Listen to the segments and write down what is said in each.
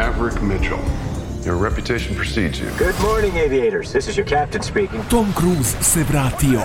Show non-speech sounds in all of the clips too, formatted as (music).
Maverick Mitchell. Your reputation precedes you. Good morning, aviators. This is your captain speaking. Tom Cruise se vratio.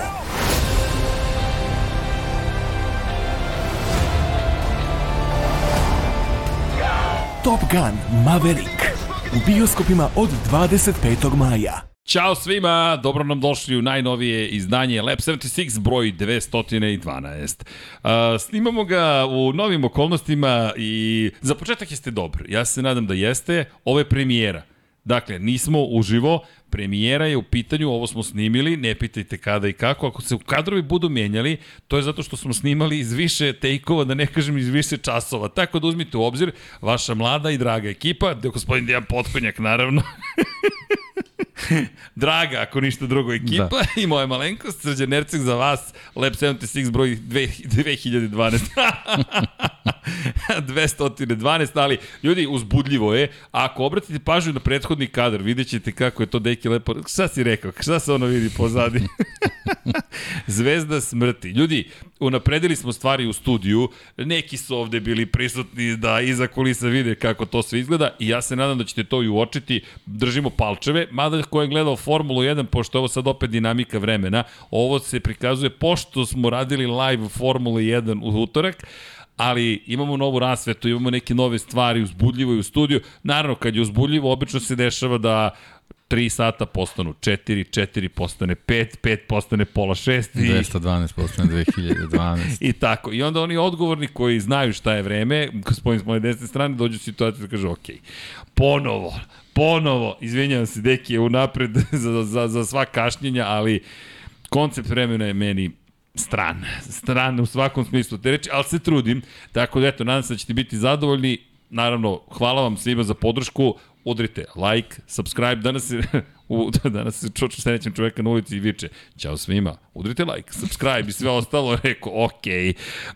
Top Gun Maverick u bioskopima od 25. maja. Ćao svima, dobro nam došli u najnovije izdanje Lab 76 broj 212. Uh, snimamo ga u novim okolnostima i za početak jeste dobro. Ja se nadam da jeste. Ovo je premijera. Dakle, nismo uživo, premijera je u pitanju, ovo smo snimili, ne pitajte kada i kako, ako se u kadrovi budu menjali, to je zato što smo snimali iz više tejkova, da ne kažem iz više časova. Tako da uzmite u obzir, vaša mlada i draga ekipa, da gospodin Dejan Potkonjak naravno, (laughs) (laughs) Draga, ako ništa drugo, ekipa da. (laughs) i moja malenkost, Srđan Nerceg za vas, Lab 76 broj 2012. 212, (laughs) ali ljudi, uzbudljivo je. Ako obratite pažnju na prethodni kadar, vidjet ćete kako je to deki lepo. Šta si rekao? Šta se ono vidi pozadi? Zvezda smrti. Ljudi, unapredili smo stvari u studiju, neki su ovde bili prisutni da iza kulisa vide kako to sve izgleda i ja se nadam da ćete to i uočiti. Držimo palčeve, mada ko je gledao Formulu 1, pošto ovo sad opet dinamika vremena, ovo se prikazuje pošto smo radili live Formulu 1 u utorak, ali imamo novu rasvetu, imamo neke nove stvari, uzbudljivo i u studiju. Naravno, kad je uzbudljivo, obično se dešava da 3 sata postanu 4, 4 postane 5, 5 postane pola 6 i 212 postane 2012. I tako. I onda oni odgovorni koji znaju šta je vreme, gospodin s moje desne strane, dođu u situaciju da kažu, ok, ponovo, ponovo, izvinjavam se, deki je unapred (laughs) za, za, za sva kašnjenja, ali koncept vremena je meni stran. Stran u svakom smislu te reči, ali se trudim. Tako da, eto, nadam se da ćete biti zadovoljni. Naravno, hvala vam svima za podršku udrite like, subscribe, danas se, (laughs) u, (laughs) danas se čuču srećem čoveka na ulici i viče, ćao svima, udrite like, subscribe i sve ostalo, (laughs) rekao, ok.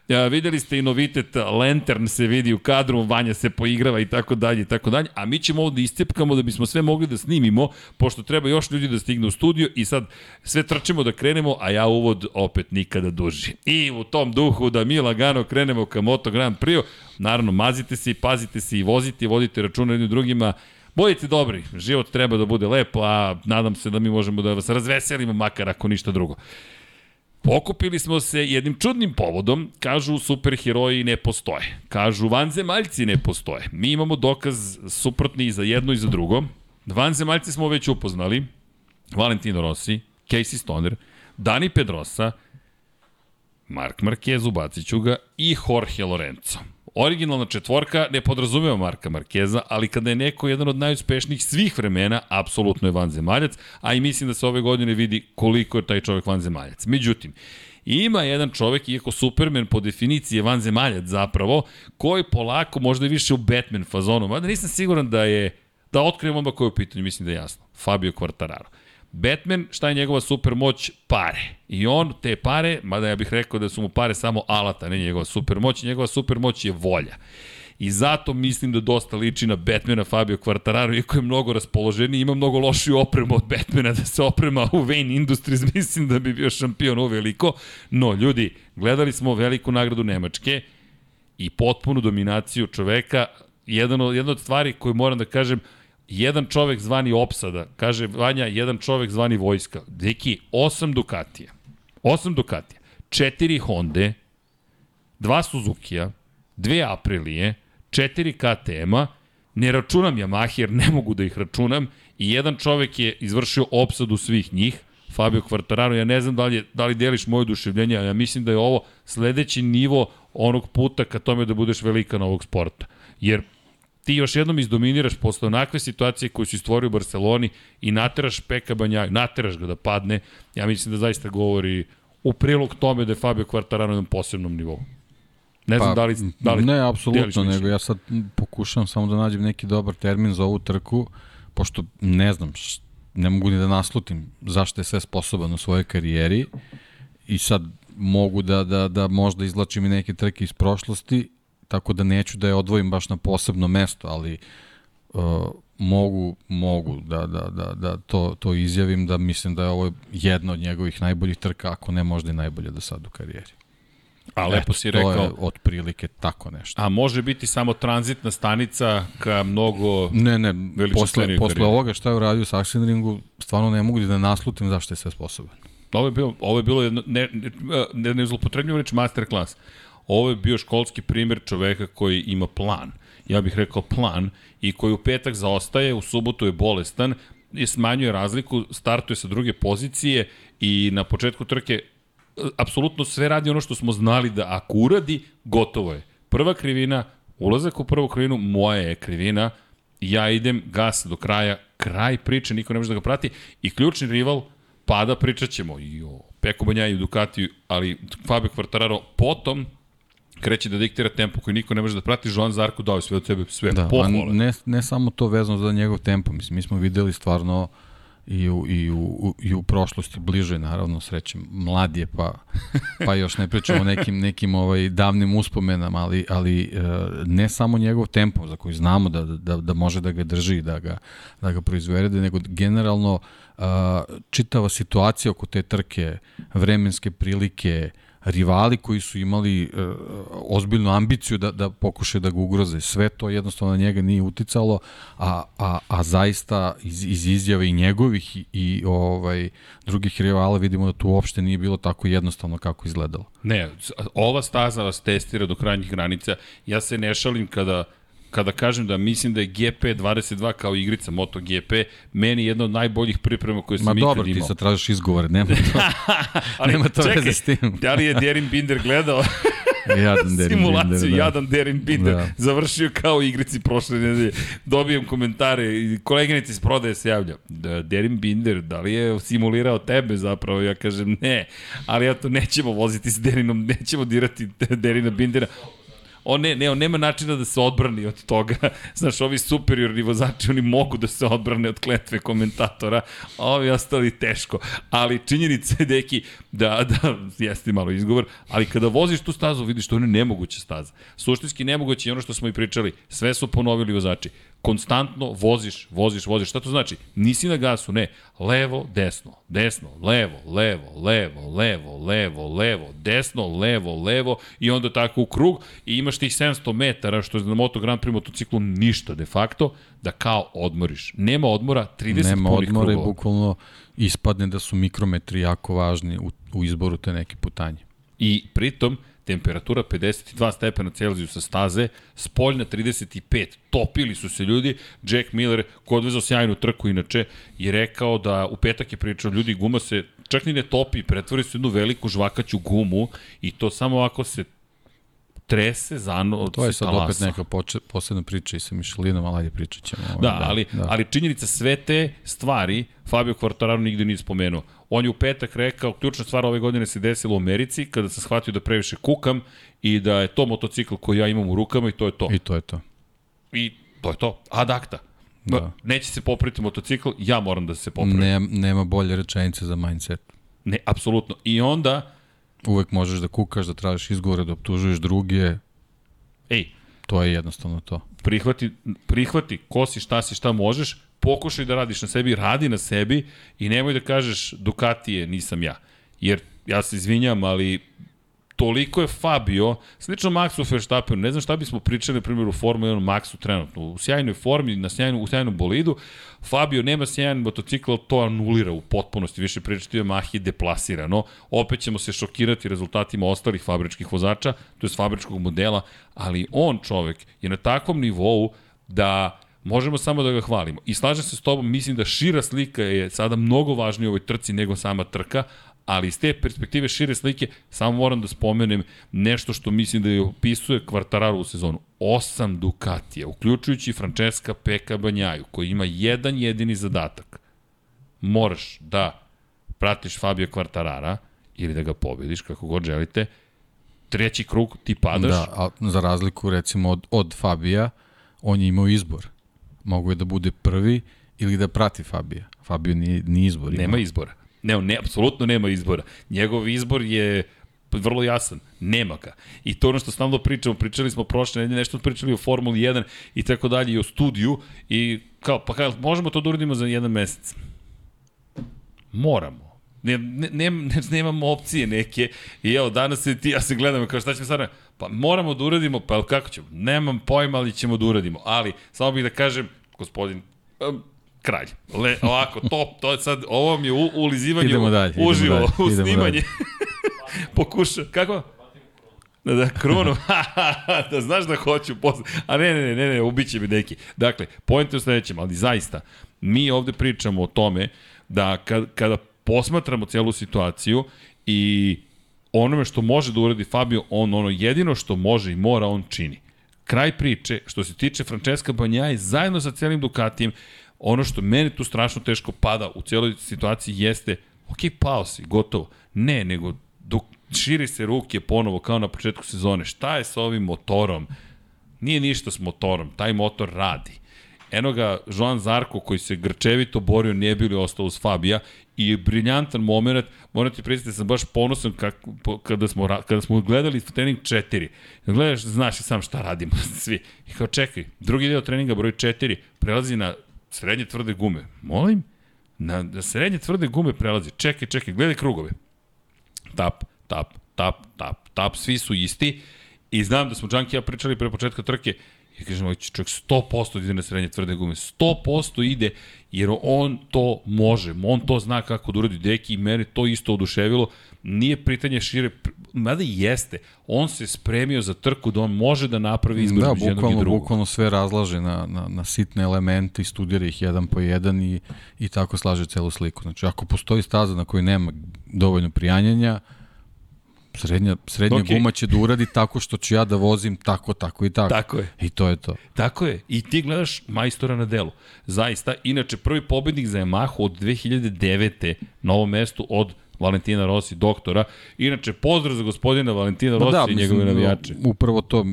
Ja, videli ste i novitet, Lantern se vidi u kadru, Vanja se poigrava i tako dalje i tako dalje, a mi ćemo ovde iscepkamo da bismo sve mogli da snimimo, pošto treba još ljudi da stigne u studio i sad sve trčemo da krenemo, a ja uvod opet nikada duži. I u tom duhu da mi lagano krenemo ka Moto Grand Prix, naravno mazite se i pazite se i vozite i vodite računa jednim drugima, Budite dobri, život treba da bude lepo, a nadam se da mi možemo da vas razveselimo, makar ako ništa drugo. Pokupili smo se jednim čudnim povodom, kažu superheroji ne postoje, kažu vanzemaljci ne postoje. Mi imamo dokaz suprotni i za jedno i za drugo. Vanzemaljci smo već upoznali, Valentino Rossi, Casey Stoner, Dani Pedrosa, Mark Marquez, ubacit ću ga, i Jorge Lorenzo. Originalna četvorka ne podrazumeva Marka Markeza, ali kada je neko jedan od najuspešnijih svih vremena, apsolutno je vanzemaljac, a i mislim da se ove godine vidi koliko je taj čovek vanzemaljac. Međutim, ima jedan čovek, iako Superman po definiciji je vanzemaljac zapravo, koji polako možda više u Batman fazonu, mada nisam siguran da je, da otkrijem oba koje je u pitanju, mislim da je jasno. Fabio Quartararo. Batman, šta je njegova supermoć? Pare. I on te pare, mada ja bih rekao da su mu pare samo alata, ne njegova supermoć, njegova supermoć je volja. I zato mislim da dosta liči na Batmana Fabio Quartararo, iako je mnogo raspoloženi, ima mnogo lošiju opremu od Batmana, da se oprema u Wayne Industries, (laughs) mislim da bi bio šampion uveliko. No, ljudi, gledali smo veliku nagradu Nemačke i potpunu dominaciju čoveka, jedan od, jedna od stvari koju moram da kažem, jedan čovek zvani opsada, kaže Vanja, jedan čovek zvani vojska. Deki, osam Ducatija, osam Ducatija, četiri Honda, dva Suzuki-a, dve Aprilije, četiri KTM-a, ne računam Yamaha jer ne mogu da ih računam. I jedan čovek je izvršio opsadu svih njih, Fabio Quartararo, ja ne znam da li, da li deliš moje oduševljenje, ali ja mislim da je ovo sledeći nivo onog puta ka tome da budeš velikan ovog sporta. Jer ti još jednom izdominiraš posle onakve situacije koju si stvorio u Barceloni i nateraš Peka Banjaju, nateraš ga da padne, ja mislim da zaista govori u prilog tome da je Fabio Quartararo na posebnom nivou. Ne znam pa, da li, da li Ne, apsolutno, nego ja sad pokušavam samo da nađem neki dobar termin za ovu trku, pošto ne znam, ne mogu ni da naslutim zašto je sve sposoban u svojoj karijeri i sad mogu da, da, da možda izlačim i neke trke iz prošlosti tako da neću da je odvojim baš na posebno mesto, ali uh, mogu, mogu da, da, da, da to, to izjavim, da mislim da je ovo jedna od njegovih najboljih trka, ako ne možda i najbolja do sad u karijeri. A lepo si To je rekao, otprilike tako nešto. a može biti samo tranzitna stanica ka mnogo... Ne, ne, posle, posle ovoga šta je uradio sa Axelringu, stvarno ne mogu da naslutim zašto je sve sposoban. Ovo je bilo, ovo je bilo jedno, ne, ne, ne, ne zlopotrebljamo reč masterclass. Ovo je bio školski primjer čoveka koji ima plan. Ja bih rekao plan i koji u petak zaostaje, u subotu je bolestan i smanjuje razliku, startuje sa druge pozicije i na početku trke e, apsolutno sve radi ono što smo znali da ako uradi, gotovo je. Prva krivina, ulazak u prvu krivinu, moja je krivina, ja idem gas do kraja, kraj priče, niko ne može da ga prati i ključni rival pada, pričat ćemo i o Peko Banja i o Ducatiju, ali Fabio Quartararo potom kreće da diktira tempo koji niko ne može da prati, Joan Zarko dao sve od sebe, sve Da, pohvale. ne, ne samo to vezano za njegov tempo, mislim, mi smo videli stvarno i u, i u, i u prošlosti bliže, naravno, srećem, mlad je, pa, pa još ne pričamo o nekim, nekim ovaj, davnim uspomenama, ali, ali e, ne samo njegov tempo, za koji znamo da, da, da može da ga drži, da ga, da ga proizvede, nego generalno čitava situacija oko te trke, vremenske prilike, rivali koji su imali e, ozbiljnu ambiciju da, da pokušaju da ga ugroze. Sve to jednostavno na njega nije uticalo, a, a, a zaista iz, iz izjave i njegovih i, i ovaj drugih rivala vidimo da tu uopšte nije bilo tako jednostavno kako izgledalo. Ne, ova staza vas testira do krajnjih granica. Ja se ne šalim kada kada kažem da mislim da je GP22 kao igrica MotoGP meni jedna od najboljih priprema koje sam Ma ikad dobro, imao. ti sad tražiš izgovore, nema to. (laughs) Ali nema to čekaj, veze s tim. Da li je Derin Binder gledao Jadan Derin simulaciju, Binder, da. jadan Derin Binder, Da. završio kao igrici prošle nedelje. Dobijem komentare i koleginica iz prodaje se javlja. Da, Derin Binder, da li je simulirao tebe zapravo? Ja kažem ne, ali ja to nećemo voziti s Derinom, nećemo dirati Derina Bindera. On, ne, ne, on nema načina da se odbrani od toga. (laughs) Znaš, ovi superiorni vozači, oni mogu da se odbrane od kletve komentatora, a ovi ostali teško. Ali činjenica je, deki, da, da, jeste malo izgovor, ali kada voziš tu stazu, vidiš to je nemoguća staza. Suštinski nemoguće je ono što smo i pričali. Sve su ponovili vozači. Konstantno voziš, voziš, voziš. Šta to znači? Nisi na gasu, ne. Levo, desno, desno, levo, levo, levo, levo, levo, levo, desno, levo, levo i onda tako u krug i imaš tih 700 metara, što je na Moto Grand Prix motociklu ništa de facto, da kao odmoriš. Nema odmora, 30 Nema punih odmora i krugova. bukvalno ispadne da su mikrometri jako važni u, u izboru te neke putanje. I pritom, temperatura 52 stepena Celzijusa staze, spoljna 35, topili su se ljudi. Jack Miller, ko odvezao sjajnu trku inače, je rekao da u petak je pričao, ljudi, guma se čak ni ne topi, pretvori se u jednu veliku žvakaću gumu i to samo ovako se trese, zano, To je sad talasa. opet neka poče, posebna priča i sa Mišelinom, ali ajde pričat ćemo. ovaj, Da, ali, da. ali činjenica sve te stvari Fabio Quartararo nigde nije spomenuo. On je u petak rekao, ključna stvar ove godine se desila u Americi, kada sam shvatio da previše kukam i da je to motocikl koji ja imam u rukama i to je to. I to je to. I to je to. Ad acta. Da. Da. Neće se popraviti motocikl, ja moram da se popravim. Ne, nema bolje rečenice za mindset. ne apsolutno. I onda, Uvek možeš da kukaš, da tražiš izgovore, da optužuješ druge, ej, to je jednostavno to. prihvati, prihvati ko si, šta si, šta možeš, pokušaj da radiš na sebi, radi na sebi i nemoj da kažeš Ducati je, nisam ja. Jer ja se izvinjam, ali toliko je Fabio, slično Maxu Verstappenu, ne znam šta bismo pričali, na primjer, u Formula 1 Maxu trenutno, u sjajnoj formi, na sjajnu, u sjajnom bolidu, Fabio nema sjajan motocikl, to anulira u potpunosti, više pričati o Mahi deplasirano, opet ćemo se šokirati rezultatima ostalih fabričkih vozača, to je fabričkog modela, ali on čovek je na takvom nivou da možemo samo da ga hvalimo. I slažem se s tobom, mislim da šira slika je sada mnogo važnija u ovoj trci nego sama trka, ali iz te perspektive šire slike samo moram da spomenem nešto što mislim da je opisuje Kvartararu u sezonu. Osam Ducatija, uključujući Francesca Peka Banjaju, koji ima jedan jedini zadatak. Moraš da pratiš Fabio Kvartarara ili da ga pobediš, kako god želite. Treći krug, ti padaš. Da, a za razliku recimo od, od Fabija, on je imao izbor. Mogu je da bude prvi ili da prati Fabija. Fabio nije, nije izbor. Nema izbora. Ne, ne, apsolutno nema izbora. Njegov izbor je vrlo jasan. Nema ga. I to ono što stalno pričamo, pričali smo prošle nedelje, nešto pričali o Formuli 1 i tako dalje i o studiju i kao, pa kao, možemo to da uradimo za jedan mesec. Moramo. Ne, ne, ne, ne, nemam opcije neke. I evo, danas se ti, ja se gledam, kao šta ćemo sad? Pa moramo da uradimo, pa kako ćemo? Nemam pojma, ali ćemo da uradimo. Ali, samo bih da kažem, gospodin, kralj. Le, ovako, top, to je sad, ovo mi je u, ulizivanje Idemo dalje, idemo uživo, dalje, u idemo snimanje. (laughs) Pokuša, kako? Da, da, krunu, (laughs) da znaš da hoću posle. A ne, ne, ne, ne, ne, ubiće mi neki. Dakle, pojent je u sledećem, ali zaista, mi ovde pričamo o tome da kad, kada posmatramo celu situaciju i onome što može da uradi Fabio, on ono jedino što može i mora, on čini. Kraj priče, što se tiče Francesca Banjaje, zajedno sa celim Ducatijem, ono što meni tu strašno teško pada u cijeloj situaciji jeste, ok, pao si, gotovo. Ne, nego dok širi se ruke ponovo kao na početku sezone. Šta je sa ovim motorom? Nije ništa s motorom, taj motor radi. Eno ga Joan Zarko koji se grčevito borio, nije bili ostao uz Fabija i briljantan moment, moram ti priznati da sam baš ponosan kako, kada, smo, kada smo gledali trening 4. Gledaš, znaš i sam šta radimo (laughs) svi. I kao čekaj, drugi deo treninga broj 4 prelazi na srednje tvrde gume. Molim? Na, na srednje tvrde gume prelazi. Čekaj, čekaj, gledaj krugove. Tap, tap, tap, tap, tap, svi su isti. I znam da smo Džanki ja pričali pre početka trke, I kažem, ovaj čovjek 100% ide na srednje tvrde gume, 100% ide, jer on to može, on to zna kako da uradi deki i mene to isto oduševilo. Nije pitanje šire, mada i jeste, on se spremio za trku da on može da napravi izbor da, među jednog i drugog. bukvalno sve razlaže na, na, na sitne elemente i studira ih jedan po jedan i, i tako slaže celu sliku. Znači, ako postoji staza na kojoj nema dovoljno prijanjanja, Srednja, srednja okay. guma će da uradi tako što ću ja da vozim tako, tako i tako. Tako je. I to je to. Tako je. I ti gledaš majstora na delu. Zaista. Inače, prvi pobednik za Yamahu od 2009. na ovom mestu od Valentina Rossi, doktora. Inače, pozdrav za gospodina Valentina Rossi da, i njegove navijače. Upravo to,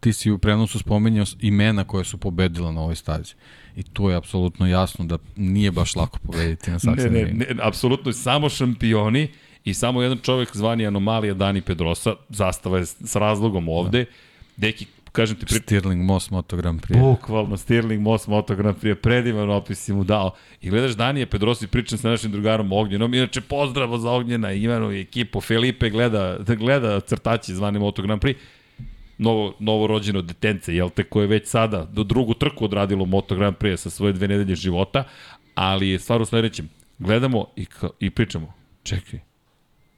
ti si u prenosu spominjao imena koje su pobedila na ovoj stazi. I tu je apsolutno jasno da nije baš lako pobediti na Ne, Saxon ne, Ringu. ne, apsolutno samo šampioni i samo jedan čovek zvani Anomalija Dani Pedrosa, zastava je s razlogom ovde. Deki, kažem ti, pri... Stirling Moss Moto Grand Prix. Bukvalno, Stirling Moss Moto Grand Prix, predivan opis si mu dao. I gledaš Danije Pedrosa i pričam sa našim drugarom Ognjenom, inače pozdrav za Ognjena, Ivanu i ekipu, Felipe gleda, gleda crtači zvani Moto Grand Prix, novo, novo rođeno detence, jel te, koje već sada do drugu trku odradilo Moto Grand Prix sa svoje dve nedelje života, ali je stvar u sledećem. Gledamo i, i pričamo, čekaj,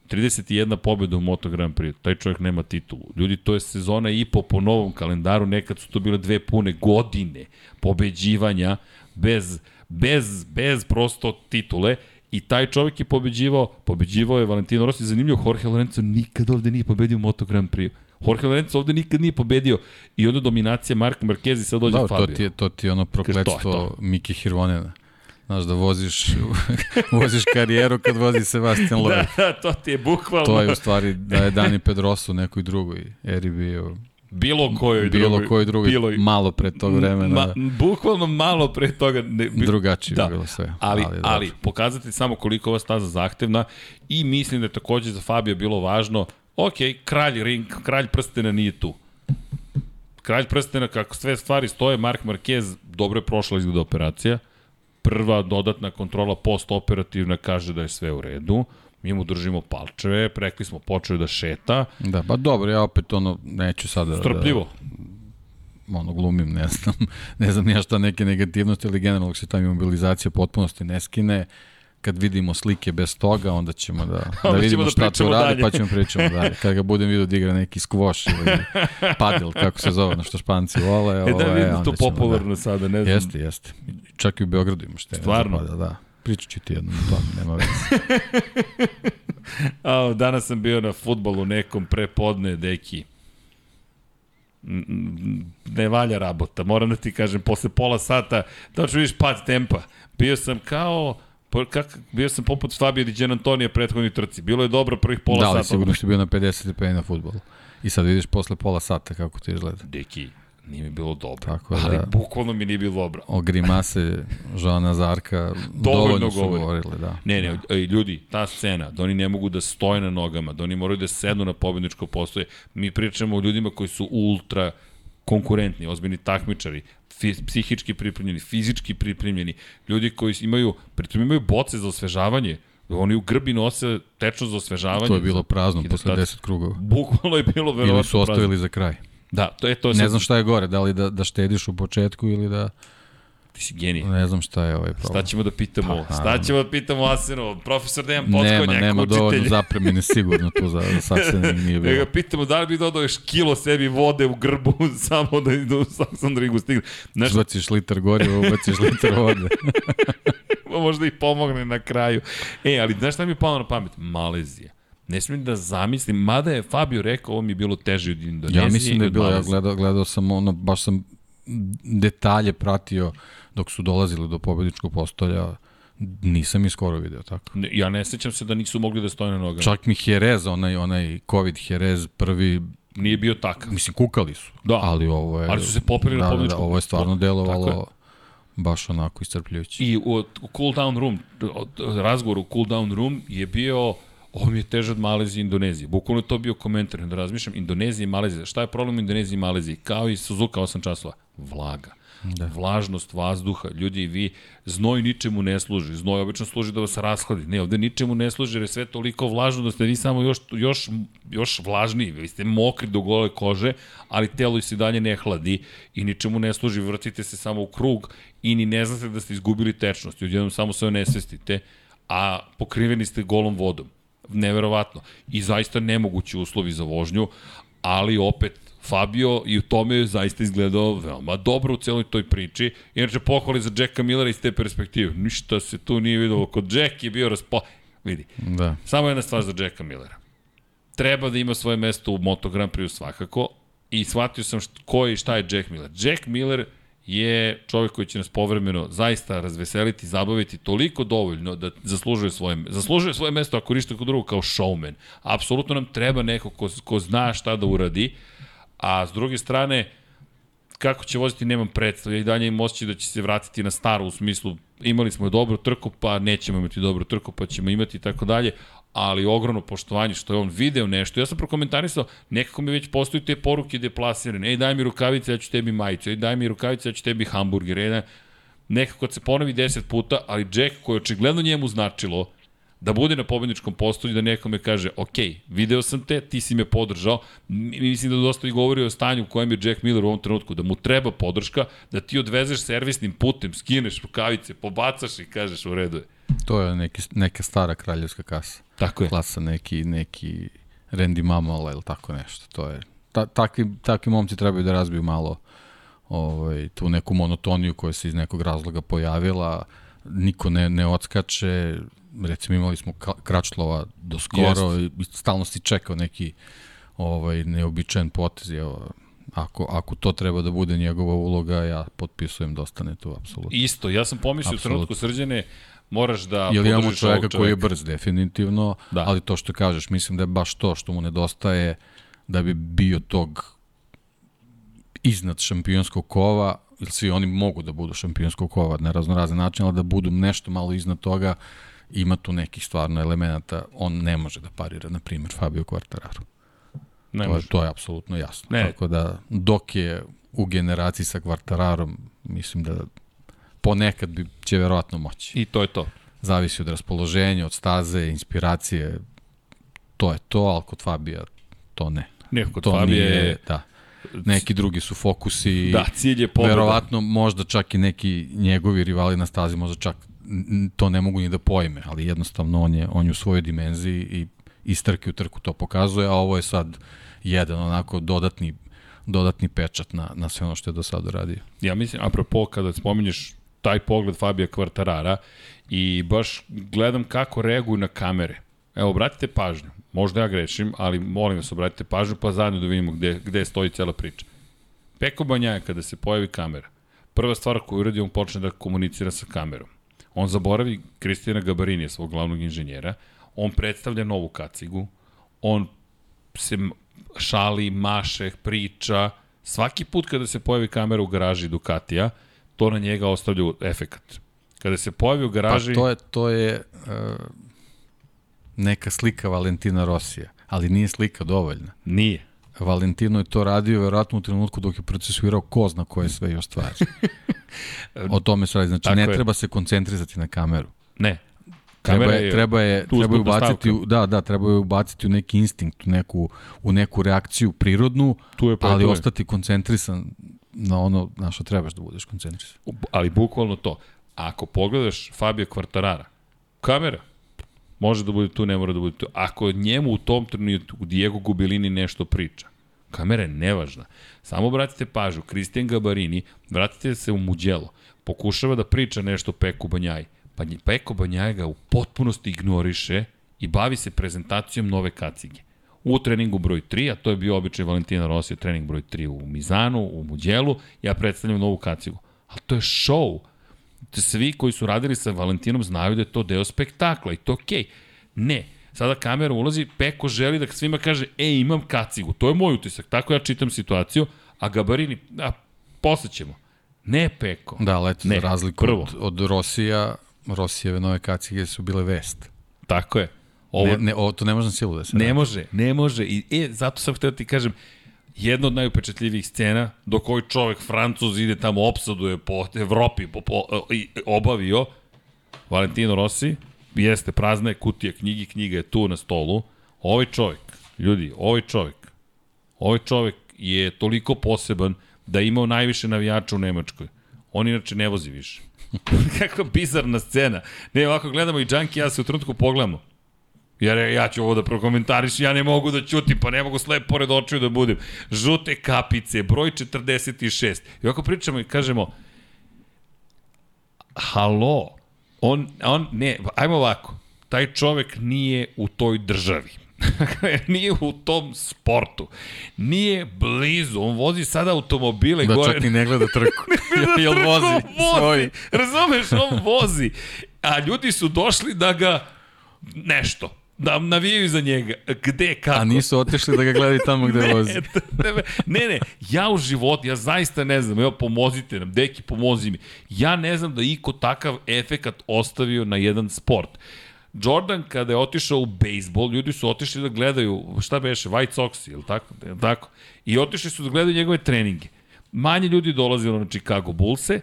31 pobjeda u Moto Grand Prix, taj čovjek nema titulu. Ljudi, to je sezona i po po novom kalendaru, nekad su to bile dve pune godine pobeđivanja bez, bez, bez prosto titule i taj čovjek je pobeđivao, pobeđivao je Valentino Rossi, zanimljivo, Jorge Lorenzo nikad ovde nije pobedio u Moto Grand Prix. Jorge Lorenzo ovde nikad nije pobedio i onda dominacija Marka Marquez i sad dođe Da, Fabio. to ti je, to ti je ono to je prokletstvo to. Miki Hirvonena. Znaš, da voziš, (laughs) voziš karijeru kad vozi Sebastian Loeb. Da, da, to ti je bukvalno To je u stvari da je Dani Pedroso u nekoj drugoj eri bio bilo kojoj bilo drugoj. koji drugi bilo, malo pre tog vremena Ma, da, bukvalno malo pre toga. Ne, bi- drugačije da. bilo sve. Ali, ali, ali pokazati samo koliko ova staza zahtevna i mislim da je takođe za Fabio bilo važno, ok, kralj ring, kralj prstena nije tu. Kralj prstena, kako sve stvari stoje, Mark Marquez dobro je prošla izgleda operacija, prva dodatna kontrola post-operativna kaže da je sve u redu, mi mu držimo palčeve, rekli smo počeo da šeta, Da, pa dobro, ja opet ono, neću sada strpljivo. da ono glumim, ne znam, (laughs) ne znam ja šta neke negativnosti, ali generalno se ta imobilizacija potpunosti ne skine, kad vidimo slike bez toga, onda ćemo da, (laughs) da vidimo ćemo da šta pričamo radi, dalje. pa ćemo pričamo (laughs) dalje. Kad ga budem vidio da igra neki skvoš ili (laughs) padel, kako se zove, na što španci vole. E ovo, da vidim onda to ćemo, popularno sada, ne znam. Jeste, jeste. Čak i u Beogradu imaš te. Stvarno? Da, da. Pričat ću ti jednom o tome, nema veze. A, danas sam bio na futbolu nekom prepodne, deki. Mm, mm, Ne valja rabota, moram da ti kažem, posle pola sata, tačno vidiš pad tempa. Bio sam kao, kak, bio sam poput Fabio Di Antonija prethodnoj trci. Bilo je dobro prvih pola da, ali sata. sigurno si bio na 50 stepeni na futbolu. I sad vidiš posle pola sata kako to izgleda. Deki, nije mi bilo dobro. Tako ali da- bukvalno mi nije bilo dobro. O grimase Žana Zarka (laughs) Dovoljno dovoljno su govori. govorile, da. Ne, ne, ej, ljudi, ta scena, da oni ne mogu da stoje na nogama, da oni moraju da sednu na pobedničko postoje. Mi pričamo o ljudima koji su ultra konkurentni, ozbiljni takmičari, psihički pripremljeni, fizički pripremljeni, ljudi koji imaju, pritom imaju boce za osvežavanje, Oni u grbi nose tečno za osvežavanje. To je bilo prazno posle hidrataciju. 10 krugova. Bukvalno je bilo verovatno Ili su ostavili prazno. za kraj. Da, to je to. je Ne sad- znam šta je gore, da li da, da štediš u početku ili da... Ti si genij. Ne znam šta je ovaj problem. Šta ćemo da pitamo? Pa, Šta ćemo da pitamo Asenu? Profesor Dejan Nema, Potkonjak, nema dovoljno učitelj. (laughs) zapremine sigurno tu za, za saksening nije Da bilo. ga pitamo da li bi dodao još kilo sebi vode u grbu (laughs) samo da idu u Saxon Ringu stigne. Znaš, Ubaciš litar goriva, ubaciš litar vode. (laughs) možda i pomogne na kraju. E, ali znaš šta mi je palo na pamet? Malezija. Ne smijem da zamislim, mada je Fabio rekao, ovo mi je bilo teže od Indonezije. Ja mislim da je bilo, ja gledao, gledao sam ono, baš sam detalje pratio dok su dolazili do pobedičkog postolja. Nisam ih skoro video tako. Ne, Ja ne sećam se da nisu mogli da stoje na nogama. Čak mi Jerez, onaj, onaj COVID Jerez prvi, Nije bio takav. mislim kukali su, Da. ali ovo je... Ali su se popeli na da, da, da, pobedničkom ovo je stvarno. Tako delovalo baš onako iscrpljujuće. I u, u cool down room, od- razgovor u cool down room je bio ovo mi je teže od Malezije i Indonezije. Bukvalno je to bio komentar, da razmišljam, Indonezija i Malezija. Šta je problem u Indoneziji i Maleziji? Kao i Suzuka 8 časova. Vlaga. Da. Vlažnost vazduha. Ljudi, vi, znoj ničemu ne služi. Znoj obično služi da vas rashladi. Ne, ovde ničemu ne služi jer je sve toliko vlažno da ste vi samo još, još, još vlažniji. Vi ste mokri do gole kože, ali telo se dalje ne hladi i ničemu ne služi. Vrtite se samo u krug i ni ne znate da ste izgubili tečnost. I odjednom samo se onesvestite, a pokriveni ste golom vodom. Neverovatno. I zaista nemogući uslovi za vožnju, ali opet Fabio i u tome je zaista izgledao veoma dobro u celoj toj priči. Inače, pohvali za Jacka Millera iz te perspektive. Ništa se tu nije videlo. Kod Jack je bio raspo... Vidi, Da. samo jedna stvar za Jacka Millera. Treba da ima svoje mesto u Moto Grand Prix svakako i shvatio sam št, ko je i šta je Jack Miller. Jack Miller je čovjek koji će nas povremeno zaista razveseliti, zabaviti toliko dovoljno da zaslužuje svoje, zaslužuje svoje mesto ako ništa kod drugog kao showman. Apsolutno nam treba neko ko, ko zna šta da uradi, a s druge strane, kako će voziti nemam predstav. Ja i dalje imam osjećaj da će se vratiti na staro u smislu imali smo dobru trku, pa nećemo imati dobru trku, pa ćemo imati i tako dalje, ali ogromno poštovanje što je on video nešto. Ja sam prokomentarisao, nekako mi već postoju te poruke deplasirane. Ej, daj mi rukavice, ja ću tebi majicu. Ej, daj mi rukavice, ja ću tebi hamburger. Ej, daj... Nekako se ponovi 10 puta, ali Jack, koje je očigledno njemu značilo, da bude na pobedničkom postolju da nekome kaže, ok, video sam te, ti si me podržao, mislim da dosta i govori o stanju u kojem je Jack Miller u ovom trenutku, da mu treba podrška, da ti odvezeš servisnim putem, skineš rukavice, pobacaš i kažeš u redu je. To je neki, neka stara kraljevska kasa. Tako je. Klasa neki, neki Randy Mamola ili tako nešto. To je, ta, takvi, takvi momci trebaju da razbiju malo ovaj, tu neku monotoniju koja se iz nekog razloga pojavila. Niko ne, ne odskače. Recimo imali smo Kračlova do skoro i, i stalno si čekao neki ovaj, neobičajen potez. Evo, ako, ako to treba da bude njegova uloga, ja potpisujem da ostane tu, apsolutno. Isto, ja sam pomislio u trenutku srđane, moraš da Ili imamo čoveka koji je brz, definitivno, Da. ali to što kažeš, mislim da je baš to što mu nedostaje da bi bio tog iznad šampionskog kova, ili svi oni mogu da budu šampionskog kova na raznorazne načine, ali da budu nešto malo iznad toga, ima tu nekih stvarno elemenata, on ne može da parira, na primjer, Fabio Quartararo. Ne To je, može. to je apsolutno jasno. Ne. Tako da, dok je u generaciji sa Quartararom, mislim da ponekad bi će verovatno moći I to je to. zavisi od raspoloženja, od staze, inspiracije, to je to, ali kod Fabija to ne. Neko kod to Fabije nije, je... da. Neki drugi su fokusi. Da, cilj je pobeda. Verovatno možda čak i neki njegovi rivali na stazi možda čak to ne mogu ni da pojme, ali jednostavno on je, on je u svojoj dimenziji i iz trke u trku to pokazuje, a ovo je sad jedan onako dodatni dodatni pečat na, na sve ono što je do sada radio. Ja mislim, apropo, kada spominješ taj pogled Fabija Kvartarara i baš gledam kako reaguju na kamere. Evo, obratite pažnju. Možda ja grešim, ali molim vas, obratite pažnju pa zajedno da vidimo gde, gde stoji cela priča. Peko Banjaja, kada se pojavi kamera, prva stvar koju uradi, on počne da komunicira sa kamerom. On zaboravi Kristijana Gabarinija, svog glavnog inženjera, on predstavlja novu kacigu, on se šali, maše, priča. Svaki put kada se pojavi kamera u garaži Ducatija, to na njega ostavlja efekat. Kada se pojavi u Pa garaži... to je, to je uh, neka slika Valentina Rosija, ali nije slika dovoljna. Nije. Valentino je to radio verovatno u trenutku dok je procesuirao ko zna koje sve još stvari. (laughs) o tome se radi. Znači, Tako ne je. treba se koncentrisati na kameru. Ne. Treba Kamera je, je treba je, treba je ubaciti, u, da, da, treba je ubaciti u neki instinkt, u neku, u neku reakciju prirodnu, Tu je pa ali tu je. ostati koncentrisan na ono na što trebaš da budeš koncentrisan. ali bukvalno to. Ako pogledaš Fabio Quartarara, kamera, može da bude tu, ne mora da bude tu. Ako njemu u tom trenutku Diego Gubilini nešto priča, kamera je nevažna. Samo obratite pažnju, Kristijan Gabarini, vratite se u Muđelo, pokušava da priča nešto Peku Banjaj. Pa Peko Banjaj ga u potpunosti ignoriše i bavi se prezentacijom nove kacige. U treningu broj 3, a to je bio običaj Valentina Rosija, trening broj 3 u Mizanu, u Muđelu, ja predstavljam novu kacigu. Ali to je show. Svi koji su radili sa Valentinom znaju da je to deo spektakla i to je okej. Ne, sada kamera ulazi, Peko želi da svima kaže, e, imam kacigu. To je moj utisak, tako ja čitam situaciju, a Gabarini, a, posle ćemo. Ne, Peko. Da, ali eto, Ne, za razliku prvo. od, od Rosija, Rosijeve nove kacige su bile vest. Tako je. Ovo, Ne, ne, ovo, to ne može na silu da se Ne radi. može, ne može. I, e, zato sam htio da ti kažem, jedna od najupečatljivijih scena, do koji čovek Francuz ide tamo, opsaduje po Evropi, po, po, i obavio, Valentino Rossi, jeste prazna je kutija knjigi, knjiga je tu na stolu. Ovaj čovek, ljudi, ovaj čovek, ovaj čovek je toliko poseban da je imao najviše navijača u Nemačkoj. On inače ne vozi više. (laughs) Kakva bizarna scena. Ne, ovako gledamo i Junkie, ja se u trenutku pogledamo. Jer ja ću ovo da prokomentariš, ja ne mogu da ćutim, pa ne mogu slep pored očiju da budem. Žute kapice, broj 46. I ovako pričamo i kažemo, halo, on, on, ne, ajmo ovako, taj čovek nije u toj državi. (laughs) nije u tom sportu. Nije blizu. On vozi sada automobile Da gore. čak ni ne gleda trku. (laughs) (laughs) Jel vozi svoj. Razumeš, on vozi. A ljudi su došli da ga nešto, da navijaju za njega. Gde, kako? A nisu otišli da ga gledaju tamo gde (laughs) vozi. Ne, ne, ne, ne, ja u životu, ja zaista ne znam, evo pomozite nam, deki pomozi mi. Ja ne znam da iko takav efekat ostavio na jedan sport. Jordan kada je otišao u bejsbol, ljudi su otišli da gledaju, šta beše, White Sox, ili tako? Jel tako? I otišli su da gledaju njegove treninge. Manje ljudi dolazilo na Chicago Bullse,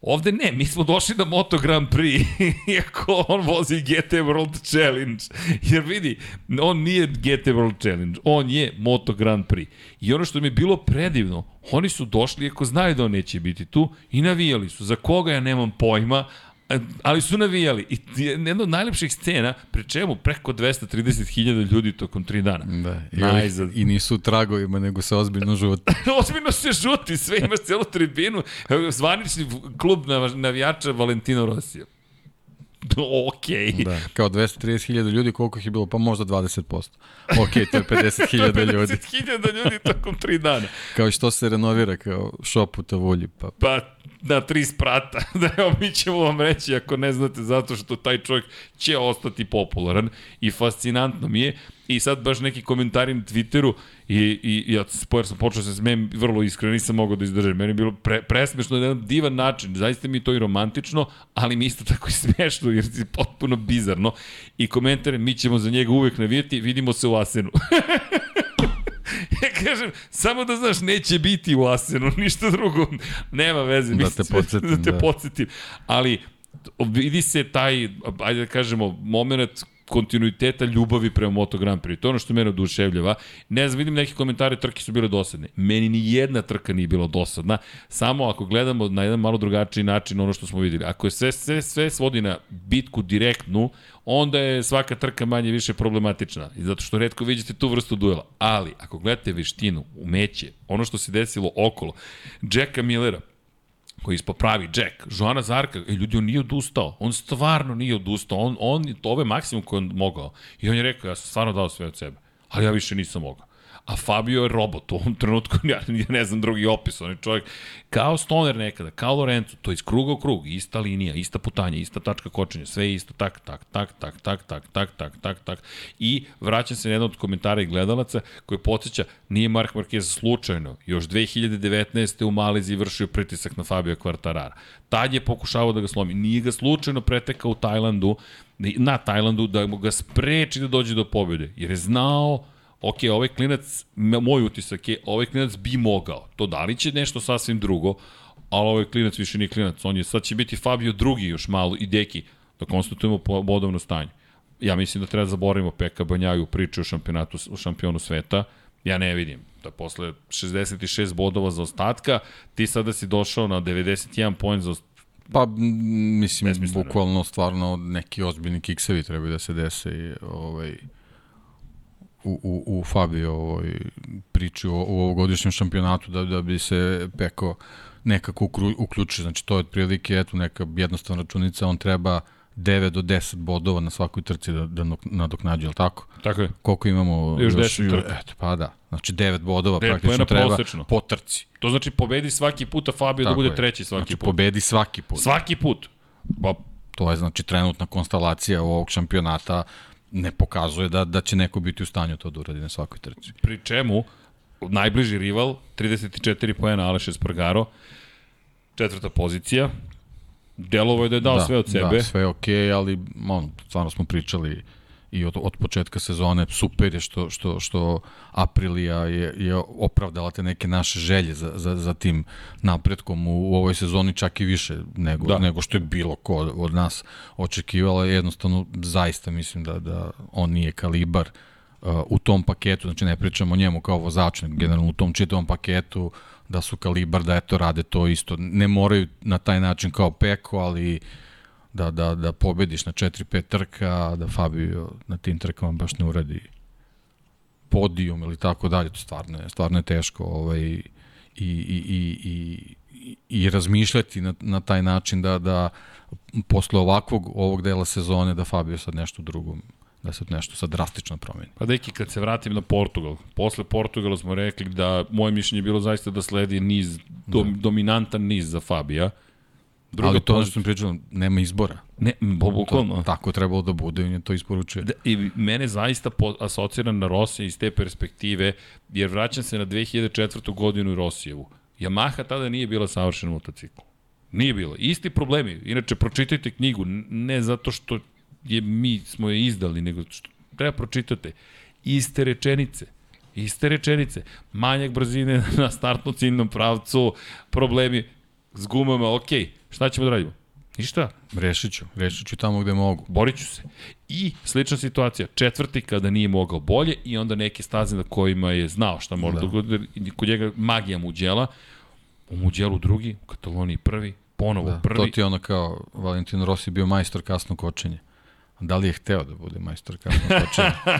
Ovde ne, mi smo došli na Moto Grand Prix, (laughs) iako on vozi GT World Challenge. Jer vidi, on nije GT World Challenge, on je Moto Grand Prix. I ono što mi je bilo predivno, oni su došli, iako znaju da on neće biti tu, i navijali su. Za koga ja nemam pojma, ali su navijali. I jedna od najlepših scena, pre čemu preko 230.000 ljudi tokom tri dana. Da, i, Najzad. I nisu u tragovima, nego se ozbiljno žuti. (laughs) Ozbiljno se žuti, sve imaš celu tribinu, zvanični klub nav- navijača Valentino Rosija. Okej. Da, kao 230.000 ljudi, koliko ih je bilo? Pa možda 20%. Ok, to je 50.000 (laughs) ljudi. 50.000 ljudi tokom tri dana. Kao što se renovira kao šop u Tavulji. Pa Pa na tri sprata. (laughs) Da evo, mi ćemo vam reći ako ne znate zato što taj čovjek će ostati popularan i fascinantno mi je. I sad baš neki komentari na Twitteru i, i, ja jer sam počeo da se smijem vrlo iskreno, nisam mogao da izdržim. Meni je bilo pre, presmešno na jedan divan način. Zaista mi je to i romantično, ali mi isto tako i (laughs) smešno jer je potpuno bizarno. I komentare, mi ćemo za njega uvek navijeti, vidimo se u Asenu. (laughs) (laughs) ja kažem, samo da znaš, neće biti u Asenu, (laughs) ništa drugo. Nema veze. Da mislim, te (laughs) podsjetim, da te da. podsjetim. Ali vidi se taj, ajde da kažemo, moment kontinuiteta ljubavi prema Moto Grand Prix. To je ono što mene oduševljava. Ne znam, vidim neke komentare, trke su bile dosadne. Meni ni jedna trka nije bila dosadna, samo ako gledamo na jedan malo drugačiji način ono što smo videli. Ako je sve, sve, sve svodi na bitku direktnu, onda je svaka trka manje više problematična. I zato što redko vidite tu vrstu duela. Ali, ako gledate veštinu, umeće, ono što se desilo okolo, Jacka Millera, koji ispo pravi Jack, Joana Zarka, e, ljudi, on nije odustao, on stvarno nije odustao, on, on, to je maksimum koji on mogao. I on je rekao, ja sam stvarno dao sve od sebe, ali ja više nisam mogao. A Fabio je robot u ovom trenutku, (laughs) ja, ja ne znam drugi opis, on je čovjek kao Stoner nekada, kao Lorenzo, to je iz kruga u krug, ista linija, ista putanja, ista tačka kočenja, sve je isto, tak, tak, tak, tak, tak, tak, tak, tak, tak, tak. I vraćam se na jedan od komentara i gledalaca koji podsjeća, nije Mark Marquez slučajno, još 2019. u Maleziji vršio pritisak na Fabio Quartarara. Tad je pokušavao da ga slomi. Nije ga slučajno pretekao u Tajlandu, na Tajlandu, da ga spreči da dođe do pobjede, jer je znao ok, ovaj klinac, moj utisak je, ovaj klinac bi mogao. To da li će nešto sasvim drugo, ali ovaj klinac više nije klinac. On je, sad će biti Fabio drugi još malo i Deki. da konstatujemo po bodovno stanje. Ja mislim da treba da zaboravimo Peka Banjaju u priči o šampionatu, o šampionu sveta. Ja ne vidim da posle 66 bodova za ostatka, ti sada si došao na 91 poen za Pa, mislim, bukvalno stvarno neki ozbiljni kiksevi trebaju da se dese i, ovaj, u, u, u Fabio ovoj priči o, u ovogodišnjem šampionatu da, da bi se Peko nekako uključio. Znači, to je otprilike eto, neka jednostavna računica, on treba 9 do 10 bodova na svakoj trci da, da nadoknađe, je tako? Tako je. Koliko imamo? Još 10 trka. Eto, pa da. Znači 9 bodova Devet praktično poena treba prosečno. po trci. To znači pobedi svaki put, a Fabio da Tako bude je. treći svaki znači, put. pobedi svaki put. Svaki put. Pa, To je znači trenutna konstalacija ovog šampionata ne pokazuje da da će neko biti u stanju to da uradi na svakoj trci. pri čemu najbliži rival, 34 poena Aleš Espargaro, četvrta pozicija, delovo je da je dao da, sve od sebe. Da, sve je okej, okay, ali on, stvarno smo pričali i od, od početka sezone super je što, što, što Aprilia je, je opravdala te neke naše želje za, za, za tim napretkom u, u ovoj sezoni čak i više nego, Da. nego što je bilo ko od nas očekivala. Jednostavno, zaista mislim da, da on nije kalibar uh, u tom paketu, znači ne pričamo o njemu kao vozaču, generalno u tom čitavom paketu da su kalibar, da eto rade to isto. Ne moraju na taj način kao Peko, ali da, da, da pobediš na 4-5 trka, da Fabio na tim trkama baš ne uradi podijum ili tako dalje, to stvarno je, stvarno je teško ovaj, i, i, i, i, i, razmišljati na, na taj način da, da posle ovakvog ovog dela sezone da Fabio sad nešto drugo da se nešto sad drastično promeni. Pa deki, kad se vratim na Portugal, posle Portugala smo rekli da moje mišljenje je bilo zaista da sledi niz, dom, dominantan niz za Fabija. Druga Ali to ono pozicija- što sam pričao, nema izbora. Ne, bukvalno. To, tako je trebalo da bude on je to isporučio. Da, I mene zaista po, asociram na Rosija iz te perspektive, jer vraćam se na 2004. godinu i Rosijevu. Yamaha tada nije bila savršen motocikl. Nije bilo. Isti problemi. Inače, pročitajte knjigu, ne zato što je mi smo je izdali, nego što treba pročitate. Iste rečenice. Iste rečenice. Manjak brzine (laughs) na startno ciljnom pravcu, problemi s gumama, ok, šta ćemo da radimo? Ništa, Rešit ću, rešit ću tamo gde mogu. borit ću se. I slična situacija, četvrti kada nije mogao bolje i onda neke staze na kojima je znao šta može da. Da. dogodi, i kod njega magija Muđela, u Muđelu drugi, u Kataloniji prvi, ponovo Da, prvi. to ti je ono kao Valentino Rossi bio majstor kasno kočenja. Da li je hteo da bude majstor kočenja?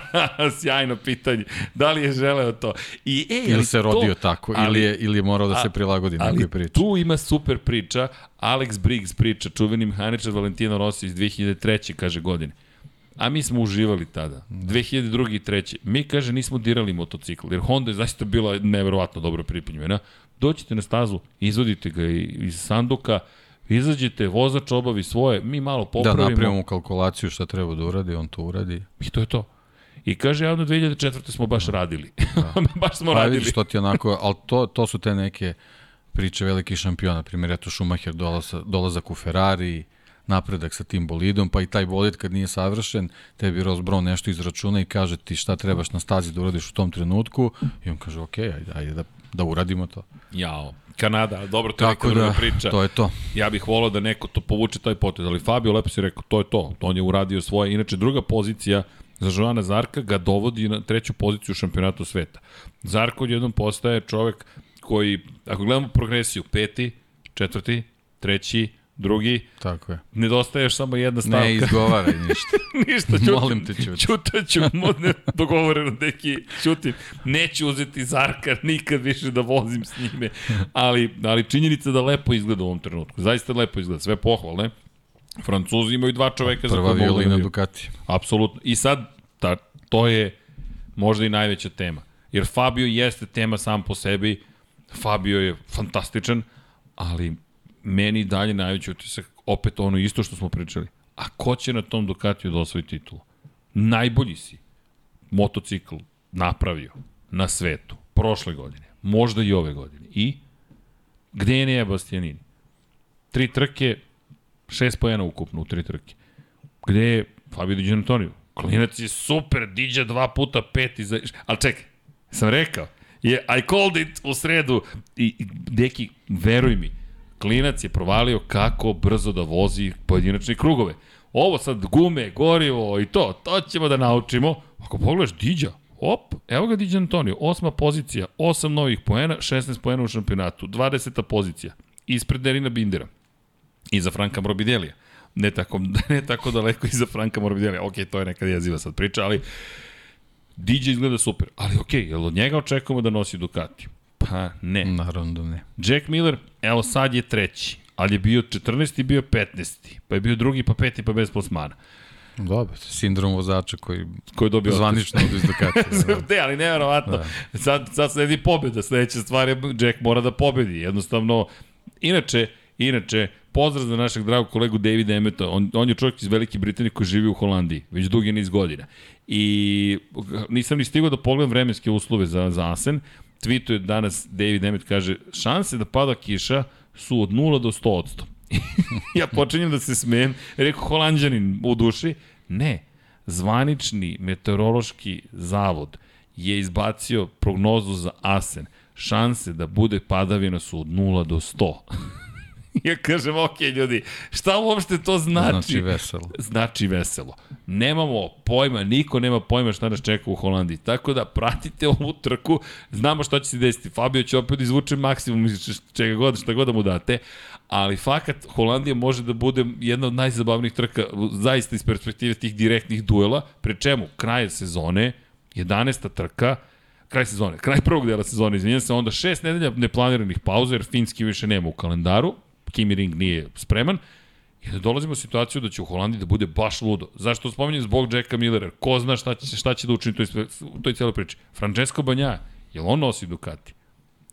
(laughs) Sjajno pitanje. Da li je želeo to? I, e, ili se rodio to, tako, ali- ili, je, ili je morao da a- se prilagodi Ali nekoj priči. tu ima super priča, Alex Briggs priča, čuveni mehaničar Valentino Rossi iz 2003. kaže godine. A mi smo uživali tada, 2002. i 3. Mi, kaže, nismo dirali motocikl, jer Honda je zaista bila neverovatno dobro pripremljena. Dođite na stazu, izvodite ga iz sanduka, izađete, vozač obavi svoje, mi malo Da popravimo. napravimo kalkulaciju šta treba da uradi, on to uradi. I to je to. I kaže, javno 2004. smo baš radili. (laughs) baš smo Pa radili. vidiš, to ti onako, ali to, to su te neke priče velikih šampiona. Primjer, eto Schumacher dolaza, dolazak u Ferrari, napredak sa tim bolidom, pa i taj bolid kad nije savršen, tebi Ross Brown nešto izračuna i kaže ti šta trebaš na stazi da uradiš u tom trenutku i on kaže, ok, ajde, ajde da, da uradimo to. Jao. Kanada, dobro, to je neka Tako druga da, priča. to je to. Ja bih volao da neko to povuče taj potez, ali Fabio lepo si rekao, to je to. On je uradio svoje. Inače, druga pozicija za Joana Zarka ga dovodi na treću poziciju u šampionatu sveta. Zarko odjednom postaje čovek koji, ako gledamo progresiju, peti, četvrti, treći, drugi, Tako je. nedostaje još samo jedna stavka. Ne izgovaraj ništa. (laughs) Ništa, ćutim. Molim te, ćuti. Ćutaću, ne, dogovoreno, deki, ćutim. Neću uzeti Zarka nikad više da vozim s njime. Ali, ali činjenica da lepo izgleda u ovom trenutku. Zaista lepo izgleda, sve pohvalne. Francuzi imaju dva čoveka za Prva koje mogu da violina. Ducati. Apsolutno. I sad, ta, to je možda i najveća tema. Jer Fabio jeste tema sam po sebi. Fabio je fantastičan, ali meni dalje najveći utisak opet ono isto što smo pričali. A ko će na tom Ducatiju da osvoji titulu? Najbolji si motocikl napravio na svetu prošle godine, možda i ove godine. I gde je Neja Bastianini? Tri trke, šest pojena ukupno u tri trke. Gde je Fabio Di Gianantonio? Klinac je super, diđa dva puta pet iza... Ali čekaj, sam rekao, je I called it u sredu i, i deki, veruj mi, klinac je provalio kako brzo da vozi pojedinačne krugove. Ovo sad gume, gorivo i to, to ćemo da naučimo. Ako pogledaš Diđa, op, evo ga Diđa Antonio, osma pozicija, osam novih poena, 16 poena u šampionatu, 20. pozicija, ispred Derina Bindera i za Franka Morbidelija. Ne tako, (laughs) ne tako daleko i za Franka Morbidelija. Ok, to je nekad jeziva sad priča, ali DJ izgleda super. Ali ok, jel od njega očekujemo da nosi Ducati? Pa ne. Naravno da ne. Jack Miller, evo sad je treći, ali je bio 14. i bio 15. Pa je bio drugi, pa peti, pa bez plasmana. Dobro, sindrom vozača koji, Ko je dobio zvanično od Ducati. da. (laughs) Ne, ali nevjerovatno. Da. Sad, sad sledi pobjeda, sledeća stvar je Jack mora da pobedi. Jednostavno, inače, inače, pozdrav za našeg dragog kolegu Davida Emeta. On, on je čovjek iz Velike Britanije koji živi u Holandiji, već dugi niz godina. I nisam ni stigao da pogledam vremenske uslove za, za Asen. Tweetuje danas David Emmet, kaže, šanse da pada kiša su od 0 do 100%. (laughs) ja počinjem da se smijem, rekao holandjanin u duši, ne, zvanični meteorološki zavod je izbacio prognozu za Asen. Šanse da bude padavina su od 0 do 100. (laughs) (laughs) ja kažem, ok, ljudi, šta uopšte to znači? Znači veselo. (laughs) Znači veselo. Nemamo pojma, niko nema pojma šta nas čeka u Holandiji. Tako da pratite ovu trku, znamo šta će se desiti. Fabio će opet izvuče maksimum iz čega god, šta god da mu date, ali fakat Holandija može da bude jedna od najzabavnijih trka, zaista iz perspektive tih direktnih duela, pre čemu kraj sezone, 11. trka, kraj sezone, kraj prvog dela sezone, izvinjam se, onda šest nedelja neplaniranih pauza, jer Finski više nema u kalendaru, Kimi Ring nije spreman, i da dolazimo u situaciju da će u Holandiji da bude baš ludo. Zašto spominjem zbog Jacka Millera? Ko zna šta će, šta će da učini u toj, toj cijeloj priči? Francesco Banja, jel on nosi Ducati?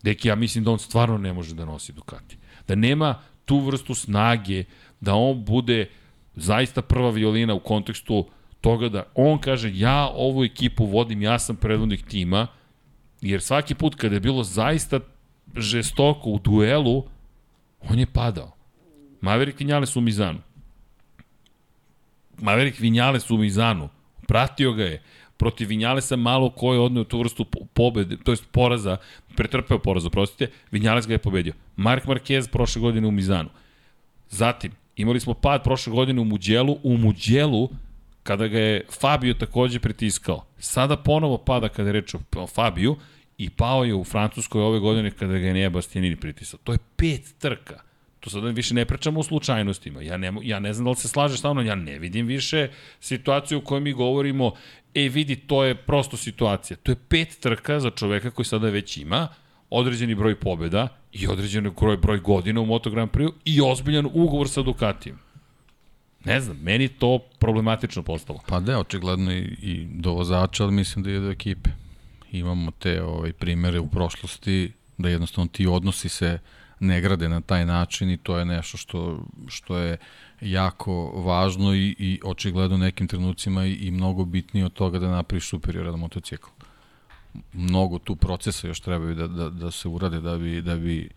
Deki, ja mislim da on stvarno ne može da nosi Ducati. Da nema tu vrstu snage, da on bude zaista prva violina u kontekstu toga da on kaže ja ovu ekipu vodim, ja sam predvodnik tima, jer svaki put kada je bilo zaista žestoko u duelu, on je padao. Maverick Vinales u Mizanu. Maverick Vinales u Mizanu. Pratio ga je. Protiv Vinjalesa malo ko je odneo tu vrstu po- pobede, to jest poraza, pretrpeo poraz, oprostite, Vinjales ga je pobedio. Mark Marquez prošle godine u Mizanu. Zatim, imali smo pad prošle godine u Muđelu, u Muđelu, kada ga je Fabio takođe pritiskao. Sada ponovo pada kada je reč o Fabiju i pao je u Francuskoj ove godine kada ga je Nea Bastianini pritisao. To je pet trka. To sada više ne pričamo o slučajnostima. Ja ne, ja ne znam da li se slažeš sa mnom, ja ne vidim više situaciju u kojoj mi govorimo, e vidi, to je prosto situacija. To je pet trka za čoveka koji sada već ima određeni broj pobjeda i određeni broj, broj godina u Moto Grand Prix i ozbiljan ugovor sa Ducatijem. Ne znam, meni to problematično postalo. Pa da, očigledno i, i do vozača, ali mislim da i do ekipe. Imamo te ovaj, primere u prošlosti da jednostavno ti odnosi se ne grade na taj način i to je nešto što, što je jako važno i, i očigledno nekim trenucima i, i mnogo bitnije od toga da napraviš superioran motocikl. Mnogo tu procesa još trebaju da, da, da se urade da bi, da bi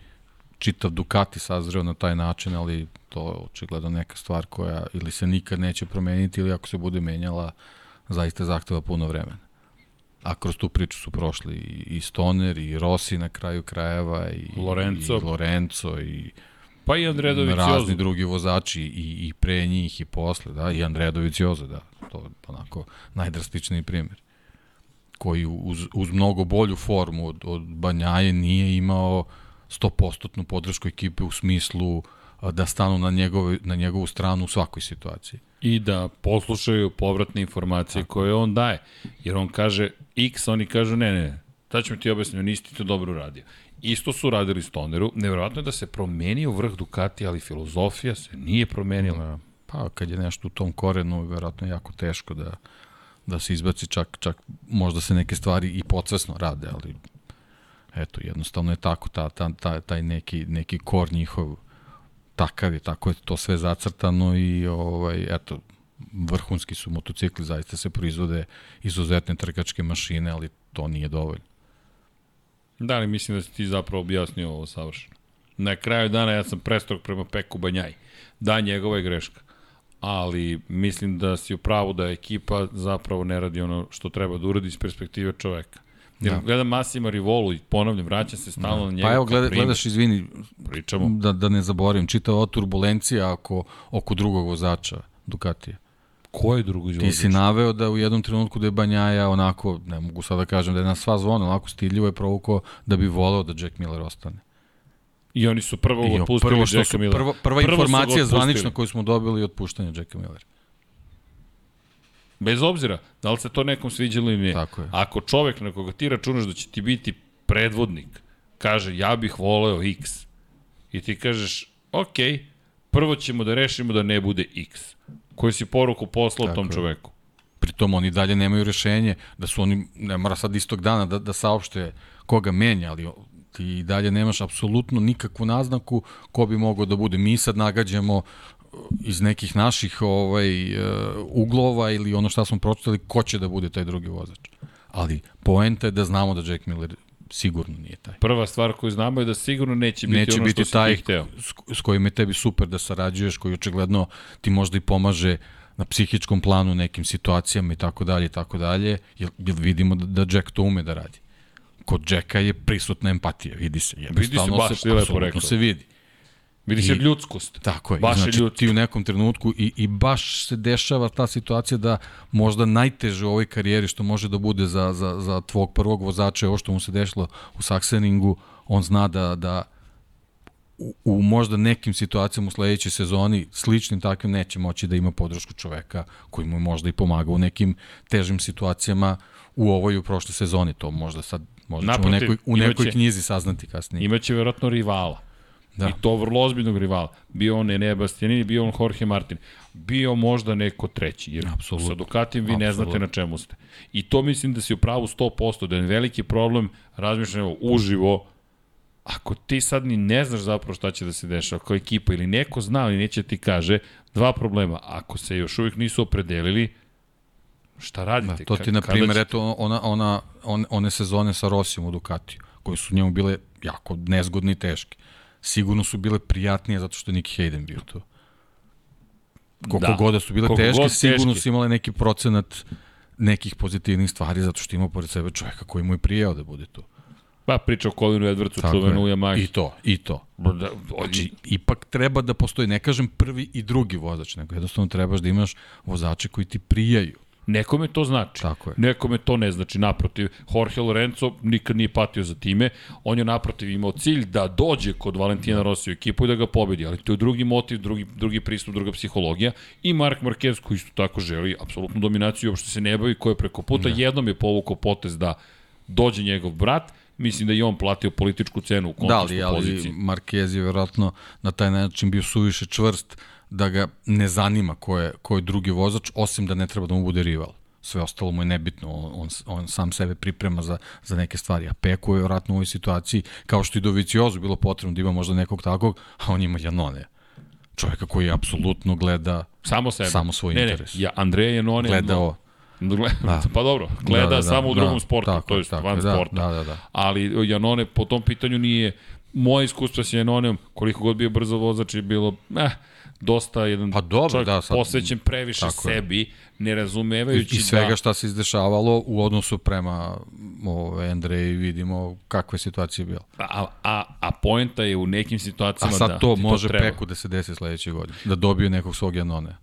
čitav Ducati sazreo na taj način, ali to je očigledno neka stvar koja ili se nikad neće promeniti ili ako se bude menjala, zaista zahteva puno vremena. A kroz tu priču su prošli i, i Stoner i Rossi na kraju krajeva i Lorenzo. i Lorenzo i Pa i Andredović razni drugi vozači i, i pre njih i posle, da, i Andredović Joza, da, to je onako najdrastičniji primjer koji uz, uz mnogo bolju formu od, od Banjaje nije imao 100% podršku ekipe u smislu a, da stanu na, njegove, na njegovu stranu u svakoj situaciji. I da poslušaju povratne informacije Tako. koje on daje. Jer on kaže X, oni kažu ne, ne, ću mi ti objasniti, nisi ti to dobro uradio. Isto su radili Stoneru. Nevjerojatno je da se promenio vrh Ducati, ali filozofija se nije promenila. Da. Pa kad je nešto u tom korenu, verovatno je jako teško da, da se izbaci čak, čak možda se neke stvari i podsvesno rade, ali eto, jednostavno je tako, ta, ta, ta, taj neki, neki kor njihov takav je, tako je to sve zacrtano i ovaj, eto, vrhunski su motocikli, zaista se proizvode izuzetne trkačke mašine, ali to nije dovoljno. Da, ali mislim da si ti zapravo objasnio ovo savršeno. Na kraju dana ja sam prestrog prema Peku Banjaj. Da, njegova je greška. Ali mislim da si u pravu da ekipa zapravo ne radi ono što treba da uradi iz perspektive čoveka. Jer da. gledam Massima Rivolu i ponavljam, vraća se stalno na njega. Pa evo, gleda, gledaš, izvini, Pričamo. da, da ne zaboravim, čitava ova turbulencija oko, oko drugog vozača, Ducatija. Ko je drugi Ti si naveo da u jednom trenutku da je Banjaja onako, ne mogu sad da kažem da je na sva zvona, onako stiljivo je provukao da bi voleo da Jack Miller ostane. I oni su prvo I otpustili prvo što Jacka Millera. prva, prva Prvo informacija zvanična koju smo dobili je otpuštanje Jacka Millera. Bez obzira, da li se to nekom sviđalo ili ne. Tako je. Ako čovek na koga ti računaš da će ti biti predvodnik, kaže ja bih voleo X, i ti kažeš, ok, prvo ćemo da rešimo da ne bude X. Koju si poruku poslao Tako tom je. čoveku? Pritom oni dalje nemaju rešenje, da su oni, ne mora sad istog dana da, da saopšte koga menja, ali ti dalje nemaš apsolutno nikakvu naznaku ko bi mogao da bude. Mi sad nagađamo iz nekih naših ovaj, uh, uglova ili ono šta smo pročitali, ko će da bude taj drugi vozač. Ali poenta je da znamo da Jack Miller sigurno nije taj. Prva stvar koju znamo je da sigurno neće biti Neće ono biti što si taj ti hteo. s, kojim je tebi super da sarađuješ, koji očigledno ti možda i pomaže na psihičkom planu nekim situacijama i tako dalje i tako dalje, jer, jer vidimo da, da Jack to ume da radi. Kod Jacka je prisutna empatija, vidi se. Jednostavno baš se, lepo rekao. se vidi. Vidi se I- ljudskost. Tako je. Baš znači, je ti u nekom trenutku i, i baš se dešava ta situacija da možda najteže u ovoj karijeri što može da bude za, za, za tvog prvog vozača je ovo što mu se dešlo u Sakseningu, on zna da, da u, u možda nekim situacijama u sledećoj sezoni sličnim takvim neće moći da ima podršku čoveka koji mu je možda i pomaga u nekim težim situacijama u ovoj u prošloj sezoni. To možda sad možda ćemo u Naprotiv, nekoj, u nekoj imaće- knjizi saznati kasnije. Imaće verovatno rivala. Da. Da. I to vrlo ozbiljnog rivala. Bio on Enea Bastianini, bio on Jorge Martin. Bio možda neko treći. Jer Apsolutno. sa Ducatijem vi ne Apsolutno. znate na čemu ste. I to mislim da si u pravu 100%, da je veliki problem, razmišljam evo, uživo, ako ti sad ni ne znaš zapravo šta će da se dešava kao ekipa ili neko zna ali neće ti kaže, dva problema. Ako se još uvijek nisu opredelili, šta radite? Da, to ti, na primjer, ćete? eto, ona, ona, on, one sezone sa Rosijom u Ducatiju, koje su njemu bile jako nezgodne i teške. Sigurno su bile prijatnije zato što je Nicky Hayden bio tu. Koliko Da. god da su bile Koliko teške, sigurno su imale neki procenat nekih pozitivnih stvari zato što ima pored sebe čoveka koji mu je prijao da bude tu. Pa priča o Colinu Edwardsu, čuvenu u je. Yamahi. I to, i to. Da, Znači, ipak treba da postoji, ne kažem prvi i drugi vozač, nego jednostavno trebaš da imaš vozače koji ti prijaju. Nekome to znači. Tako je. Nekome to ne znači. Naprotiv, Jorge Lorenzo nikad nije patio za time. On je naprotiv imao cilj da dođe kod Valentina Rossi u ekipu i da ga pobedi. Ali to je drugi motiv, drugi, drugi pristup, druga psihologija. I Mark Marquez koji isto tako želi apsolutnu dominaciju, uopšte se ne bavi, koji je preko puta. Da. Jednom je povukao potez da dođe njegov brat. Mislim da i on platio političku cenu u Da, kontekstu ali, ali poziciji. Marquez je verovatno na taj način bio suviše čvrst da ga ne zanima ko je, ko je drugi vozač, osim da ne treba da mu bude rival. Sve ostalo mu je nebitno, on, on, on sam sebe priprema za, za neke stvari. A Peko je vjerojatno u ovoj situaciji, kao što i Doviciozu bilo potrebno da ima možda nekog takvog, a on ima Janone. Čovjeka koji apsolutno gleda Samo sebe. samo svoj ne, interes. Ne, ja, Andreja Janone... gleda ovo. Gleda, Da. (laughs) pa dobro, gleda Da, da, da, samo u da, drugom sportu, tako to je, tako van da, sporta. da, da, da. Ali Janone po tom pitanju nije, moje iskustvo sa Janonem, koliko god bio brzo vozač je bilo, eh, dosta jedan Pa dobro, čovjek da, sad- posvećen previše tako je. sebi, ne I, razumevajući I svega da... šta se izdešavalo u odnosu prema ove, Andreji vidimo kakva je situacija bila. A, a, a poenta je u nekim A situacijama sad da to može treba. Peku da se desi sledeće godine. Da dobije nekog svog Janone.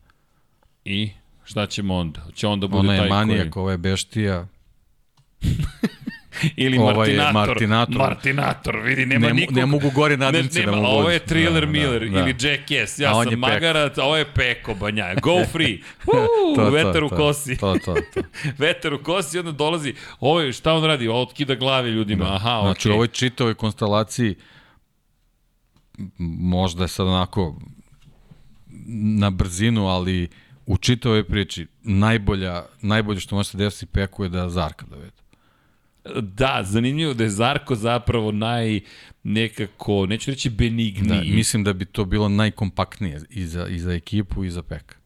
I šta ćemo onda? Će onda bude Ona taj je manijak, koji... ova je beštija. (laughs) (laughs) Ili Ovaj Martinator. Martinator. Martinator, vidi, nema Ne nikog. ne mogu gori nadimci ne, da nema, mu Ovo budu. je Thriller Da, da, Miller da. ili Jackass, ja sam Peko. magarac, a ovo je Peko Banjaja. Go (laughs) free. To, to, vetar u kosi. To, to, to. (laughs) vetar u kosi onda dolazi, ovo je, šta on radi? Otkida glave ljudima, aha, Znači, u ovoj čitavoj konstelaciji možda je sad onako na brzinu, ali u čitavoj priči najbolja, najbolje što može se desiti Peku je da Zarka dovede. Da, zanimljivo da je Zarko zapravo naj nekako, neću reći benigniji. Da, mislim da bi to bilo najkompaktnije i za, i za ekipu i za Peka.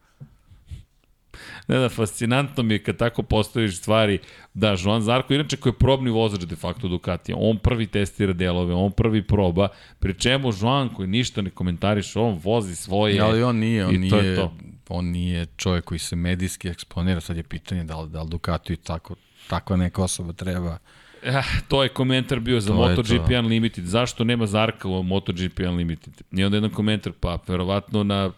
Ne da, fascinantno mi je kad tako postaviš stvari. Da, Joan Zarko, inače koji je probni vozač de facto Ducatija, on prvi testira delove, on prvi proba, pri čemu Joan koji ništa ne komentariše, on vozi svoje. ali on nije, on i to nije, to. on nije čovjek koji se medijski eksponira, sad je pitanje da li, da li Ducati tako, takva neka osoba treba. Eh, to je komentar bio za To MotoGP to. Unlimited. Zašto nema Zarka u MotoGP Unlimited? I onda jedan komentar, pa verovatno na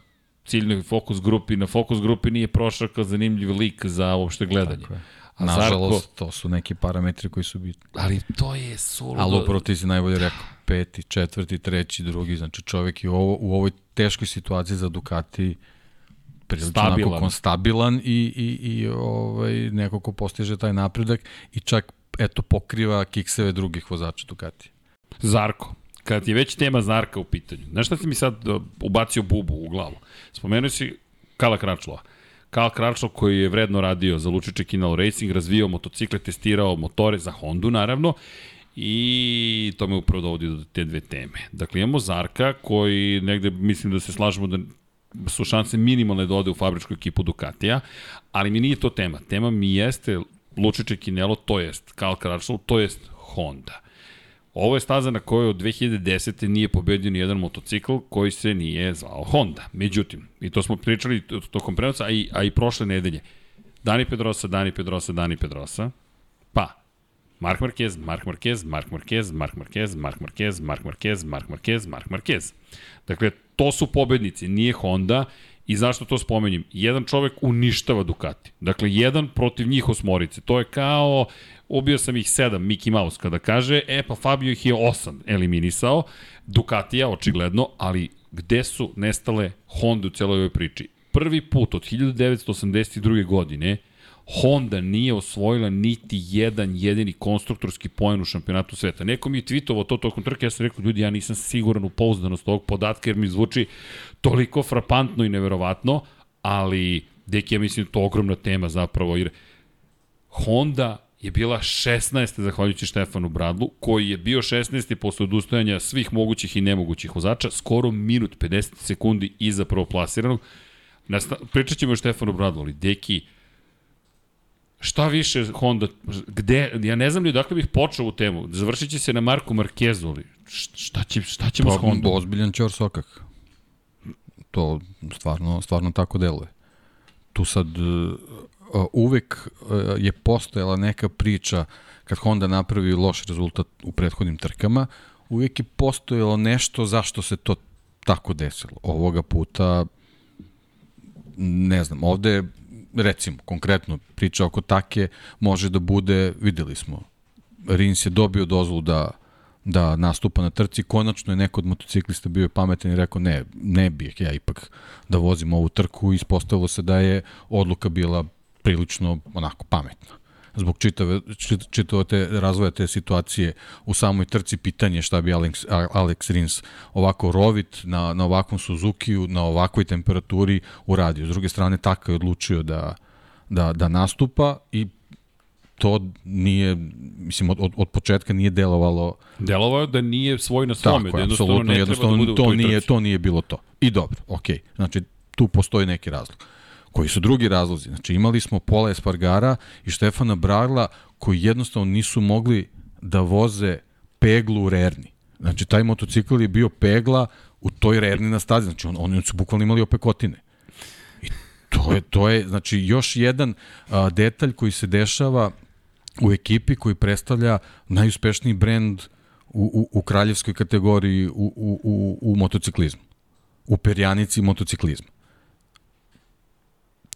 ciljnoj fokus grupi, na fokus grupi nije prošao kao zanimljiv lik za uopšte gledanje. Tako je. A Nažalost, Zarko, to su neki parametri koji su bitni. ali to je suludo. Ali upravo ti si najbolje rekao, peti, četvrti, treći, drugi, znači čovek je u, ovo, u ovoj teškoj situaciji za Ducati prilično Stabilan. konstabilan i, i, i ovaj, neko ko postiže taj napredak i čak eto pokriva kikseve drugih vozača Ducati. Zarko. Kad je već tema Zarka u pitanju, znaš šta si mi sad uh, ubacio bubu u glavu? Spomenuo si Kala Kračlova. Kala Kračlov koji je vredno radio za Lučiće Kinal Racing, razvijao motocikle, testirao motore za Hondu naravno i to me upravo dovodi do te dve teme. Dakle, imamo Zarka koji negde mislim da se slažemo da su šanse minimalne da ode u fabričku ekipu Ducatija, ali mi nije to tema. Tema mi jeste Lučiće Kinelo, to jest Kal Kračlov, to jest Honda. Ovo je staza na kojoj od 2010. nije pobedio ni jedan motocikl koji se nije zvao Honda. Međutim, i to smo pričali tokom prenosa, a i, a i prošle nedelje. Dani Pedrosa, Dani Pedrosa, Dani Pedrosa, pa Mark Marquez, Mark Marquez, Mark Marquez, Mark Marquez, Mark Marquez, Mark Marquez, Mark Marquez, Mark Marquez. Dakle, to su pobednici, nije Honda I zašto to spomenjem? Jedan čovek uništava Ducati. Dakle, jedan protiv njih osmorice. To je kao, ubio sam ih sedam, Mickey Mouse kada kaže, e pa Fabio ih je osam eliminisao, Ducatija očigledno, ali gde su nestale Honda u celoj ovoj priči? Prvi put od 1982. godine Honda nije osvojila niti jedan jedini konstruktorski poen u šampionatu sveta. Neko mi je tweetovao to tokom trke, ja sam rekao, ljudi, ja nisam siguran u pouzdanost ovog podatka, jer mi zvuči toliko frapantno i neverovatno, ali, deki, ja mislim, to je ogromna tema zapravo, jer Honda je bila 16. zahvaljujući Štefanu Bradlu, koji je bio 16. posle odustajanja svih mogućih i nemogućih vozača, skoro minut 50 sekundi iza prvoplasiranog. Nasta, pričat ćemo o Štefanu Bradlu, ali deki, šta više Honda, gde, ja ne znam li odakle bih počeo u temu, završit će se na Marku Markezu, ali šta, će, šta ćemo s Pa, Hondom? ozbiljan čor sokak. To stvarno, stvarno tako deluje. Tu sad uh, uvek uh, je postojala neka priča kad Honda napravi loš rezultat u prethodnim trkama, uvek je postojalo nešto zašto se to tako desilo. Ovoga puta ne znam, ovde recimo, konkretno priča oko take može da bude, videli smo, Rins je dobio dozvolu da da nastupa na trci, konačno je neko od motociklista bio pametan i rekao ne, ne bih ja ipak da vozim ovu trku i ispostavilo se da je odluka bila prilično onako pametna zbog čitave, čit, čitave te razvoja te situacije u samoj trci pitanje šta bi Alex, Alex Rins ovako rovit na, na ovakvom Suzukiju, na ovakvoj temperaturi uradio. S druge strane, Taka je odlučio da, da, da nastupa i to nije, mislim, od, od, od početka nije delovalo Delovao je da nije svoj na svome, tako, da jednostavno ne treba da bude u to toj nije, trci. to nije bilo to. I dobro, okej. Znači, tu postoji neki razlog. Koji su drugi razlozi? Znači, imali smo Pola Espargara i Štefana Bragla koji jednostavno nisu mogli da voze peglu u Rerni. Znači, taj motocikl je bio pegla u toj Rerni na stazi. Znači, on, oni su bukvalno imali opekotine. I to je, to je znači, još jedan a, detalj koji se dešava u ekipi koji predstavlja najuspešniji brend u, u, u kraljevskoj kategoriji u, u, u, u motociklizmu. U perjanici motociklizma.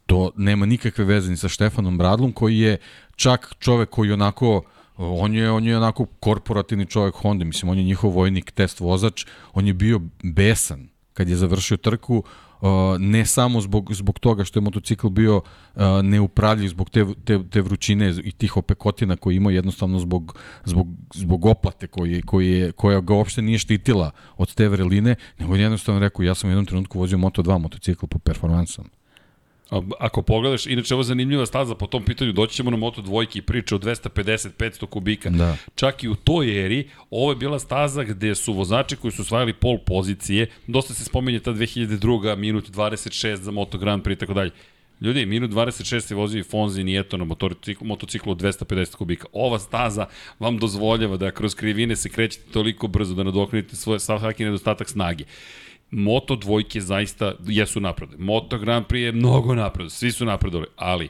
To nema nikakve veze ni sa Štefanom Bradlom, koji je čak čovek koji onako on je on je onako korporativni čovek Honda, mislim on je njihov vojnik, test vozač, on je bio besan kad je završio trku, uh, ne samo zbog, zbog toga što je motocikl bio uh, neupravljiv zbog te, te, te vrućine i tih opekotina koje ima jednostavno zbog, zbog, zbog oplate koji, koji je, koja ga uopšte nije štitila od te vreline, nego je jednostavno rekao ja sam u jednom trenutku vozio Moto2 motocikl po performansama. Ako pogledaš, inače ovo je zanimljiva staza po tom pitanju, doći ćemo na Moto dvojke i priče o 250-500 kubika. Da. Čak i u toj eri, ovo je bila staza gde su vozači koji su osvajali pol pozicije, dosta se spominje ta 2002. minut 26 za Moto Grand Prix i tako dalje. Ljudi, minut 26 je vozio i Fonzi Nieto na motociklu, motociklu od 250 kubika. Ova staza vam dozvoljava da kroz krivine se krećete toliko brzo da nadoknadite svoj svaki nedostatak snage. Moto dvojke zaista jesu napredo. Moto Grand Prix je mnogo napredo, svi su napredovali, ali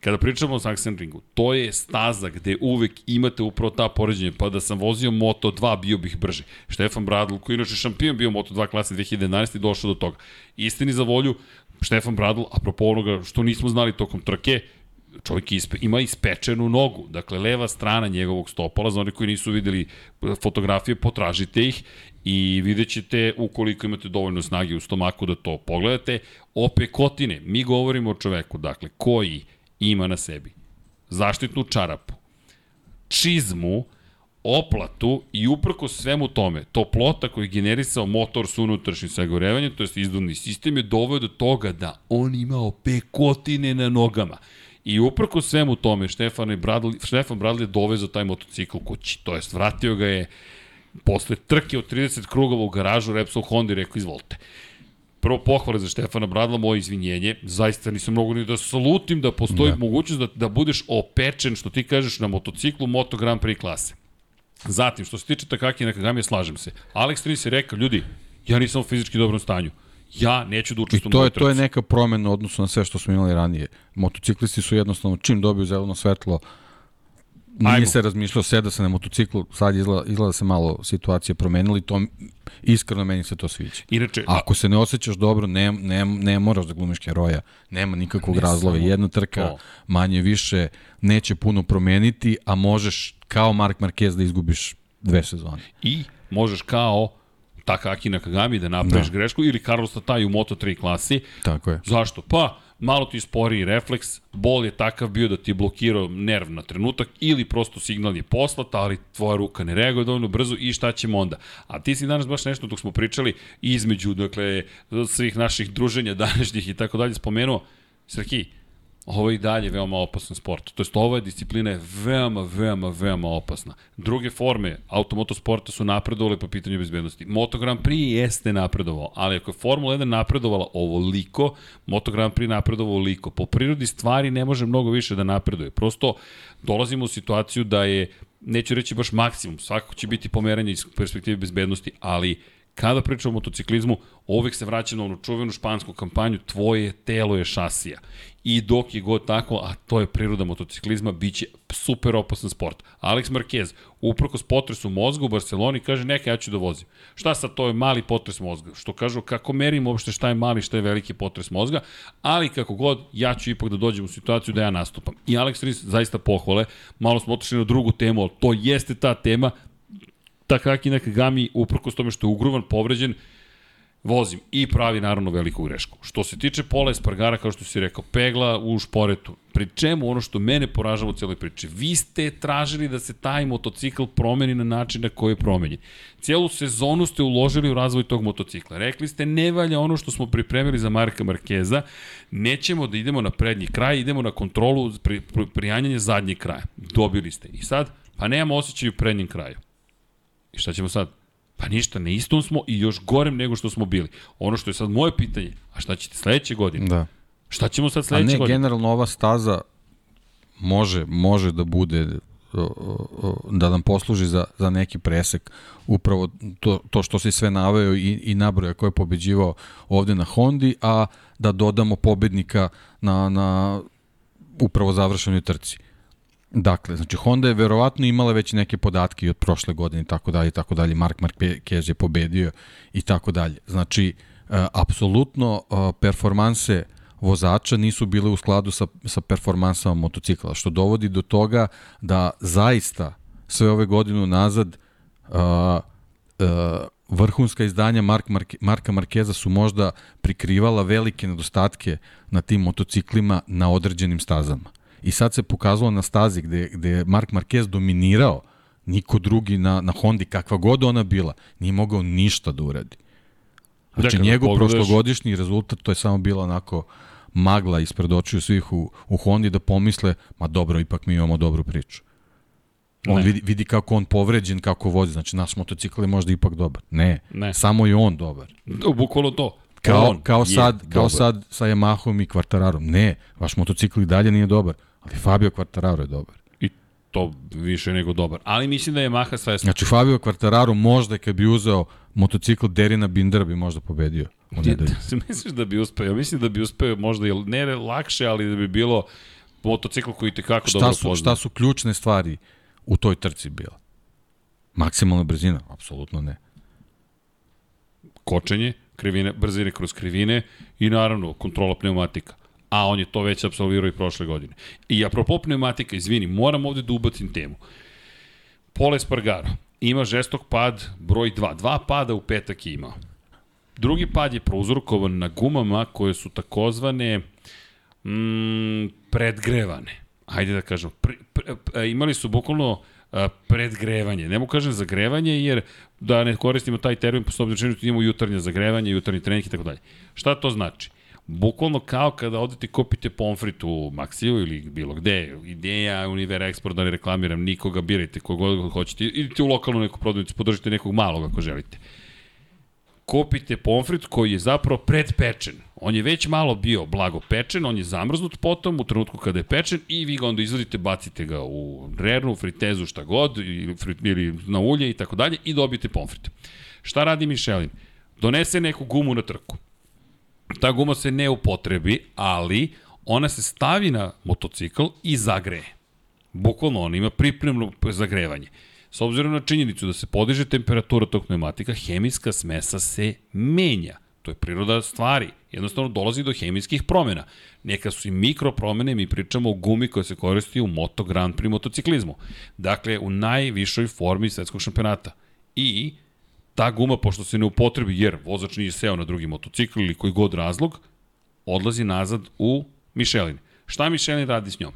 kada pričamo o Sachsenringu, to je staza gde uvek imate upravo ta poređenja, pa da sam vozio Moto2 bio bih brži. Štefan Bradl, koji inače šampion bio Moto2 klase 2011. došao do toga. Istini za volju, Štefan Bradl, apropo onoga što nismo znali tokom trke, čovjek ispe, ima ispečenu nogu, dakle leva strana njegovog stopala, za oni koji nisu videli e, fotografije, potražite ih i vidjet ćete ukoliko imate dovoljno snage u stomaku da to pogledate. Opekotine, mi govorimo o čoveku, dakle, koji ima na sebi zaštitnu čarapu, čizmu, oplatu i uprko svemu tome, toplota koju je generisao motor sa unutrašnjim sagorevanjem, to je izduvni sistem, je doveo do toga da on imao pekotine na nogama. I uprko svemu tome, Štefan, Bradley, Štefan Bradley je dovezao taj motocikl kući, to jest vratio ga je posle trke od 30 krugova u garažu Repsol Honda i rekao izvolite. Prvo pohvale za Štefana Bradla, moje izvinjenje. Zaista nisam mogu ni da salutim da postoji da. mogućnost da, da budeš opečen, što ti kažeš, na motociklu Moto Grand Prix klase. Zatim, što se tiče Takaki Nakagami, slažem se. Alex Tris je rekao, ljudi, ja nisam u fizički dobrom stanju ja neću da učestvujem I to je, to je neka promena odnosno na sve što smo imali ranije. Motociklisti su jednostavno, čim dobiju zeleno svetlo, nije Ajmo. se razmišljao, seda se na motociklu, sad izgleda, izgleda se malo situacija promenila i to iskreno meni se to sviđa. Inače, Ako se ne osjećaš dobro, ne, ne, ne moraš da glumiš heroja, nema nikakvog razloga. Jedna trka to. manje više neće puno promeniti, a možeš kao Mark Marquez da izgubiš dve sezone. I možeš kao Takaki Nakagami da napraviš da. grešku ili Carlos Tataj u Moto3 klasi. Tako je. Zašto? Pa, malo ti sporiji refleks, bol je takav bio da ti je blokirao nerv na trenutak ili prosto signal je poslat, ali tvoja ruka ne reaguje dovoljno brzo i šta ćemo onda? A ti si danas baš nešto dok smo pričali između dakle, svih naših druženja današnjih i tako dalje spomenuo, Srki, Ovo je i dalje veoma opasan sport. To jest, ova disciplina je veoma, veoma, veoma opasna. Druge forme automotosporta su napredovale po pitanju bezbednosti. Moto Grand Prix jeste napredovao, ali ako je Formula 1 napredovala ovoliko, Moto Grand Prix napredovao ovoliko. Po prirodi stvari ne može mnogo više da napreduje. Prosto dolazimo u situaciju da je, neću reći baš maksimum, svakako će biti pomeranje iz perspektive bezbednosti, ali kada pričamo o motociklizmu, uvek se vraća na onu čuvenu špansku kampanju, tvoje telo je šasija i dok je god tako, a to je priroda motociklizma, bit će super opasan sport. Alex Marquez, uprkos potresu mozga u Barceloni, kaže neka ja ću da vozim. Šta sad, to je mali potres mozga. Što kažu, kako merimo uopšte šta je mali, šta je veliki potres mozga, ali kako god, ja ću ipak da dođem u situaciju da ja nastupam. I Alex Rins zaista pohvale, malo smo otišli na drugu temu, ali to jeste ta tema, Takaki Nakagami, uprkos tome što je ugruvan, povređen, vozim i pravi naravno veliku grešku. Što se tiče Pola Espargara, kao što si rekao, pegla u šporetu. Pri čemu ono što mene poražava u cijeloj priči, vi ste tražili da se taj motocikl promeni na način na koji je promenjen. Cijelu sezonu ste uložili u razvoj tog motocikla. Rekli ste ne valja ono što smo pripremili za Marka Markeza, nećemo da idemo na prednji kraj, idemo na kontrolu pri, pri, prijanjanja zadnjeg kraja. Dobili ste. I sad, pa nemamo osjećaj u prednjem kraju. I šta ćemo sad? Pa ništa, na istom smo i još gorem nego što smo bili. Ono što je sad moje pitanje, a šta ćete sledeće godine? Da. Šta ćemo sad sledeće godine? A ne, godine? generalno ova staza može, može da bude da nam posluži za, za neki presek upravo to, to što se sve naveo i, i nabroja ko je pobeđivao ovde na Hondi, a da dodamo pobednika na, na upravo završenoj trci. Dakle, znači Honda je verovatno imala već neke podatke i od prošle godine i tako dalje tako dalje. Mark Marquez je pobedio i tako dalje. Znači, uh, apsolutno uh, performanse vozača nisu bile u skladu sa, sa performansama motocikla, što dovodi do toga da zaista sve ove godine nazad uh, uh, vrhunska izdanja Mark, Mark, Marka Markeza su možda prikrivala velike nedostatke na tim motociklima na određenim stazama. I sad se pokazalo na stazi gde, gde je Mark Marquez dominirao, niko drugi na, na Hondi, kakva god ona bila, nije mogao ništa da uradi. Znači, Dekada, njegov pogledaš... prošlogodišnji rezultat, to je samo bilo onako magla ispred očiju svih u, u Hondi da pomisle, ma dobro, ipak mi imamo dobru priču. On vidi, vidi kako on povređen, kako vozi. Znači, naš motocikl je možda ipak dobar. Ne, ne. samo je on dobar. Bukvalo to. Kao, on kao, sad, kao dobar. sad sa Yamahom i Quartararom. Ne, vaš motocikl i dalje nije dobar. Ali Fabio Quartararo je dobar. I to više nego dobar. Ali mislim da je Maha svesna. Znači Fabio Quartararo možda kad bi uzeo motocikl Derina Bindera bi možda pobedio. Ne, (laughs) misliš da bi uspeo? Mislim da bi uspeo možda, ne lakše, ali da bi bilo motocikl koji te kako Šta dobro su, poznaje. šta su ključne stvari u toj trci bila? Maksimalna brzina? Apsolutno ne. kočenje, krivine, brzine kroz krivine i naravno kontrola pneumatika. A on je to već absolvirao i prošle godine. I apropo pneumatika, izvini, moram ovde da ubacim temu. Pole Spargaro ima žestok pad broj 2. Dva pada u petak je imao. Drugi pad je prouzrokovan na gumama koje su takozvane mm, predgrevane. Hajde da kažem, pre, pre, pre, imali su bukvalno predgrevanje. Ne mogu kažem zagrevanje, jer da ne koristimo taj termin, po sobom činu imamo jutarnje zagrevanje, jutarnji trening i tako dalje. Šta to znači? Bukvalno kao kada odete kupite pomfrit u Maxiju ili bilo gde, ideja, Univer Export, da ne reklamiram nikoga, birajte kogod hoćete, idite u lokalnu neku prodavnicu, podržite nekog malog ako želite kupite pomfrit koji je zapravo predpečen. On je već malo bio blago pečen, on je zamrznut potom u trenutku kada je pečen i vi ga onda izvadite, bacite ga u rernu, fritezu, šta god, ili, na ulje i tako dalje i dobijete pomfrit. Šta radi Michelin? Donese neku gumu na trku. Ta guma se ne upotrebi, ali ona se stavi na motocikl i zagreje. Bukvalno on ima pripremno zagrevanje. S obzirom na činjenicu da se podiže temperatura tog pneumatika, hemijska smesa se menja. To je priroda stvari. Jednostavno dolazi do hemijskih promena. Neka su i mikropromene, mi pričamo o gumi koja se koristi u Moto Grand Prix motociklizmu. Dakle, u najvišoj formi svetskog šampionata. I ta guma, pošto se ne upotrebi, jer vozač nije seo na drugi motocikl ili koji god razlog, odlazi nazad u Michelin. Šta Michelin radi s njom?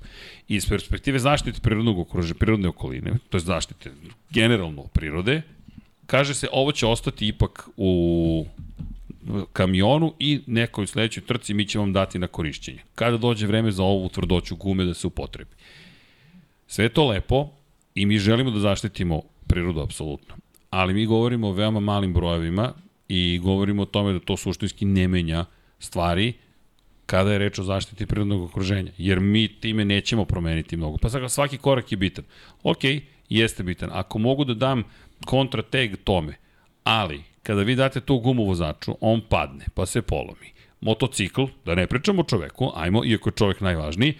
Iz perspektive zaštite prirodnog okruženja, prirodne okoline, to je zaštite generalno prirode, kaže se ovo će ostati ipak u kamionu i nekoj sledećoj trci mi ćemo vam dati na korišćenje. Kada dođe vreme za ovu tvrdoću gume da se upotrebi. Sve to lepo i mi želimo da zaštitimo prirodu apsolutno. Ali mi govorimo o veoma malim brojevima i govorimo o tome da to suštinski ne menja stvari kada je reč o zaštiti prirodnog okruženja. Jer mi time nećemo promeniti mnogo. Pa sad svaki korak je bitan. Ok, jeste bitan. Ako mogu da dam kontrateg tome, ali kada vi date tu gumu vozaču, on padne, pa se polomi. Motocikl, da ne pričamo o čoveku, ajmo, iako je čovek najvažniji,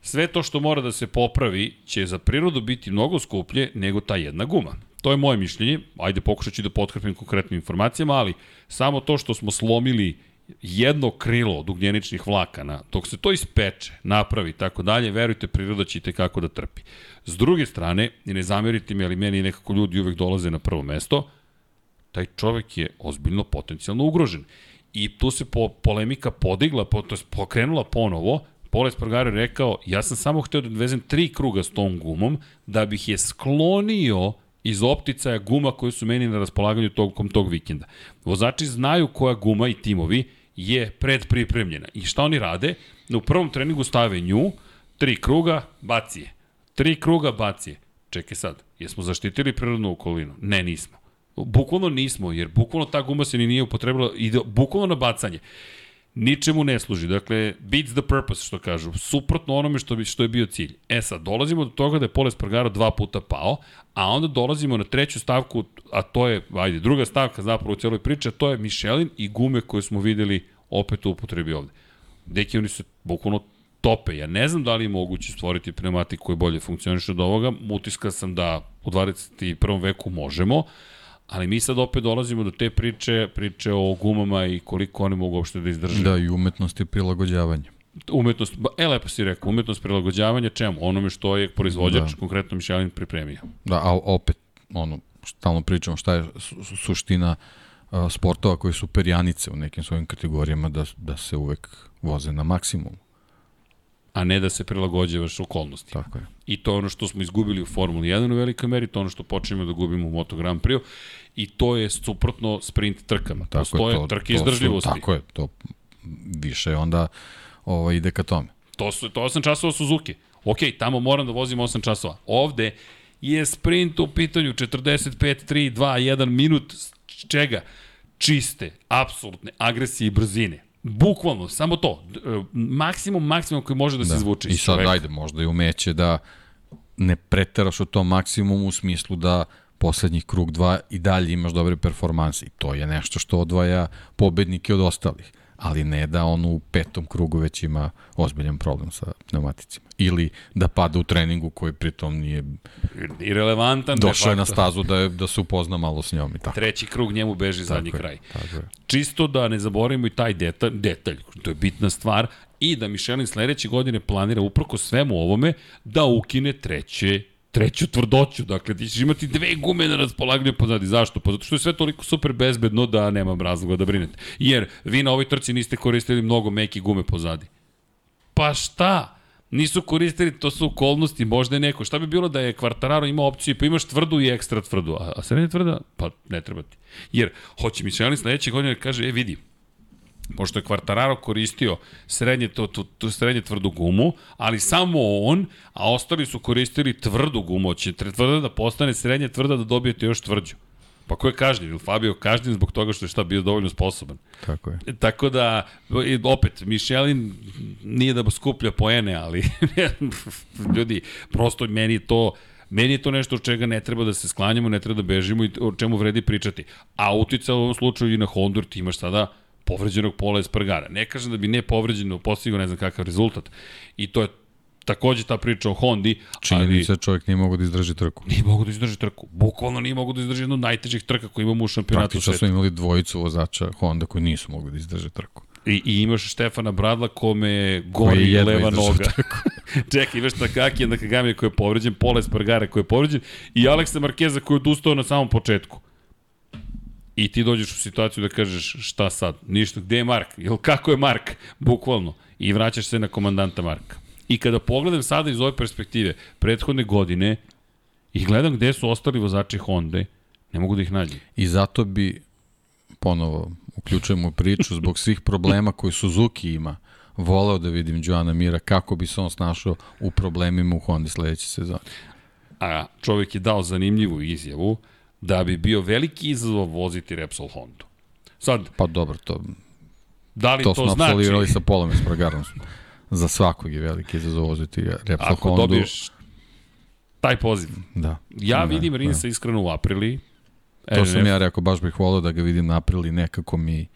sve to što mora da se popravi će za prirodu biti mnogo skuplje nego ta jedna guma. To je moje mišljenje, ajde pokušat ću da potkrepim konkretnim informacijama, ali samo to što smo slomili jedno krilo od ugljeničnih vlakana, dok se to ispeče, napravi i tako dalje, verujte, priroda će i kako da trpi. S druge strane, i ne zamerite mi, ali meni nekako ljudi uvek dolaze na prvo mesto, taj čovek je ozbiljno potencijalno ugrožen. I tu se po, polemika podigla, po, to je pokrenula ponovo, Pole Spargaro je rekao, ja sam samo hteo da odvezem tri kruga s tom gumom, da bih je sklonio iz opticaja guma koje su meni na raspolaganju tokom tog vikenda. Vozači znaju koja guma i timovi je predpripremljena. I šta oni rade? U prvom treningu stave nju, tri kruga, baci je. Tri kruga, baci je. Čekaj sad, jesmo zaštitili prirodnu okolinu? Ne, nismo. Bukvalno nismo, jer bukvalno ta guma se ni nije upotrebila, ide bukvalno na bacanje. Ničemu ne služi. Dakle, beats the purpose, što kažu. Suprotno onome što, bi, što je bio cilj. E sad, dolazimo do toga da je Pole Spargaro dva puta pao, a onda dolazimo na treću stavku, a to je, ajde, druga stavka zapravo u cijeloj priči, a to je Michelin i gume koje smo videli opet u upotrebi ovde. Deki, oni se bukvalno tope. Ja ne znam da li je moguće stvoriti pneumatik koji bolje funkcioniše od ovoga. Utiska sam da u 21. veku možemo, ali mi sad opet dolazimo do te priče, priče o gumama i koliko one mogu uopšte da izdrže. Da, i umetnosti prilagođavanja. Umetnost, e, lepo si rekao, umetnost prilagođavanja čemu? Onome što je proizvođač, da. konkretno Michelin, pripremio. Da, a opet, ono, stalno pričamo šta je su, suština uh, sportova koji su perjanice u nekim svojim kategorijama da, da se uvek voze na maksimum. A ne da se prilagođavaš okolnosti. Tako je. I to je ono što smo izgubili u Formuli 1 u velikoj meri, to je ono što počnemo da gubimo u Moto Grand Prix i to je suprotno sprint trkama. Tako Postoje je, to, trke izdržljivosti. Tako je, to više onda ovo, ide ka tome. To, su, to 8 časova Suzuki. Ok, tamo moram da vozim 8 časova. Ovde je sprint u pitanju 45, 3, 2, 1 minut čega? Čiste, apsolutne agresije i brzine. Bukvalno, samo to. Maksimum, maksimum koji može da se da. izvuče. I sad, čoveka. ajde, možda i umeće da ne preteraš u tom maksimumu u smislu da poslednjih krug 2 i dalje imaš dobre performanse. I to je nešto što odvaja pobednike od ostalih. Ali ne da on u petom krugu već ima ozbiljan problem sa pneumaticima. Ili da pada u treningu koji pritom nije Irelevantan. došao je na stazu da, je, da se upozna malo s njom i tako. Treći krug njemu beži zadnji je, kraj. tako je. Čisto da ne zaboravimo i taj detalj, detalj, to je bitna stvar, i da Michelin sledeće godine planira uprko svemu ovome da ukine treće treću tvrdoću. Dakle, ti ćeš imati dve gume na raspolaganju pozadi. Zašto? Pa zato što je sve toliko super bezbedno da nemam razloga da brinete. Jer vi na ovoj trci niste koristili mnogo meki gume pozadi. Pa šta? Nisu koristili, to su okolnosti, možda je neko. Šta bi bilo da je Quartararo imao opciju, pa imaš tvrdu i ekstra tvrdu, a, a srednja tvrda, pa ne treba ti. Jer hoće Michelin sledeće godine da kaže, e vidi, pošto je Quartararo koristio srednje, to, to, to srednje tvrdu gumu, ali samo on, a ostali su koristili tvrdu gumu, će tvrda da postane srednje tvrda da dobijete još tvrđu. Pa ko je kažnjen? Ili Fabio kažnjen zbog toga što je šta bio dovoljno sposoban? Tako je. Tako da, opet, Michelin nije da skuplja poene, ali (laughs) ljudi, prosto meni je to Meni je to nešto od čega ne treba da se sklanjamo, ne treba da bežimo i o čemu vredi pričati. A utica u ovom slučaju i na Honda, ti imaš sada povređenog pola Espargara. Ne kažem da bi ne povređeno postigao ne znam kakav rezultat. I to je takođe ta priča o Hondi, Činjenica ali čovjek nije mogo da izdrži trku. nije mogo da izdrži trku. Bukvalno nije mogo da izdrži jednu od najtežih trka koje imamo u šampionatu Praktično sveta. smo imali dvojicu vozača Honda koji nisu mogli da izdrže trku. I, I imaš Štefana Bradla kome gori je leva noga. (laughs) Čekaj, imaš Takaki Nakagami koji je povređen, Pola Espargara koji je povređen i Aleksa Markeza koji je odustao na samom početku. I ti dođeš u situaciju da kažeš šta sad, ništa, gde je Mark? Jel kako je Mark? Bukvalno. I vraćaš se na komandanta Marka. I kada pogledam sada iz ove perspektive, prethodne godine, i gledam gde su ostali vozači Honda, ne mogu da ih nađem. I zato bi, ponovo, uključujemo priču, zbog svih problema koji Suzuki ima, voleo da vidim Joana Mira kako bi se on snašao u problemima u Hondi sledeće sezone. a čovjek je dao zanimljivu izjavu da bi bio veliki izazov voziti Repsol Hondu. Sad, Pa dobro, to, da li to to, smo znači, sa Polom Espargarom. Za svakog je veliki izazov voziti Repsol ako Hondu. dobiješ taj poziv? Da. Ja Da, vidim Rinsa iskreno u aprili. To sam RNF ja rekao, baš bih volao da ga vidim na aprili, nekako mi,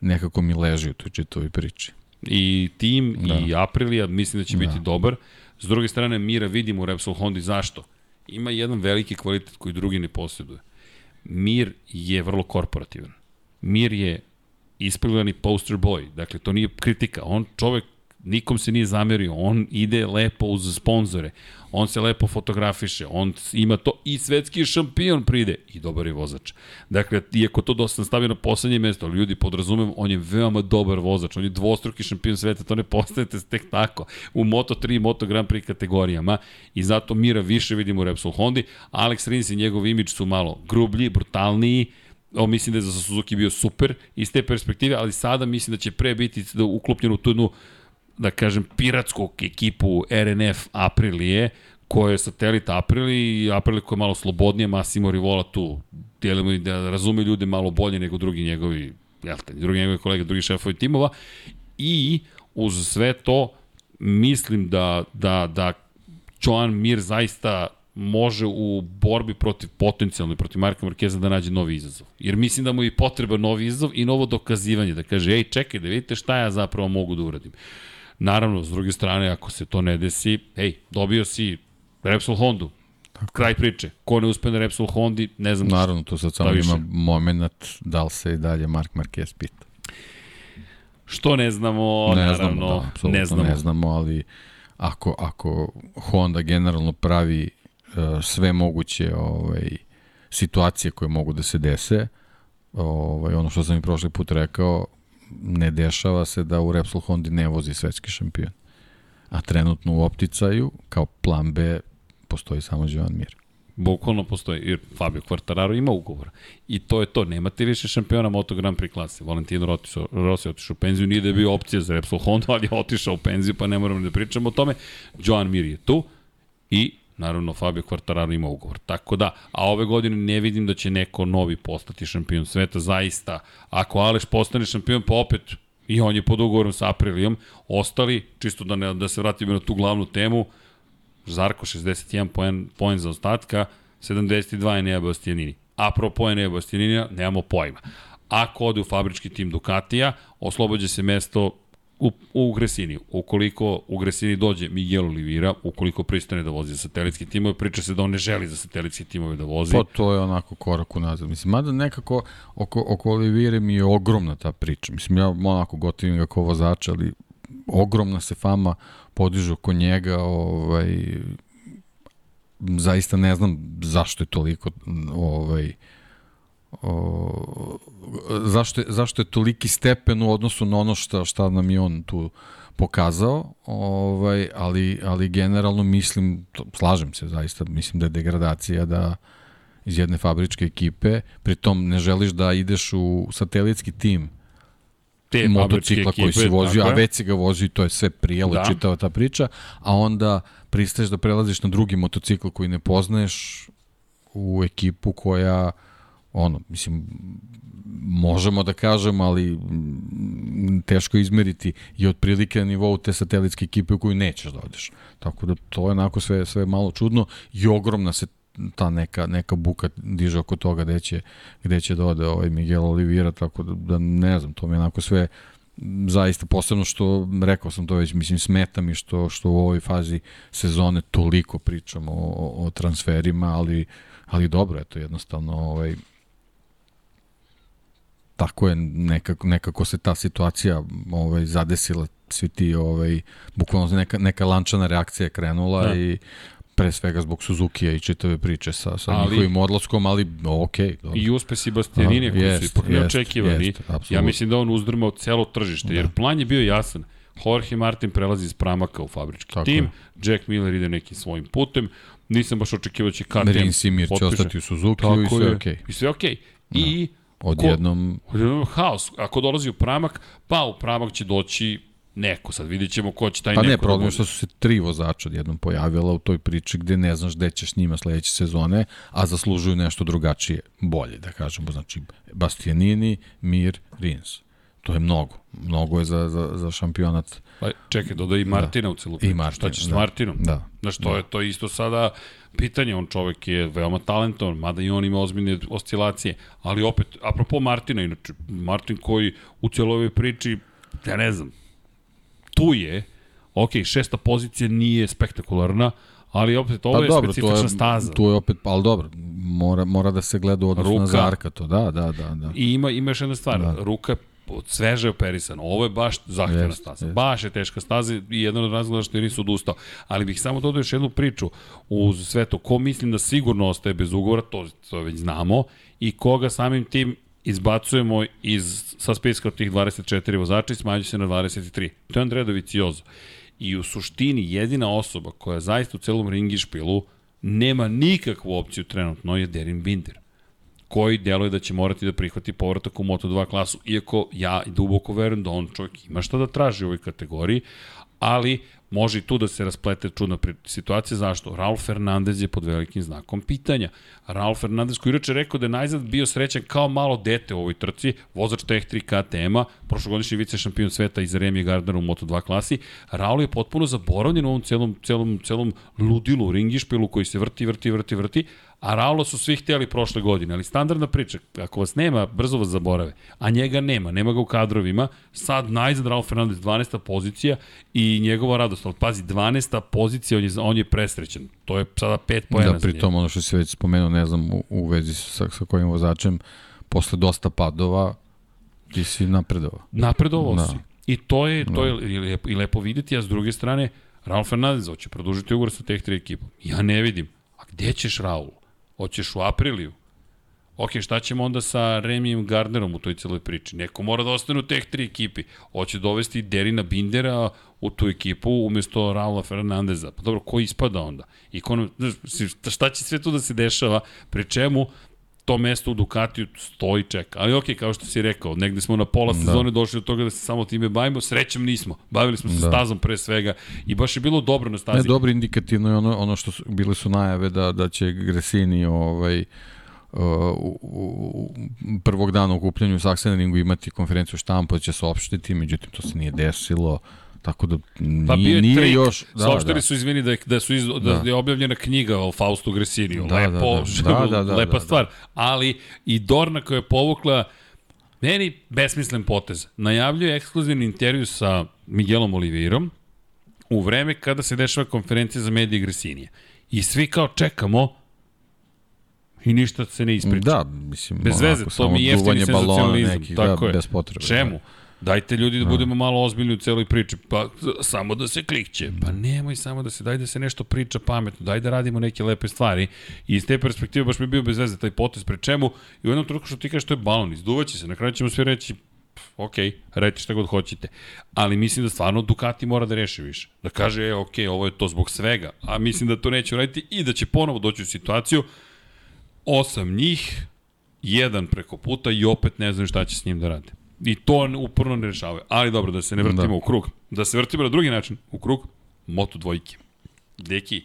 nekako mi leži u toj čitovi priči. I tim Da. i Aprilija mislim da će biti Da. dobar. S druge strane, Mira vidimo u Repsol Hondi. Zašto? Ima jedan veliki kvalitet koji drugi ne posjeduje. Mir je vrlo korporativan. Mir je ispeglani poster boy. Dakle, to nije kritika. On čovek nikom se nije zamerio, on ide lepo uz sponzore, on se lepo fotografiše, on ima to. I svetski šampion pride. I dobar je vozač. Dakle, iako to dosta stavio na poslednje mesto, ali ljudi podrazumem, on je veoma dobar vozač, on je dvostruki šampion sveta, to ne postajete tek tako. U Moto3 i Moto Grand Prix kategorijama. I zato Mira više vidimo u Repsol Hondi, Alex Rins i njegov imidž su malo grublji, brutalniji, o, mislim da je za Suzuki bio super iz te perspektive, ali sada mislim da će pre biti da uklopljen u tu jednu da kažem, piratsku ekipu RNF Aprilije, koja je satelit Aprili i Aprili koja je malo slobodnije, Massimo Rivola tu delimo i da razume ljude malo bolje nego drugi njegovi, jel te, drugi njegovi kolege, drugi šefovi timova i uz sve to mislim da, da, da Joan Mir zaista može u borbi protiv potencijalno protiv Marka Markeza da nađe novi izazov. Jer mislim da mu je potreba novi izazov i novo dokazivanje, da kaže, ej, čekaj, da vidite šta ja zapravo mogu da uradim. Naravno, s druge strane, ako se to ne desi, ej, dobio si Repsol Hondu, Tako. kraj priče. Ko ne uspe na Repsol Hondi, ne znam Naravno, tu sad samo više? ima moment da li se i dalje Mark Marquez pita. što ne znamo, ne naravno, znamo, da, ne znamo. ne znamo, ali ako, ako Honda generalno pravi uh, sve moguće ovaj, situacije koje mogu da se dese, ovaj, ono što sam i prošli put rekao, ne dešava se da u Repsol Hondi ne vozi svetski šampion. A trenutno u opticaju, kao plan B, postoji samo Joan Mir. Bukvalno postoji, jer Fabio Quartararo ima ugovor. I to je to, nemate više šampiona Moto Grand Prix klase. Valentino Rossi, Rossi otišao u penziju, nije da je bio opcija za Repsol Honda, (laughs) ali je otišao u penziju, pa ne moramo da pričamo o tome. Joan Mir je tu i naravno Fabio Quartararo ima ugovor. Tako da, a ove godine ne vidim da će neko novi postati šampion sveta, zaista. Ako Aleš postane šampion, pa opet i on je pod ugovorom sa Aprilijom, ostali, čisto da, ne, da se vratimo na tu glavnu temu, Zarko 61 poen, poen za ostatka, 72 je Nea Bastianini. Apropo je Nea Bastianina, nemamo pojma. Ako ode u fabrički tim Ducatija, oslobađa se mesto u, u Gresini. Ukoliko u Gresini dođe Miguel Olivira, ukoliko pristane da vozi za satelitski timove, priča se da on ne želi za satelitski timove da vozi. Pa to je onako korak unazad. Mislim, mada nekako oko, oko Olivire mi je ogromna ta priča. Mislim, ja onako gotivim ga kao vozača, ali ogromna se fama podiže oko njega, ovaj, zaista ne znam zašto je toliko ovaj, o, zašto, je, zašto je toliki stepen u odnosu na ono šta, šta nam je on tu pokazao, ovaj, ali, ali generalno mislim, to, slažem se zaista, mislim da je degradacija da iz jedne fabričke ekipe, pritom ne želiš da ideš u satelitski tim Te motocikla fabričke koji si ekipe, vozio, a već si ga vozio i to je sve prijelo, Da. da. čitava ta priča, a onda pristaješ da prelaziš na drugi motocikl koji ne poznaješ u ekipu koja ono, mislim, možemo da kažemo, ali mm, teško izmeriti i otprilike na nivou te satelitske ekipe u koju nećeš da odeš. Tako da to je onako sve, sve malo čudno i ogromna se ta neka, neka buka diže oko toga gde će, gde će da ode ovaj Miguel Oliveira, tako da, da ne znam, to mi je onako sve zaista posebno što rekao sam to već mislim smeta mi što što u ovoj fazi sezone toliko pričamo o, o, o transferima ali ali dobro eto jednostavno ovaj tako je nekako, nekako se ta situacija ovaj zadesila svi ti ovaj bukvalno neka neka lančana reakcija je krenula Da. da. i pre svega zbog Suzukija i čitave priče sa, sa Ali- njihovim odlaskom, ali ok. Dobro. I uspesi Bastianine koji su ipak neočekivani. jest, ja mislim da on uzdrmao celo tržište, jer plan je bio jasan. Jorge Martin prelazi iz Pramaka u fabrički Tako tim, je. Jack Miller ide nekim svojim putem, nisam baš očekivao da će KTM Simir će ostati u Suzuki i sve je. okej. I sve okej. I Odjednom Odjednom haos. Ako dolazi u Pramak, pa u Pramak će doći neko. Sad vidjet ćemo ko će taj Pa neko ne, da problem je što su se tri vozača odjednom pojavila u toj priči gde ne znaš gde ćeš njima sledeće sezone, a zaslužuju nešto drugačije, bolje da kažemo. Znači, Bastianini, Mir, Rins. To je mnogo. Mnogo je za, za, za šampionat. Pa, čekaj, dodaj i Martina u celu priču. Martina, Šta ćeš s da. Martinom? Da. Znaš, to, je, to je isto sada pitanje. On čovek je veoma talentovan, mada i on ima ozbiljne oscilacije. Ali opet, apropo Martina, inače, Martin koji u cijeloj ovoj priči, ja ne znam, tu je, ok, šesta pozicija nije spektakularna, ali opet ovo Pa je dobro, specifična je, staza. tu je opet, ali dobro, mora, mora da se gleda u odnosu Ruka. na Zarka to, da, da, da. da. I ima, ima još jedna stvar, da. ruka sveže operisana. Ovo je baš zahtjevna Jest, staza. jest. Baš je teška staza i jedan od razloga što je nisu odustao. Ali bih samo dodao još jednu priču uz sve to. Ko mislim da sigurno ostaje bez ugovora, to, to već znamo, i koga samim tim izbacujemo iz, sa spiska od tih 24 vozača i smanjuje se na 23. To je Andrea Doviciozo. I u suštini jedina osoba koja zaista u celom ringišpilu nema nikakvu opciju trenutno je Derin Binder koji deluje da će morati da prihvati povratak u Moto2 klasu, iako ja duboko verujem da on čovjek ima šta da traži u ovoj kategoriji, ali može i tu da se rasplete čudna situacija. Zašto? Raul Fernandez je pod velikim znakom pitanja. Raul Fernandez koji inače rekao da je najzad bio srećan kao malo dete u ovoj trci, vozač Tech 3 KTM-a, prošlogodišnji vice šampion sveta iz Remi Gardner u Moto2 klasi. Raul je potpuno zaboravljen u ovom celom, celom, celom ludilu, ringišpilu koji se vrti, vrti, vrti, vrti, a Raula su svi hteli prošle godine, ali standardna priča, ako vas nema, brzo vas zaborave, a njega nema, nema ga u kadrovima, sad najzad Raul Fernandez 12. pozicija i njegova radost, ali pazi, 12. pozicija, on je, on je presrećen, to je sada 5 pojena Da, za njega. pritom ono što si već spomenuo, ne znam, u, u vezi sa, sa kojim vozačem, posle dosta padova, ti si napredovao. Napredovao Da. si. I to je, to je i lepo, i lepo videti, a s druge strane, Raul Fernandez hoće produžiti ugovor sa teh tri ekipom. Ja ne vidim. A gde ćeš Raul? Hoćeš u Apriliju? Ok, šta ćemo onda sa Remijem Gardnerom u toj celoj priči? Neko mora da ostane u teh tri ekipi. Hoće dovesti Derina Bindera u tu ekipu umesto Raula Fernandeza. Pa dobro, ko ispada onda? I ko, šta će sve tu da se dešava? Pri čemu to mesto u Ducatiju stoji čeka. Ali okej, kao što si rekao, negde smo na pola sezone došli do toga da se samo time bavimo, srećem nismo. Bavili smo se Da. stazom pre svega i baš je bilo dobro na Ne, stazi. dobro indikativno je ono, ono što su, bile su najave da, da će Gresini ovaj, uh, u, u, prvog dana u okupljanju u Saksenringu imati konferenciju štampa da će se opštiti, međutim to se nije desilo, tako da nije, Pa bio je nije trik, još... da, Saopštili da. su, izvini, da, je, da, su iz, da, Da. je objavljena knjiga o Faustu Gresiniju. Da, Lepo, da, da. (laughs) Da, da, da, lepa da, da. stvar. Ali i Dorna koja je povukla Meni besmislen potez. Najavljuje ekskluzivni intervju sa Miguelom Oliveirom u vreme kada se dešava konferencija za medije Gresinije. I svi kao čekamo i ništa se ne ispriča. Da, mislim, Bez veze, to mi je jeftini senzacionalizam. nekih, tako da, je. bez potrebe. Čemu? Dajte ljudi da budemo malo ozbiljni u celoj priči. Pa samo da se klikće. Pa nemoj samo da se, daj da se nešto priča pametno. Daj da radimo neke lepe stvari. I iz te perspektive baš mi je bio bez veze taj potez pre čemu. I u jednom trenutku što ti kažeš to je balon. Izduvaće se. Na kraju ćemo sve reći ok, radite šta god hoćete. Ali mislim da stvarno Ducati mora da reši više. Da kaže, e, ok, ovo je to zbog svega. A mislim da to neće uraditi i da će ponovo doći u situaciju osam njih, jedan preko puta i opet ne znaju šta će s njim da rade. I to uporno ne rešavaju. Ali dobro, da se ne vrtimo da. u krug. Da se vrtimo na drugi način, u krug Moto dvojke. Deki,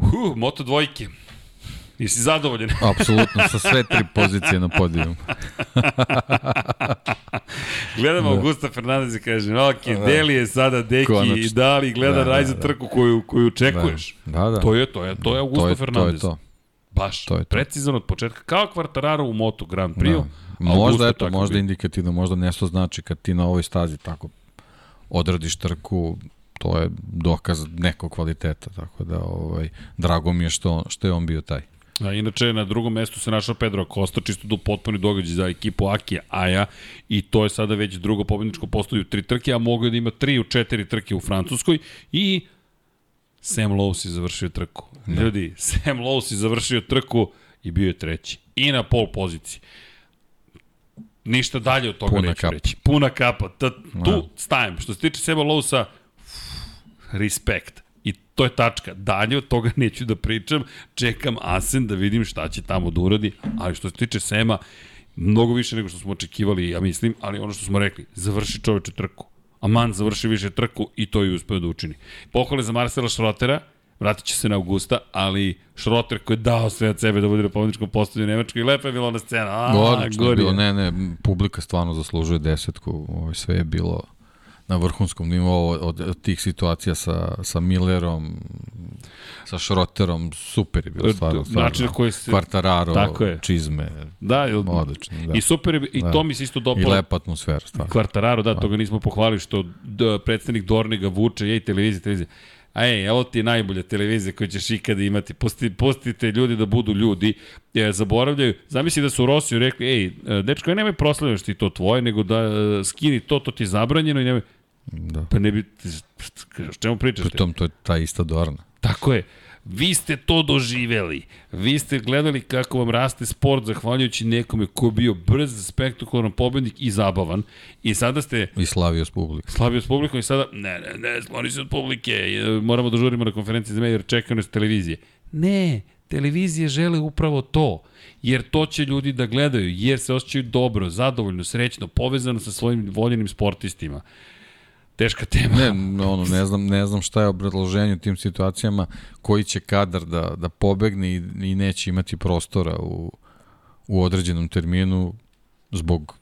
huh, Moto dvojke. Jesi zadovoljen? (laughs) Apsolutno, sa sve tri pozicije na podijum. (laughs) Gledamo da. Augusta Fernandez i kaže, ok, da. Deli je sada Deki Konačno. i da li gleda da, da, Rajza da. trku koju, koju očekuješ. Da, da. To je to, je, to je Augusto to je, Fernandez. To je to. Baš, to je to. precizan od početka, kao Kvartararo u Moto Grand Prix. Da. Možda, eto, možda bi. indikativno, možda nešto znači kad ti na ovoj stazi tako odradiš trku, to je dokaz nekog kvaliteta, tako da ovaj, drago mi je što, što je on bio taj. A inače, na drugom mestu se našao Pedro Acosta, čisto do potpuni događaj za ekipu Akija Aja i to je sada već drugo pobedničko postoji u tri trke, a mogu da ima tri u četiri trke u Francuskoj i Sam Lowe's je završio trku. Da. Ljudi, Sam Lowe's je završio trku i bio je treći. I na pol poziciji. Ništa dalje od toga Puna neću kapa. reći. Puna kapa. Ta, tu da. stajem. Što se tiče Seba Lowsa, respekt. I to je tačka. Dalje od toga (laughs) neću da pričam. Čekam Asen da vidim šta će tamo da uradi. Ali što se tiče Sema, mnogo više nego što smo očekivali, ja mislim, ali ono što smo rekli, završi čoveče trku. Aman završi više trku i to je uspeo da učini. Pohvale za Marcela Šrotera, vratit će se na Augusta, ali Šroter koji je dao sve od sebe da bude na pobedničkom postavlju Nemačkoj i lepa je bila ona scena. A, Odlično bilo, ne, ne, publika stvarno zaslužuje desetku, ovo, sve je bilo na vrhunskom nivou od, od tih situacija sa, sa Millerom, sa Šroterom, super je bilo stvarno. stvarno. Način na koji se... Kvartararo, Tako je. čizme, Da, il, odlično. Da. i super je, i Da. to mi se isto I dopalo. lepa atmosfera, stvarno. Kvartararo, da, toga nismo pohvalili što d, predstavnik Dorniga vuče, jej, televizija, televizija. A ej, evo ti najbolja televizija koju ćeš ikada imati. Pusti, pustite ljudi da budu ljudi. E, zaboravljaju. Zamisli da su u Rosiju rekli, ej, e, dečko, nemoj proslavljaš ti to tvoje, nego da e, skini to, to ti je zabranjeno i nemoj... Da. Pa ne bi... Čemu pričaš? Pritom, to je ta ista Dorna. Tako je. Vi ste to doživeli. Vi ste gledali kako vam raste sport zahvaljujući nekome ko je bio brz, spektakularan pobednik i zabavan. I sada ste I slavio s publikom. slavio s publikom i sada, ne, ne, ne, skloni se od publike, e, moramo da žurimo na konferenciji za medije jer čekaju nas televizije. Ne, televizije žele upravo to, jer to će ljudi da gledaju, jer se osjećaju dobro, zadovoljno, srećno, povezano sa svojim voljenim sportistima. Teška tema. Ne, ono, ne znam, ne znam šta je obrazloženje u tim situacijama, koji će kadar da, da pobegne i, i neće imati prostora u, u određenom terminu zbog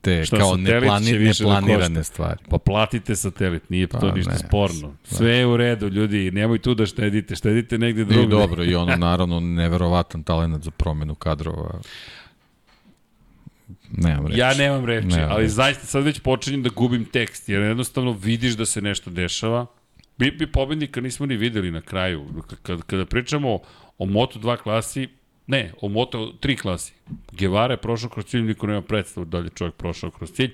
te Šta, kao satelit će neplani, više da neplanirane košta? stvari. Pa platite satelit, nije Pa, to ništa ne, sporno. Sve je u redu, ljudi, nemoj tu da štedite, štedite negde I drugde. dobro, i ono, naravno, neverovatan talent za promenu kadrova. Nemam reći. Ja nemam reči, Nemam ali reči. zaista sad već počinjem da gubim tekst, jer jednostavno vidiš da se nešto dešava. Bi, bi pobednika nismo ni videli na kraju. Kada, kada pričamo o Moto2 klasi, ne, o Moto3 klasi. Guevara je prošao kroz cilj, niko nema predstavu da li je čovjek prošao kroz cilj.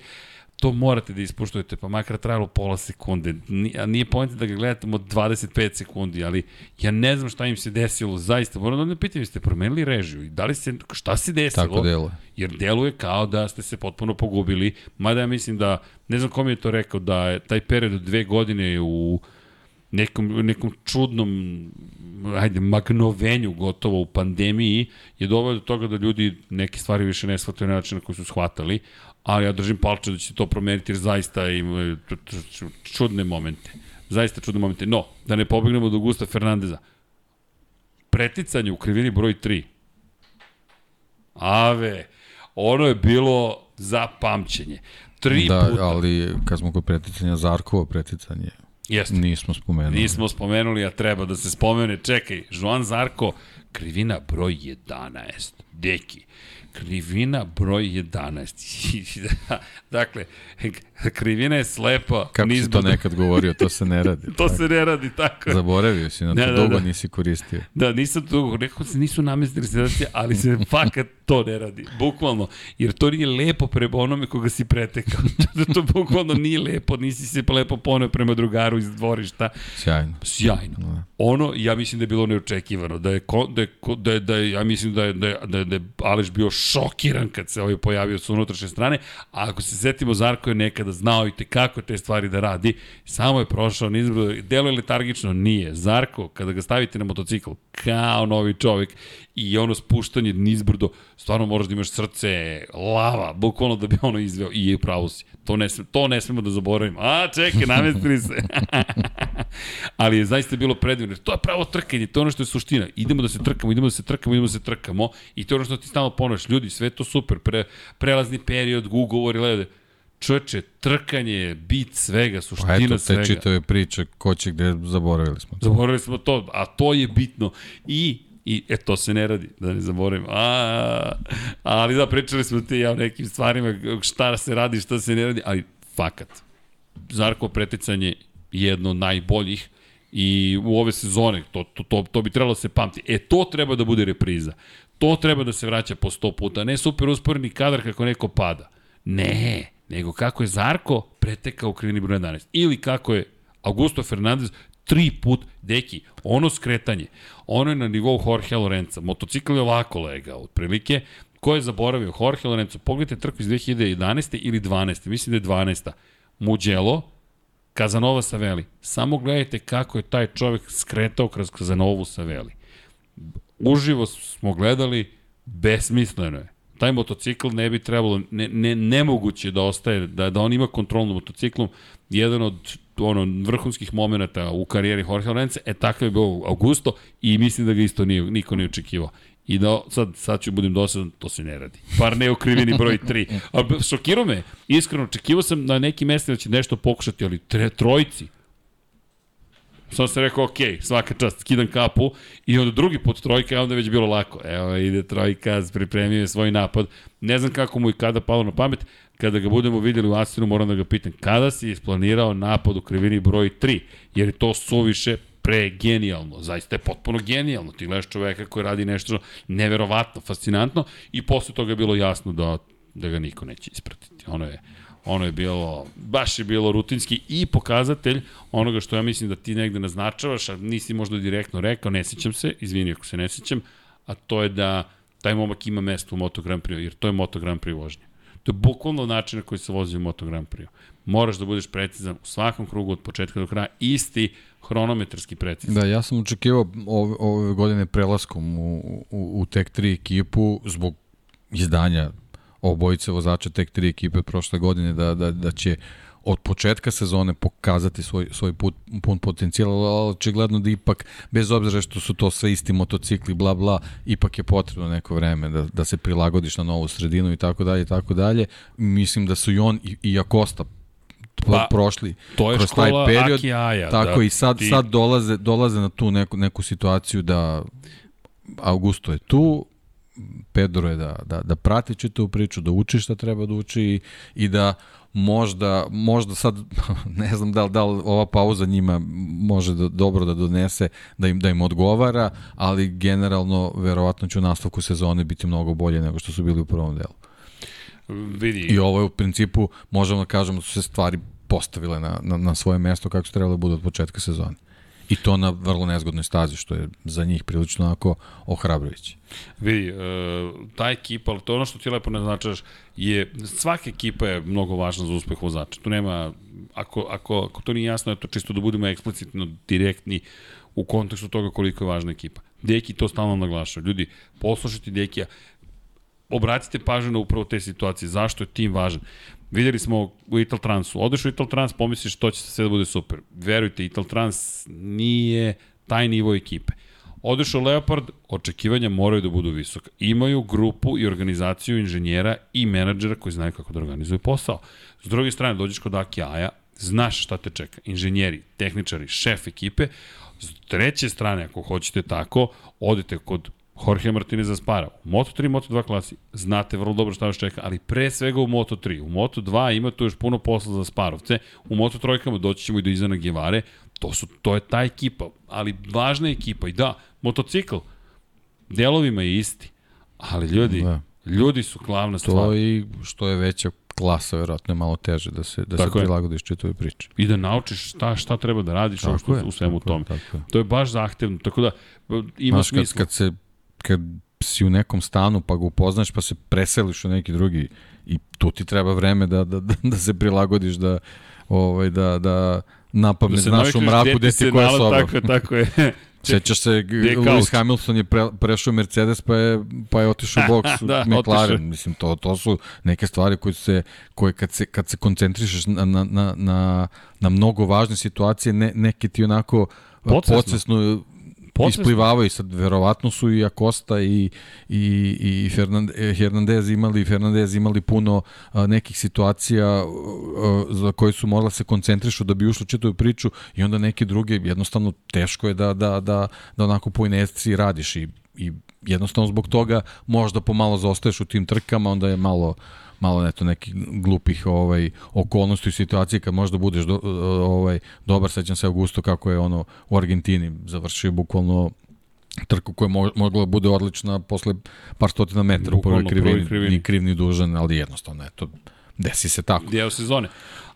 To morate da ispuštujete, pa makar trajalo pola sekunde. Ni- A nije pojenta da ga gledate od 25 sekundi, ali ja ne znam šta im se desilo, zaista. Moram da ne pitam, jeste promenili režiju i da li se, šta se desilo? Tako deluje. jer deluje kao da ste se potpuno pogubili, mada ja mislim da, ne znam kom je to rekao, da je taj period od dve godine u nekom, nekom čudnom ajde, magnovenju gotovo u pandemiji je doveo do toga da ljudi neke stvari više ne shvataju na način na koji su shvatali, ali ja držim palče da će to promeniti jer zaista imaju ču- ču- ču- čudne momente. Zaista čudne momente. No, da ne pobegnemo do Augusta Fernandeza. Preticanje u krivini broj 3. Ave, ono je bilo za pamćenje. Tri Da, puta. ali kad smo kod preticanja, Zarkovo preticanje, Jeste. nismo spomenuli. Nismo spomenuli, a treba da se spomene. Čekaj, Joan Zarko, krivina broj 11. Deki, krivina broj 11. (laughs) dakle, krivina je slepa. Kako si to nekad govorio, to se ne radi. (laughs) to se ne radi tako. Zaboravio si, na to Da, da, dugo da. nisi koristio. Da, nisam to, rekao se nisu namestili sedacije, ali se (laughs) fakat to ne radi. Bukvalno. Jer to nije lepo prema onome koga si pretekao. (laughs) to bukvalno nije lepo, nisi se lepo poneo prema drugaru iz dvorišta. Sjajno. Sjajno. Ono, ja mislim da je bilo neočekivano. Da je, da je, da je, da je ja mislim da je, da je, da je, da je Aleš bio šokiran kad se ovaj pojavio sa unutrašnje strane, a ako se setimo, Zarko je nekada znao i te kako te stvari da radi, samo je prošao nizbrdo, delo je letargično, nije. Zarko, kada ga stavite na motocikl, kao novi čovek, i ono spuštanje nizbrdo, stvarno moraš da imaš srce lava, bukvalno da bi ono izveo, i je u pravu si. To ne, sme, to ne smemo da zaboravimo. A, čekaj, namestili se. (laughs) ali je zaista bilo predivno. To je pravo trkanje, to je ono što je suština. Idemo da se trkamo, idemo da se trkamo, idemo da se trkamo i to je ono što ti stalno ponoš. Ljudi, sve to super, pre, prelazni period, ugovori, lede. Čoveče, trkanje je bit svega, Pa suština eto, te svega. čitave priče, ko će gde, zaboravili smo. Zaboravili smo to, a to je bitno. I I e, to se ne radi, da ne zaboravim. A, ali da, pričali smo ti ja o nekim stvarima, šta se radi, šta se ne radi, ali fakat. Zarko preticanje je jedno od najboljih i u ove sezone, to, to, to, to bi trebalo da se pamti. E, to treba da bude repriza. To treba da se vraća po sto puta. Ne super usporeni kadar kako neko pada. Ne, nego kako je Zarko pretekao u krivini broj 11. Ili kako je Augusto Fernandez tri put, deki, ono skretanje, ono je na nivou Jorge Lorenza. Motocikl je ovako legao, otprilike. Ko je zaboravio? Jorge Lorenzo. Pogledajte trku iz 2011. ili 12. Mislim da je 12. Mugello, Kazanova Saveli. Samo gledajte kako je taj čovek skretao kroz Kazanovu Saveli. Uživo smo gledali, besmisleno je. Taj motocikl ne bi trebalo, ne, ne, nemoguće da ostaje, da, da on ima kontrol nad motociklom. Jedan od ono, vrhunskih momenta u karijeri Jorge Lorenze, e takav je bio Augusto i mislim da ga isto nije, niko nije očekivao. I da, sad, sad ću budem dosadan, to se ne radi. Par ne u krivini broj 3. A šokirao me, iskreno, očekivao sam na neki mestima da će nešto pokušati, ali tre, trojci, Sam rekao, ok, svaka čast, skidam kapu i onda drugi put trojka, a onda već bilo lako. Evo ide trojka, pripremio je svoj napad. Ne znam kako mu i kada palo na pamet, kada ga budemo videli u Astinu, moram da ga pitam, kada si isplanirao napad u krivini broj 3? Jer je to suviše pre genijalno, zaista je potpuno genijalno. Ti gledaš čoveka koji radi nešto neverovatno, fascinantno i posle toga je bilo jasno da, da ga niko neće ispratiti. Ono je, ono je bilo, baš je bilo rutinski i pokazatelj onoga što ja mislim da ti negde naznačavaš, a nisi možda direktno rekao, ne sećam se, izvini ako se ne sećam, a to je da taj momak ima mesto u Moto Grand Prix, jer to je Moto Grand Prix vožnja. To je bukvalno način na koji se vozi u Moto Grand Prix. Moraš da budeš precizan u svakom krugu od početka do kraja, isti hronometarski precizan. Da, ja sam očekivao ove, ove godine prelaskom u, u, u tek 3 ekipu zbog izdanja obojice vozača tek 3 ekipe prošle godine da, da, da će od početka sezone pokazati svoj, svoj put, pun potencijal, ali očigledno da ipak, bez obzira što su to sve isti motocikli, bla bla, ipak je potrebno neko vreme da, da se prilagodiš na novu sredinu i tako dalje i tako dalje. Mislim da su i on i, i Akosta Pa, prošli to je kroz taj period. Aki Aja, tako da i sad, ti- sad dolaze, dolaze na tu neku, neku situaciju da Augusto je tu, Pedro je da, da, da prati čitavu priču, da uči šta treba da uči i, i da možda, možda sad, (laughs) ne znam da li, da li ova pauza njima može da, dobro da donese, da im, da im odgovara, ali generalno verovatno će u nastavku sezone biti mnogo bolje nego što su bili u prvom delu. Vidi, I ovo je u principu, možemo da kažemo, da su se stvari postavile na, na, na svoje mesto kako su trebalo da budu od početka sezone. I to na vrlo nezgodnoj stazi, što je za njih prilično onako ohrabrujuće. Vidi, uh, ta ekipa, ali to je ono što ti lepo naznačaš, je, svaka ekipa je mnogo važna za uspeh vozača. Tu nema, ako, ako, ako to nije jasno, je to čisto da budemo eksplicitno direktni u kontekstu toga koliko je važna ekipa. Deki to stalno naglašava. Ljudi, poslušajte Dekija, obratite pažnju na upravo te situacije, zašto je tim važan. Videli smo u Ital Transu, odeš u Ital Trans, pomisliš to će sve da bude super. Verujte, Ital Trans nije taj nivo ekipe. Odeš u Leopard, očekivanja moraju da budu visoka. Imaju grupu i organizaciju inženjera i menadžera koji znaju kako da organizuju posao. S druge strane, dođeš kod Aki Aja, znaš šta te čeka. Inženjeri, tehničari, šef ekipe. S treće strane, ako hoćete tako, odete kod Jorge Martinez Aspara. U Moto3 i Moto2 klasi znate vrlo dobro šta vas čeka, ali pre svega u Moto3. U Moto2 ima tu još puno posla za Sparovce. U Moto3 doći ćemo i do Izana Gevare. To, su, to je ta ekipa, ali važna ekipa. I da, motocikl, delovima je isti. Ali ljudi, da. ljudi su glavna stvar. To i što je veća klasa, verovatno je malo teže da se, da tako se prilagodiš čitove priče. I da naučiš šta, šta treba da radiš tako što, je, u svemu tome. Tako. To je baš zahtevno, tako da ima Znaš, smisla. Kad, kad, se, kad si u nekom stanu pa ga upoznaš pa se preseliš u neki drugi i tu ti treba vreme da, da, da, da se prilagodiš da, ovaj, da, da napamet da znaš u mraku gde ti koja soba. Tako, tako je. (laughs) Sećaš se, Lewis Hamilton je pre, prešao Mercedes pa je, pa je otišao u (laughs) boks da, McLaren. Otišao. Mislim, to, to su neke stvari koje, se, koje kad, se, kad se koncentrišeš na, na, na, na, na mnogo važne situacije, ne, neke ti onako podsvesno, Podsvesno. isplivavaju. Sad, verovatno su i Acosta i, i, i Hernandez imali, Fernandez imali puno a, nekih situacija a, za koje su morala se koncentrišu da bi ušli čitavu priču i onda neke druge, jednostavno teško je da, da, da, da onako po inerciji radiš i, i jednostavno zbog toga možda pomalo zaostaješ u tim trkama, onda je malo malo neto nekih glupih ovaj okolnosti i situacije kad možda budeš do, ovaj dobar sećam se Augusto kako je ono u Argentini završio bukvalno trku koja je mogla da bude odlična posle par stotina metara u prvoj krivini, krivini, ni kriv ni dužan, ali jednostavno eto desi se tako. Dijel sezone.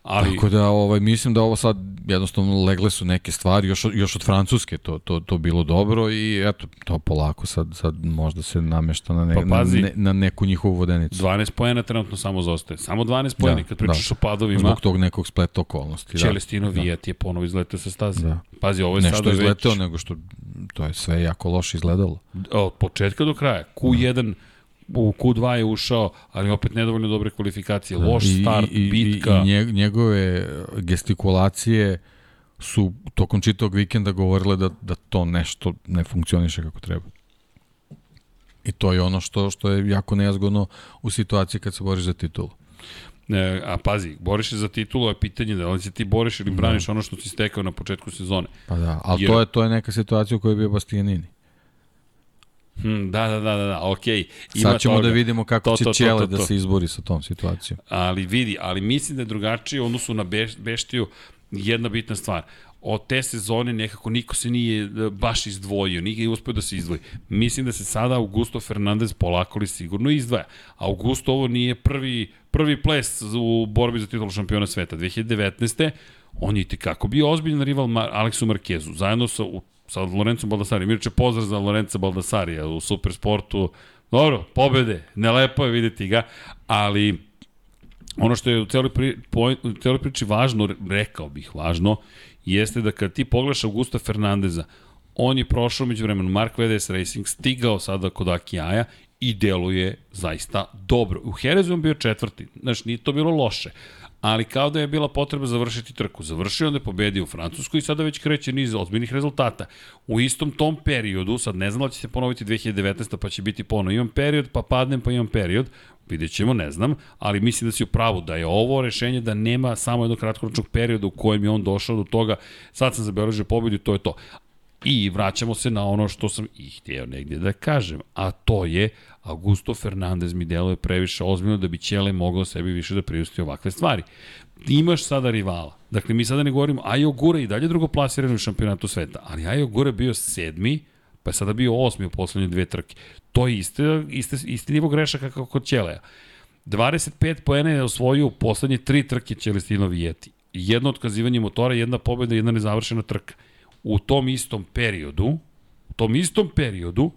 Ali... Tako da ovaj, mislim da ovo sad jednostavno legle su neke stvari, još, još od Francuske to, to, to bilo dobro i eto, to polako sad, sad možda se namešta na, ne, pa pazi, na, ne, na neku njihovu vodenicu. 12 pojena trenutno samo zostaje. Samo 12 pojena da, kad pričaš da. o padovima. Zbog tog nekog spleta okolnosti. Čelestino da. Vijat je ponovo izletao sa staze. Da. Pazi, ovo je Nešto sada već... izletao, nego što to je sve jako loše izgledalo. Od početka do kraja. Q1 da u Q2 je ušao, ali opet nedovoljno dobre kvalifikacije, da, loš start, I, i, bitka. I njegove gestikulacije su tokom čitog vikenda govorile da, da to nešto ne funkcioniše kako treba. I to je ono što što je jako nejazgodno u situaciji kad se boriš za titulu. E, a pazi, boriš se za titulu, je pitanje da li se ti boriš ili braniš da. ono što si stekao na početku sezone. Pa da, ali Jer... to je to je neka situacija u kojoj je bio Bastianini. Hmm, da, da, da, da, okej. Okay. Sad ćemo toga. da vidimo kako to, će to, Čele to, to, to. da se izbori sa tom situacijom. Ali vidi, ali mislim da je drugačije u odnosu na Beš, Beštiju jedna bitna stvar. Od te sezone nekako niko se nije e, baš izdvojio, nije uspio da se izdvoji. Mislim da se sada Augusto Fernandez polako li sigurno izdvaja. Augusto ovo nije prvi, prvi ples u borbi za titulu šampiona sveta. 2019. on je i tekako bio ozbiljan rival Aleksu Markezu, zajedno sa u sa Lorencom Baldassari. Mirče, pozdrav za Lorenca Baldassarija u Supersportu. Dobro, pobede, nelepo je videti ga, ali ono što je u celoj, pri, u celoj priči važno, rekao bih važno, jeste da kad ti pogledaš Augusta Fernandeza, on je prošao među vremenu Mark VDS Racing, stigao sada kod Akijaja i deluje zaista dobro. U Herezu on bio četvrti, znači nije to bilo loše, ali kao da je bila potreba završiti trku. Završio, onda je pobedio u Francuskoj i sada već kreće niz ozbiljnih rezultata. U istom tom periodu, sad ne znam da će se ponoviti 2019. pa će biti ponovo. Imam period, pa padnem, pa imam period. Vidjet ćemo, ne znam, ali mislim da si u pravu da je ovo rešenje da nema samo jednog kratkoročnog perioda u kojem je on došao do toga, sad sam zabeležio pobedu to je to. I vraćamo se na ono što sam i htio negdje da kažem, a to je Augusto Fernandez mi deluje previše ozbiljno da bi Ćele mogao sebi više da priusti ovakve stvari. Imaš sada rivala. Dakle, mi sada ne govorimo, Ajo Gura i dalje drugo plasirano u šampionatu sveta, ali Ajo Gura bio sedmi, pa je sada bio osmi u poslednje dve trke. To je iste, iste, isti nivo grešaka kao kod Ćeleja. 25 poena je osvojio u poslednje tri trke Ćelestino Vijeti. Jedno otkazivanje motora, jedna pobjeda, jedna nezavršena trka. U tom istom periodu, u tom istom periodu,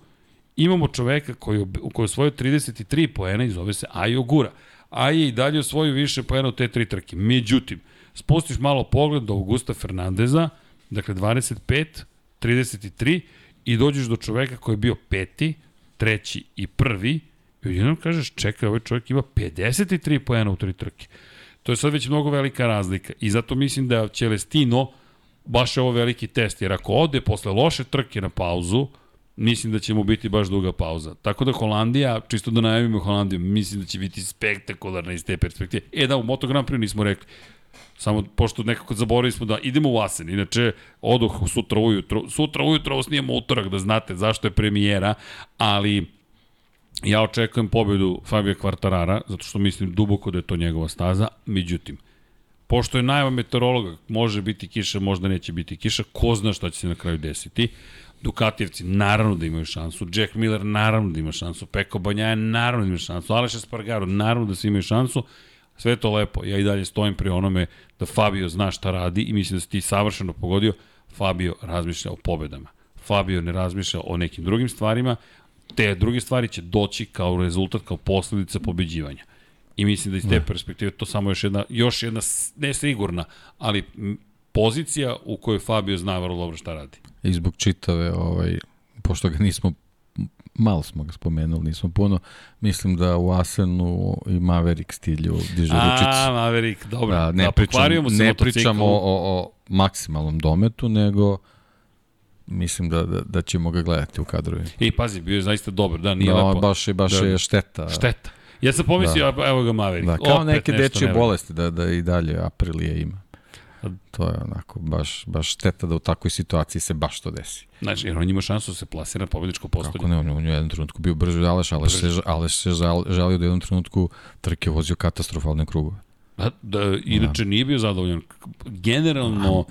imamo čoveka koji, koji je osvojio 33 poena i zove se Ajo Gura. Aj je i dalje osvojio više poena od te tri trke. Međutim, spustiš malo pogled do Augusta Fernandeza, dakle 25, 33 i dođeš do čoveka koji je bio peti, treći i prvi i jednom kažeš čekaj, ovaj čovjek ima 53 poena u tri trke. To je sad već mnogo velika razlika i zato mislim da Celestino baš je ovo veliki test, jer ako ode posle loše trke na pauzu, mislim da će mu biti baš duga pauza. Tako da Holandija, čisto da najavimo Holandiju, mislim da će biti spektakularna iz te perspektive. E da, u Moto Grand Prix nismo rekli. Samo pošto nekako zaboravili smo da idemo u Asen. Inače, odoh sutra ujutro. Sutra ujutro snijemo utorak da znate zašto je premijera, ali ja očekujem pobedu Fabio Kvartarara, zato što mislim duboko da je to njegova staza. Međutim, pošto je najava meteorologa, može biti kiša, možda neće biti kiša, ko zna šta će se na kraju desiti. Dukatijevci naravno da imaju šansu, Jack Miller naravno da ima šansu, Peko Banjaja naravno da ima šansu, Aleš Espargaro naravno da svi imaju šansu, sve je to lepo, ja i dalje stojim pri onome da Fabio zna šta radi i mislim da si ti savršeno pogodio, Fabio razmišlja o pobedama. Fabio ne razmišlja o nekim drugim stvarima, te druge stvari će doći kao rezultat, kao posledica pobeđivanja. I mislim da iz te perspektive to samo još jedna, još jedna, ne sigurna, ali pozicija u kojoj Fabio zna vrlo dobro šta radi. I zbog čitave, ovaj, pošto ga nismo malo smo ga spomenuli, nismo puno. Mislim da u Asenu i Maverick stilju diže ručicu. A, Maverick, dobro. Da, ne, da, pričam, se ne pričamo o, o, o maksimalnom dometu, nego mislim da, da, da ćemo ga gledati u kadrovima. I pazi, bio je zaista dobar, da, nije no, lepo. Baš, je, baš da, je šteta. Šteta. Ja sam pomislio, da. evo ga Maverick. Da, kao Opet neke dečje bolesti da, da i dalje Aprilije ima. To je onako, baš, baš šteta da u takvoj situaciji se baš to desi. Znači, jer on ima šansu da se plasira na pobjedičko postolje. Kako ne, on, on je u jednom trenutku bio brži od Aleš, Aleš se, Aleš se žal, žalio da u jednom trenutku trke vozio katastrofalne krugove. Da, da, inače da. nije bio zadovoljan. Generalno,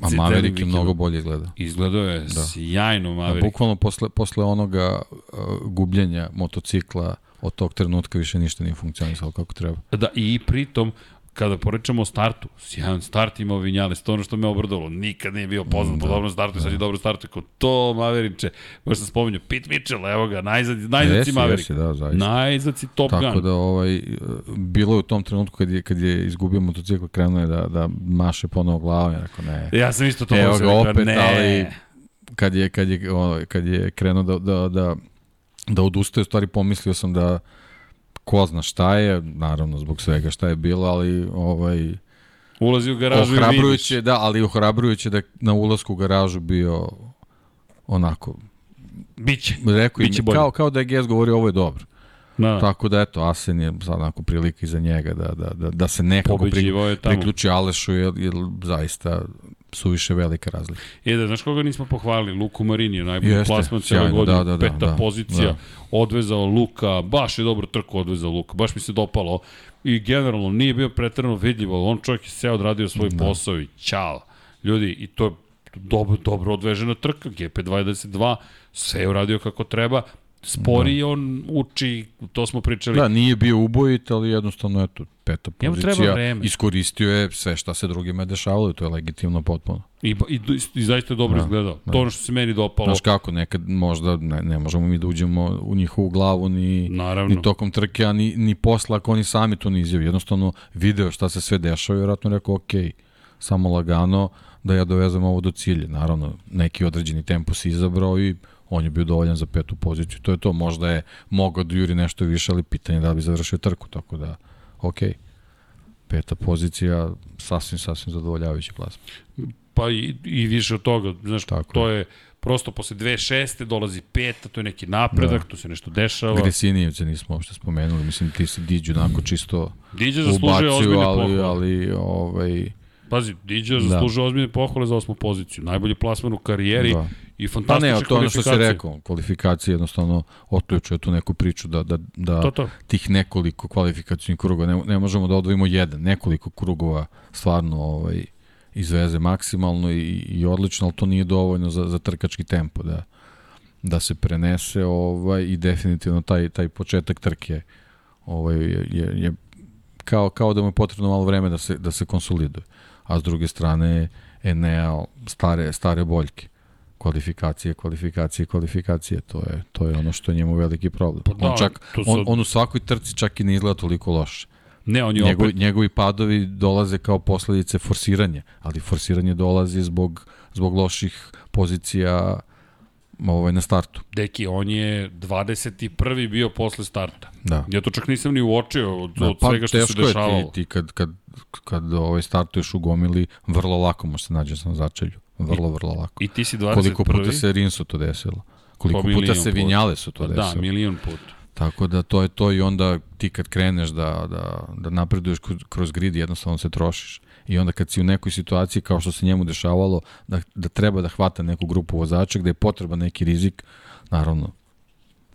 A Maverick je mnogo bolje izgleda. Izgledao je da. sjajno Maverick. A bukvalno posle, posle onoga uh, gubljenja motocikla od tog trenutka više ništa nije funkcionisalo kako treba. Da, i pritom, kada porečemo o startu, sjajan start imao Vinjales, to ono što me obradovalo, nikad nije bio poznat da, po dobrom startu, da. sad je dobro startu, kao to Maveriče, možda sam spomenuo, Pete Mitchell, evo ga, najzad, najzad si Maverick, jesi, da, zaista. najzad si Top Tako Gun. Tako da, ovaj, bilo je u tom trenutku kad je, kad je izgubio motocikl, krenuo je da, da maše ponovo glavom, ja rekao ne. Ja sam isto to Evo ga opet, ne. ali kad je, kad je, kad je krenuo da, da, da, da odustaje, stvari pomislio sam da ko zna šta je, naravno zbog svega šta je bilo, ali ovaj ulazi u garažu i vidiš. da, ali ohrabrujuće da na ulasku u garažu bio onako biće. Rekao biće im, kao kao da je Gez govorio ovo je dobro. Da, da. Tako da eto, Asen je sad onako prilika iza njega da, da, da, da se nekako pri, priključi Alešu jer, jer zaista suviše velika razlika. E da, znaš koga nismo pohvalili? Luku Marini je najbolji plasman cijela godina, da, da, da, peta da, pozicija, da. odvezao Luka, baš je dobro trku odvezao Luka, baš mi se dopalo i generalno nije bio pretrano vidljivo, on čovjek je seo odradio svoj da. posao i ćao. Ljudi, i to je dobro, dobro odvežena trka, GP22, sve je uradio kako treba, spori da. on uči, to smo pričali. Da, nije bio ubojit, ali jednostavno eto, peta pozicija, iskoristio je sve šta se drugima dešavalo i to je legitimno potpuno. I, i, i zaista je dobro da, izgledao. Da. To ono što se meni dopalo. Znaš kako, nekad možda ne, ne možemo mi da uđemo u njihovu glavu ni, Naravno. ni tokom trke, a ni, ni posla ako oni sami to ne izjavi. Jednostavno video šta se sve dešava i vjerojatno rekao, ok, samo lagano da ja dovezem ovo do cilja. Naravno, neki određeni tempo si izabrao i on je bio dovoljan za petu poziciju. To je to, možda je mogao da juri nešto više, ali pitanje da bi završio trku, tako da, ok. Peta pozicija, sasvim, sasvim zadovoljavajući plasma. Pa i, i više od toga, znaš, tako to je prosto posle dve šeste dolazi peta, to je neki napredak, da. tu se nešto dešava. Gresinijevce nismo uopšte spomenuli, mislim ti se Diđu onako čisto Diđe zaslužuje ozbiljne ali, pohvale. ali ovaj, Pazi, Diđe zaslužuje da. ozbiljne pohvale za osmu poziciju. Najbolji plasman u karijeri da. I fantastične Pa ne, to ono što si rekao, kvalifikacije jednostavno otključuje tu neku priču da, da, da to, to. tih nekoliko kvalifikacijnih krugova, ne, ne možemo da odvojimo jedan, nekoliko krugova stvarno ovaj, izveze maksimalno i, i odlično, ali to nije dovoljno za, za trkački tempo da, da se prenese ovaj, i definitivno taj, taj početak trke ovaj, je, je, je kao, kao da mu je potrebno malo vreme da se, da se konsoliduje. A s druge strane Enea stare, stare boljke kvalifikacije, kvalifikacije, kvalifikacije, to je to je ono što je njemu veliki problem. Pa da, on čak sad... on, on u svakoj trci čak i ne izgleda toliko loše. Ne, on je Njegovi, opet... njegovi padovi dolaze kao posledice forsiranja, ali forsiranje dolazi zbog, zbog loših pozicija ovaj, na startu. Deki, on je 21. bio posle starta. Da. Ja to čak nisam ni uočio od, da, od pa, svega što se dešavalo. Je ti, ti kad, kad, kad ovaj startuješ u gomili, vrlo lako možeš se nađeš na začelju. Vrlo, vrlo lako. I ti si 21. Koliko puta se Rinso to desilo? Koliko pa puta se Vinjale su to pa desilo? Da, milion puta. Tako da to je to i onda ti kad kreneš da, da, da napreduješ kroz grid jednostavno se trošiš. I onda kad si u nekoj situaciji kao što se njemu dešavalo da, da treba da hvata neku grupu vozača gde je potreban neki rizik, naravno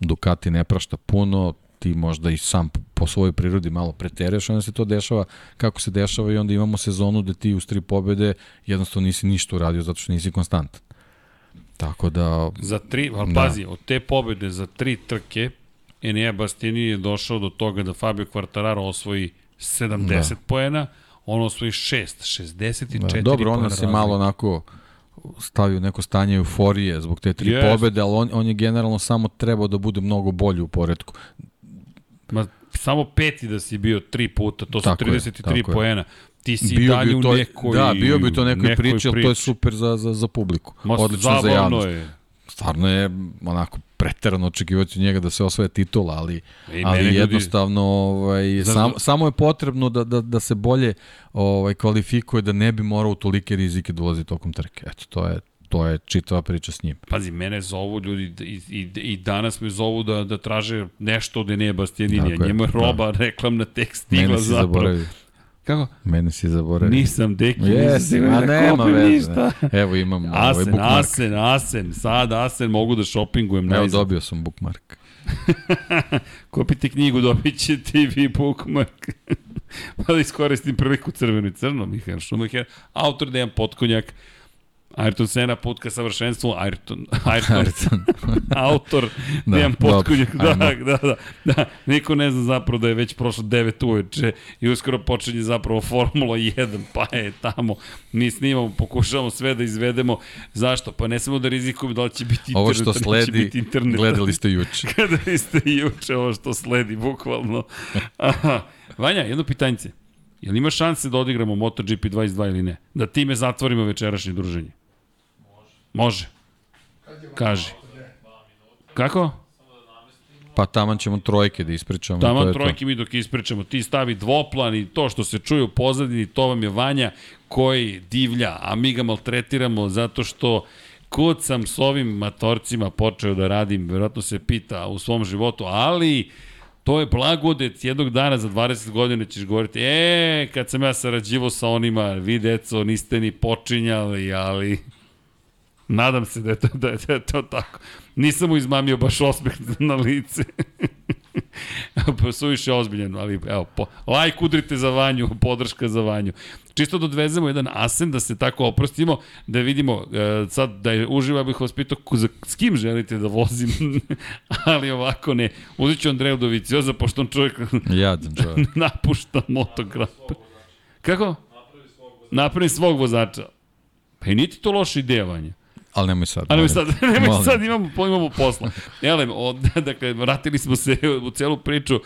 Ducati ne prašta puno, ti možda i sam po svojoj prirodi malo pretereš, onda se to dešava kako se dešava i onda imamo sezonu gde ti uz tri pobede jednostavno nisi ništa uradio zato što nisi konstantan. Tako da... Za tri, ali Da. pazi, od te pobede za tri trke, Enea Bastini je došao do toga da Fabio Quartararo osvoji 70 da. poena, on osvoji 6, 64 Da, dobro, on nas je malo onako stavio neko stanje euforije zbog te tri Jest. pobede, ali on, on je generalno samo trebao da bude mnogo bolji u poredku. Ma, samo peti da si bio tri puta, to su Tako je, 33 tako je. poena. Ti si Bio dalje u nekoj... da, bio bi to nekoj, nekoj priči, ali to je super za, za, za publiku. Ma, Odlično za javnost. je. Stvarno je onako preterano očekivati od njega da se osvoje titula, ali, I ali jednostavno ovaj, sam, da- samo je potrebno da, da, da se bolje ovaj, kvalifikuje, da ne bi morao u tolike rizike da ulazi tokom trke. Eto, to je, to je čitava priča s njim. Pazi, mene zovu ljudi i, i, i danas me zovu da, da traže nešto od Enea Bastianinija. Tako je, Njemu je da. roba, reklamna tekst stigla Mene si zapravo. zaboravio. Kako? Mene si zaboravio. Nisam, deki, nisam Jesi, siguran a da nema veze. ništa. Evo imam ovaj Asen, bookmark. Asen, Asen, sad Asen mogu da šopingujem Evo najzad. dobio sam bookmark. (laughs) Kupite knjigu, dobit ćete i vi bookmark. (laughs) pa da iskoristim priliku crveno i crno, Mihael Schumacher, autor Dejan Potkonjak, Ayrton Sena, put ka savršenstvu, Ayrton, (laughs) Ayrton, (laughs) autor Da, dobro, Potkonjak, da, da, da, da, niko ne zna zapravo da je već prošlo 9 uveče i uskoro počinje zapravo Formula 1, pa je tamo, mi snimamo, pokušavamo sve da izvedemo, zašto? Pa ne samo da rizikujemo da li će biti Ovo internet, što da sledi, biti internet. gledali ste juče. (laughs) Kada ste juče ovo što sledi, bukvalno. Aha. Vanja, jedno pitanjce. Jel ima šanse da odigramo MotoGP 22 ili ne? Da time zatvorimo večerašnje druženje? Može. Kaži. Kako? Pa taman ćemo trojke da ispričamo. to Taman je trojke mi dok ispričamo. Ti stavi dvoplan i to što se čuje u pozadini, to vam je Vanja koji divlja, a mi ga maltretiramo zato što kud sam s ovim matorcima počeo da radim, verovatno se pita u svom životu, ali to je blagodet jednog dana za 20 godina ćeš govoriti, e, kad sam ja sarađivo sa onima, vi deco, niste ni počinjali, ali nadam se da je to, da je, da je to tako. Nisam mu izmamio baš osmeh na lice. (laughs) pa suviše ozbiljan, ali evo, po, like udrite za Vanju, podrška za Vanju. Čisto da odvezemo jedan asen, da se tako oprostimo, da vidimo, e, sad da je uživa bih vas pitao ko- za, s kim želite da vozim, (laughs) ali ovako ne. Uzet ću Andreju Dovicioza, pošto on čovjek. Jadan čovjek. (laughs) napušta motogram. Kako? Napravi svog vozača. Pa i niti to loša ideja, Vanja. Ali nemoj sad. A nemoj sad, (laughs) nemoj Molim. sad, imamo, imamo posla. Elem, od, (laughs) dakle, vratili smo se u celu priču,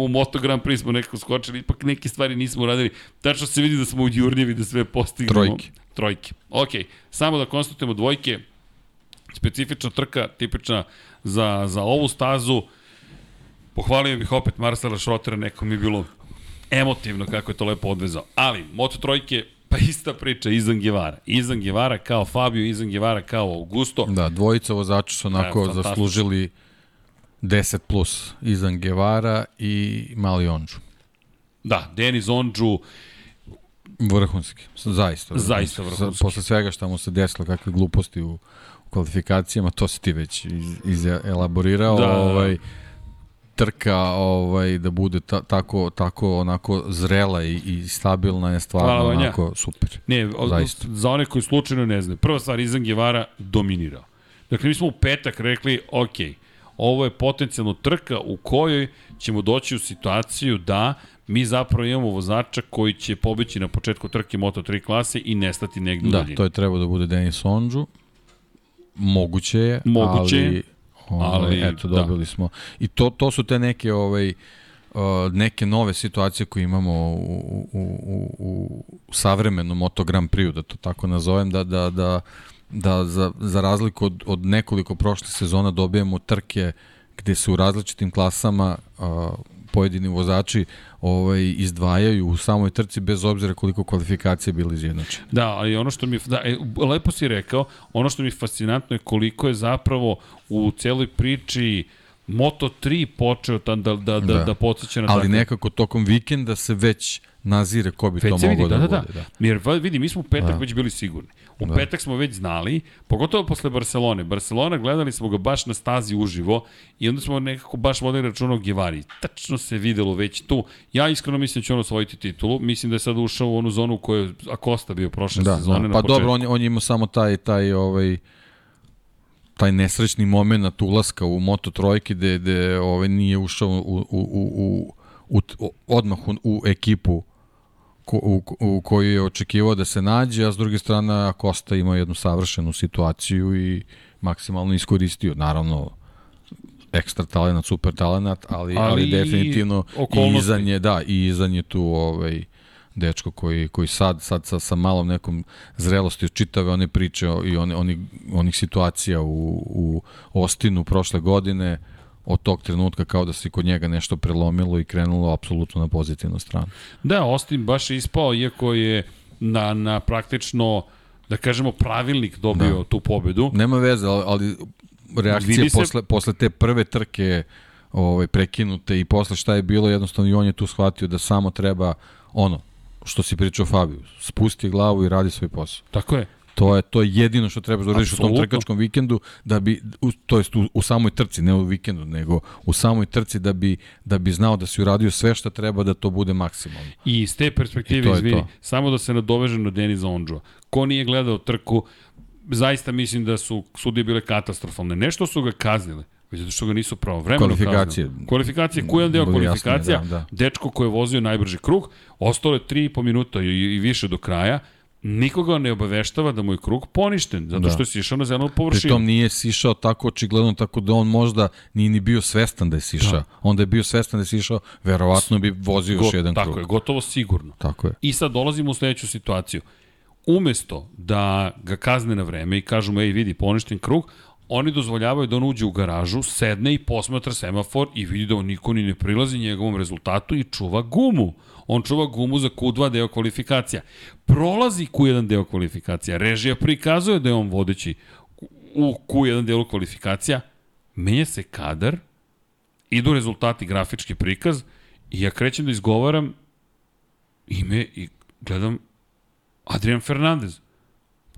u Moto Grand Prix smo nekako skočili, ipak neke stvari nismo uradili. Tačno se vidi da smo u Jurnjevi da sve postignemo. Trojke. Trojke. Ok, samo da konstatujemo dvojke, specifična trka, tipična za, za ovu stazu. Pohvalio bih opet Marcela Šrotera, neko mi je bilo emotivno kako je to lepo odvezao. Ali, Moto trojke, pa ista priča, Izan Gevara. Izan Gevara kao Fabio, Izan Gevara kao Augusto. Da, dvojica vozača su onako fantastično. zaslužili 10 plus. Izan Guevara i Mali Onđu. Da, Denis Ondžu, Vrhunski, zaista. Vrhunski. Zaista vrhunski. Posle svega šta mu se desilo, kakve gluposti u, u kvalifikacijama, to si ti već iz, iz elaborirao. Da. Ovaj, trka ovaj da bude ta, tako tako onako zrela i, i stabilna je stvarno Hvala, onako super. ne, o, Zaista. za one koji slučajno ne znaju, prva stvar, Izan Gevara dominirao. Dakle, mi smo u petak rekli, ok, ovo je potencijalno trka u kojoj ćemo doći u situaciju da mi zapravo imamo vozača koji će pobeći na početku trke Moto3 klase i nestati negde u Da, daljini. to je trebao da bude Denis Ondžu. Moguće je, Moguće je, ali, ovaj, ali, eto, da. dobili smo. I to, to su te neke ovaj, uh, neke nove situacije koje imamo u, u, u, u savremenom Moto Grand Prix, da to tako nazovem, da, da, da, da za, za razliku od, od nekoliko prošlih sezona dobijemo trke gde se u različitim klasama uh, pojedini vozači ovaj izdvajaju u samoj trci bez obzira koliko kvalifikacije bili izjednačene. Da, ali ono što mi da, e, lepo si rekao, ono što mi je fascinantno je koliko je zapravo u celoj priči Moto 3 počeo tam da, da, da, da. Da. podsjeća na Ali takav- nekako tokom vikenda se već nazire ko bi Već to vidi, moglo da, da, da, bude. da. Jer vidi, mi smo u petak Da. već bili sigurni. U petak smo već znali, pogotovo posle Barcelone. Barcelona gledali smo ga baš na stazi uživo i onda smo nekako baš vodili računa o Givari. Tačno se videlo već tu. Ja iskreno mislim da će on osvojiti titulu. Mislim da je sad ušao u onu zonu u kojoj je Acosta bio prošle Da, sezone. da. na Pa početku. dobro, on, je- on je imao samo taj, taj, ovaj, taj nesrećni moment ulaska u Moto trojke gde, gde ovaj, nije ušao u, u, u, u, u, u odmah u, u ekipu u, u koju je očekivao da se nađe, a s druge strane Acosta imao jednu savršenu situaciju i maksimalno iskoristio. Naravno, ekstra talenat, super talenat, ali, ali, Ali definitivno i izan je, da, i izan je tu ovaj, dečko koji, koji sad, sad sa, sa malom nekom zrelosti od čitave one priče i one, oni, onih situacija u, u Ostinu prošle godine, od tog trenutka kao da se kod njega nešto prelomilo i krenulo apsolutno na pozitivnu stranu. Da, Austin baš je ispao, iako je na, na praktično, da kažemo, pravilnik dobio da. tu pobedu. Nema veze, ali, ali reakcije se- posle, posle te prve trke ovaj, prekinute i posle šta je bilo, jednostavno i on je tu shvatio da samo treba ono, što si pričao Fabiju, spusti glavu i radi svoj posao. Tako je. To je to je jedino što trebaš da uradiš u tom trkačkom vikendu da bi u, to jest u, u samoj trci, ne u vikendu, nego u samoj trci da bi da bi znao da si uradio sve što treba da to bude maksimalno. I iz te perspektive, izvini, to. samo da se nadovežem na Deniza Ondžua. Ko nije gledao trku, zaista mislim da su sudije bile katastrofalne. Nešto su ga kaznile, već zato što ga nisu pravovremeno Kvalifikacije. kaznile. Kvalifikacije, koji je jedan deo Budi jasnije, kvalifikacija, da, da. dečko koji je vozio najbrži krug, ostalo je 3,5 minuta i, i više do kraja, nikoga ne obaveštava da mu je krug poništen, zato Da. što je sišao na zelenu površinu. Pritom nije sišao tako očigledno, tako da on možda nije ni bio svestan da je sišao. Da. Onda je bio svestan da je sišao, verovatno bi vozio još Go- jedan tako krug. je, gotovo sigurno. Tako je. I sad dolazimo u sledeću situaciju. Umesto da ga kazne na vreme i kažu mu, ej vidi, poništen krug, oni dozvoljavaju da on uđe u garažu, sedne i posmatra semafor i vidi da on niko ni ne prilazi njegovom rezultatu i čuva gumu. On čuva gumu za Q2 deo kvalifikacija. Prolazi Q1 deo kvalifikacija. Režija prikazuje da je on vodeći u Q1 delu kvalifikacija. Menja se kadar, idu rezultati, grafički prikaz i ja krećem da izgovaram ime i gledam Adrian Fernandez.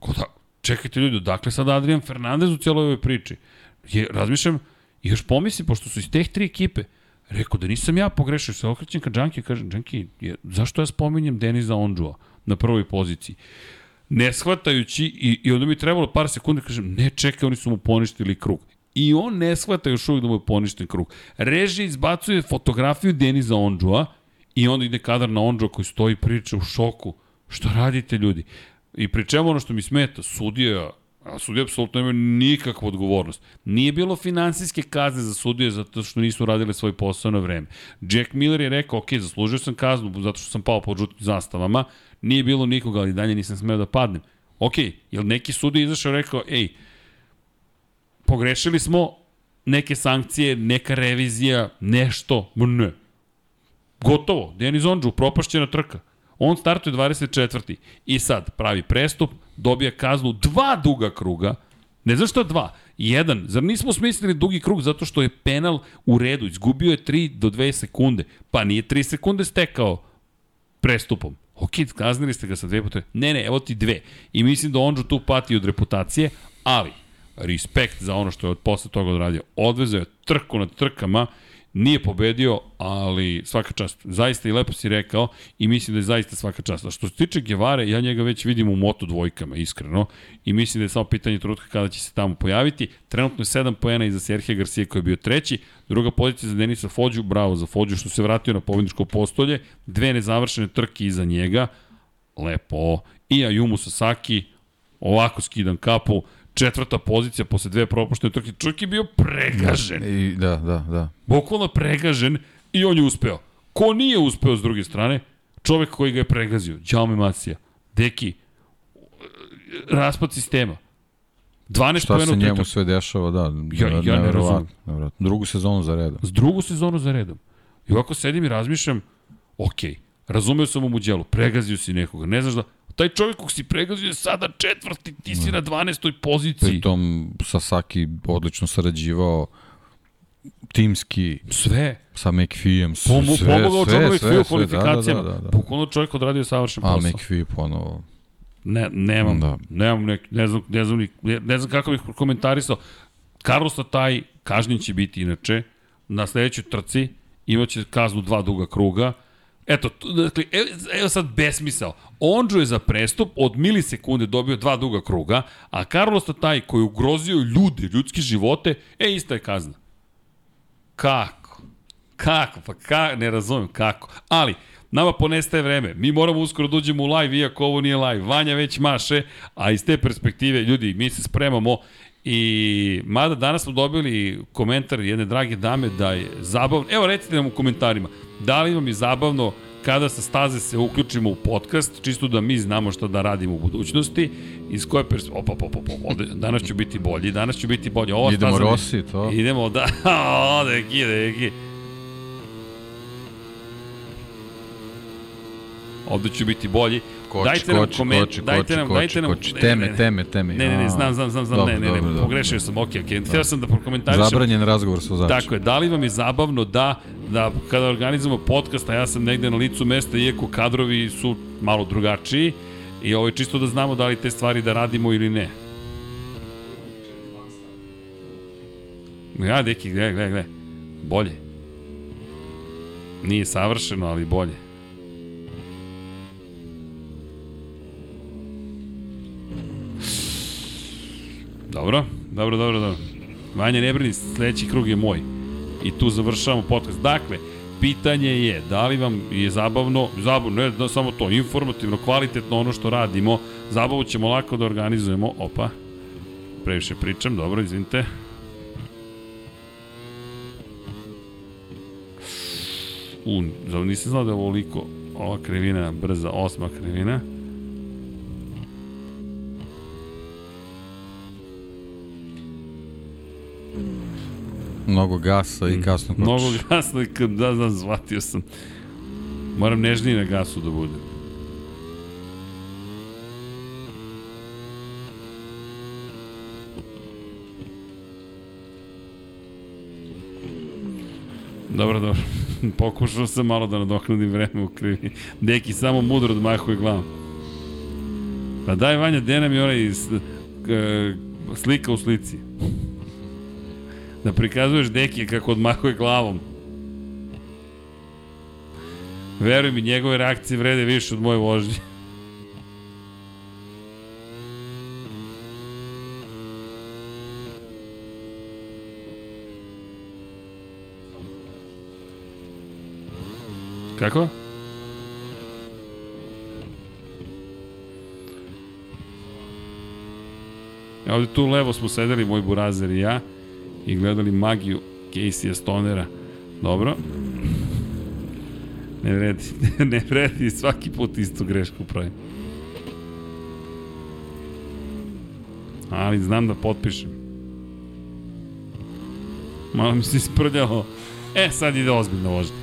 Ko da, čekajte ljudi, dakle sad Adrian Fernandez u cijeloj ovoj priči? Je, razmišljam još pomislim, pošto su iz teh tri ekipe, rekao da nisam ja pogrešio, se okrećem ka Džanki i kažem, Džanki, zašto ja spominjem Deniza Ondžua na prvoj poziciji? Ne shvatajući, i, i onda mi je trebalo par sekundi, kažem, ne čekaj, oni su mu poništili krug. I on ne shvata još uvijek da mu je poništen krug. Režija izbacuje fotografiju Deniza Ondžua i onda ide kadar na Ondžua koji stoji priča u šoku. Što radite ljudi? I pri čemu ono što mi smeta, sudija, a sudija apsolutno nema nikakvu odgovornost. Nije bilo finansijske kazne za sudije zato što nisu radili svoj posao na vreme. Jack Miller je rekao, ok, zaslužio sam kaznu zato što sam pao pod žutim zastavama, nije bilo nikoga, ali dalje nisam smeo da padnem. Ok, jel neki sudija izašao i rekao, ej, pogrešili smo, neke sankcije, neka revizija, nešto, Ma ne. Gotovo, Denis Ondžu, propašćena trka. On startuje 24. I sad pravi prestup, dobija kaznu dva duga kruga, Ne znaš što dva? Jedan. Zar nismo smislili dugi krug zato što je penal u redu? Izgubio je 3 do 2 sekunde. Pa nije 3 sekunde stekao prestupom. Ok, kaznili ste ga sa dve puta. Ne, ne, evo ti dve. I mislim da Ondžu tu pati od reputacije, ali respekt za ono što je od posle toga odradio. Odvezao je trku nad trkama, nije pobedio, ali svaka čast. Zaista i lepo si rekao i mislim da je zaista svaka čast. A što se tiče Gevare, ja njega već vidim u moto dvojkama, iskreno. I mislim da je samo pitanje trenutka kada će se tamo pojaviti. Trenutno je 7 poena iza Serhija Garcia koji je bio treći. Druga pozicija za Denisa Fođu, bravo za Fođu što se vratio na pobedničko postolje. Dve nezavršene trke iza njega. Lepo. I Ayumu Sasaki, ovako skidam kapu, četvrta pozicija posle dve propuštene trke. Čovjek je bio pregažen. I, da, da, da. Bukvalno pregažen i on je uspeo. Ko nije uspeo s druge strane? Čovek koji ga je pregazio. Jaume Masija. Deki. Raspad sistema. 12 Šta se njemu sve dešava, da. Ja- ja ne razumem. Drugu sezonu za redom. S drugu sezonu za redom. I ovako sedim i razmišljam, ok, razumeo sam u muđelu, pregazio si nekoga, ne znaš da... Taj čovjek kog si pregazio je sada četvrti, ti si na 12. poziciji. Pritom Sasaki odlično sarađivao timski, Sve. sa McPhee-em, s- Pomo, sve, pomogao sve, John sve, McPhee u sve, kvalifikacijama. Da, da, da, da. Bukvalno čovjek odradio savršen A posao. McPhee ponovo. Ne, nemam, Da. nemam nek, ne znam, ne znam, ne, ne znam kako bih komentarisao. Carlos taj kažnjen će biti inače na sledećoj trci imaće kaznu dva duga kruga. Eto, dakle, evo, evo sad besmisao. Ondžo je za prestup od milisekunde dobio dva duga kruga, a Carlos taj koji ugrozio ljude, ljudske živote, e, ista je kazna. Kako? Kako? Pa ka, ne razumem kako. Ali, nama ponestaje vreme. Mi moramo uskoro da uđemo u live, iako ovo nije live. Vanja već maše, a iz te perspektive, ljudi, mi se spremamo I mada danas smo dobili komentar jedne drage dame da je zabavno, evo recite nam u komentarima, da li vam je zabavno kada sa staze se uključimo u podcast, čisto da mi znamo šta da radimo u budućnosti, iz koje pers... Opa, opa, opa, opa, danas ću biti bolji, danas ću biti bolji. Ova Idemo staza Rossi, to. Idemo, da, (laughs) o, deki, deki. Ovde ću biti bolji. Koči, dajte nam koči, komen- koči, dajte nam, koči, dajte nam, koči. Teme, ne, teme, teme. Ne, ne, ne, znam, znam, znam, znam, dobro, ne, ne, ne, dobro, dobro. pogrešio sam, okej, okej. Htio sam da prokomentarišem. Zabranjen razgovor sa vozačem. Tako je, da li vam je zabavno da, da kada organizujemo podcast, a ja sam negde na licu mesta, iako kadrovi su malo drugačiji, i ovo je čisto da znamo da li te stvari da radimo ili ne. Ja, deki, gledaj, gledaj, gledaj. Bolje. Nije savršeno, ali bolje. Dobro, dobro, dobro, dobro. Vanja, ne brini, sledeći krug je moj. I tu završavamo podcast. Dakle, pitanje je da li vam je zabavno, zabavno, ne da samo to, informativno, kvalitetno ono što radimo, zabavu ćemo lako da organizujemo, opa, previše pričam, dobro, izvinite. U, nisam znao da je ovoliko ova krivina brza, osma krivina. Mnogo gasa i kasno kočiš. Mnogo gasno i kad da znam, zvatio sam. Moram nežniji na gasu da budem. Dobro, dobro. (laughs) Pokušao sam malo da nadoknadim vreme u krivi. Deki, samo mudro odmahuje glavom. Pa daj Vanja, gde nam je onaj slika u slici? Da prikazuješ Deki kako odmahuje glavom. Veruj mi, njegove reakcije vrede više od moje vožnje. Kako? Ja ovde tu levo smo sedeli, moj burazer i ja, i gledali magiju Casey Stonera. Dobro. Ne vredi, (laughs) ne vredi, svaki put istu grešku pravim. Ali znam da potpišem. Malo mi se isprljalo. E, sad ide ozbiljno vožnja.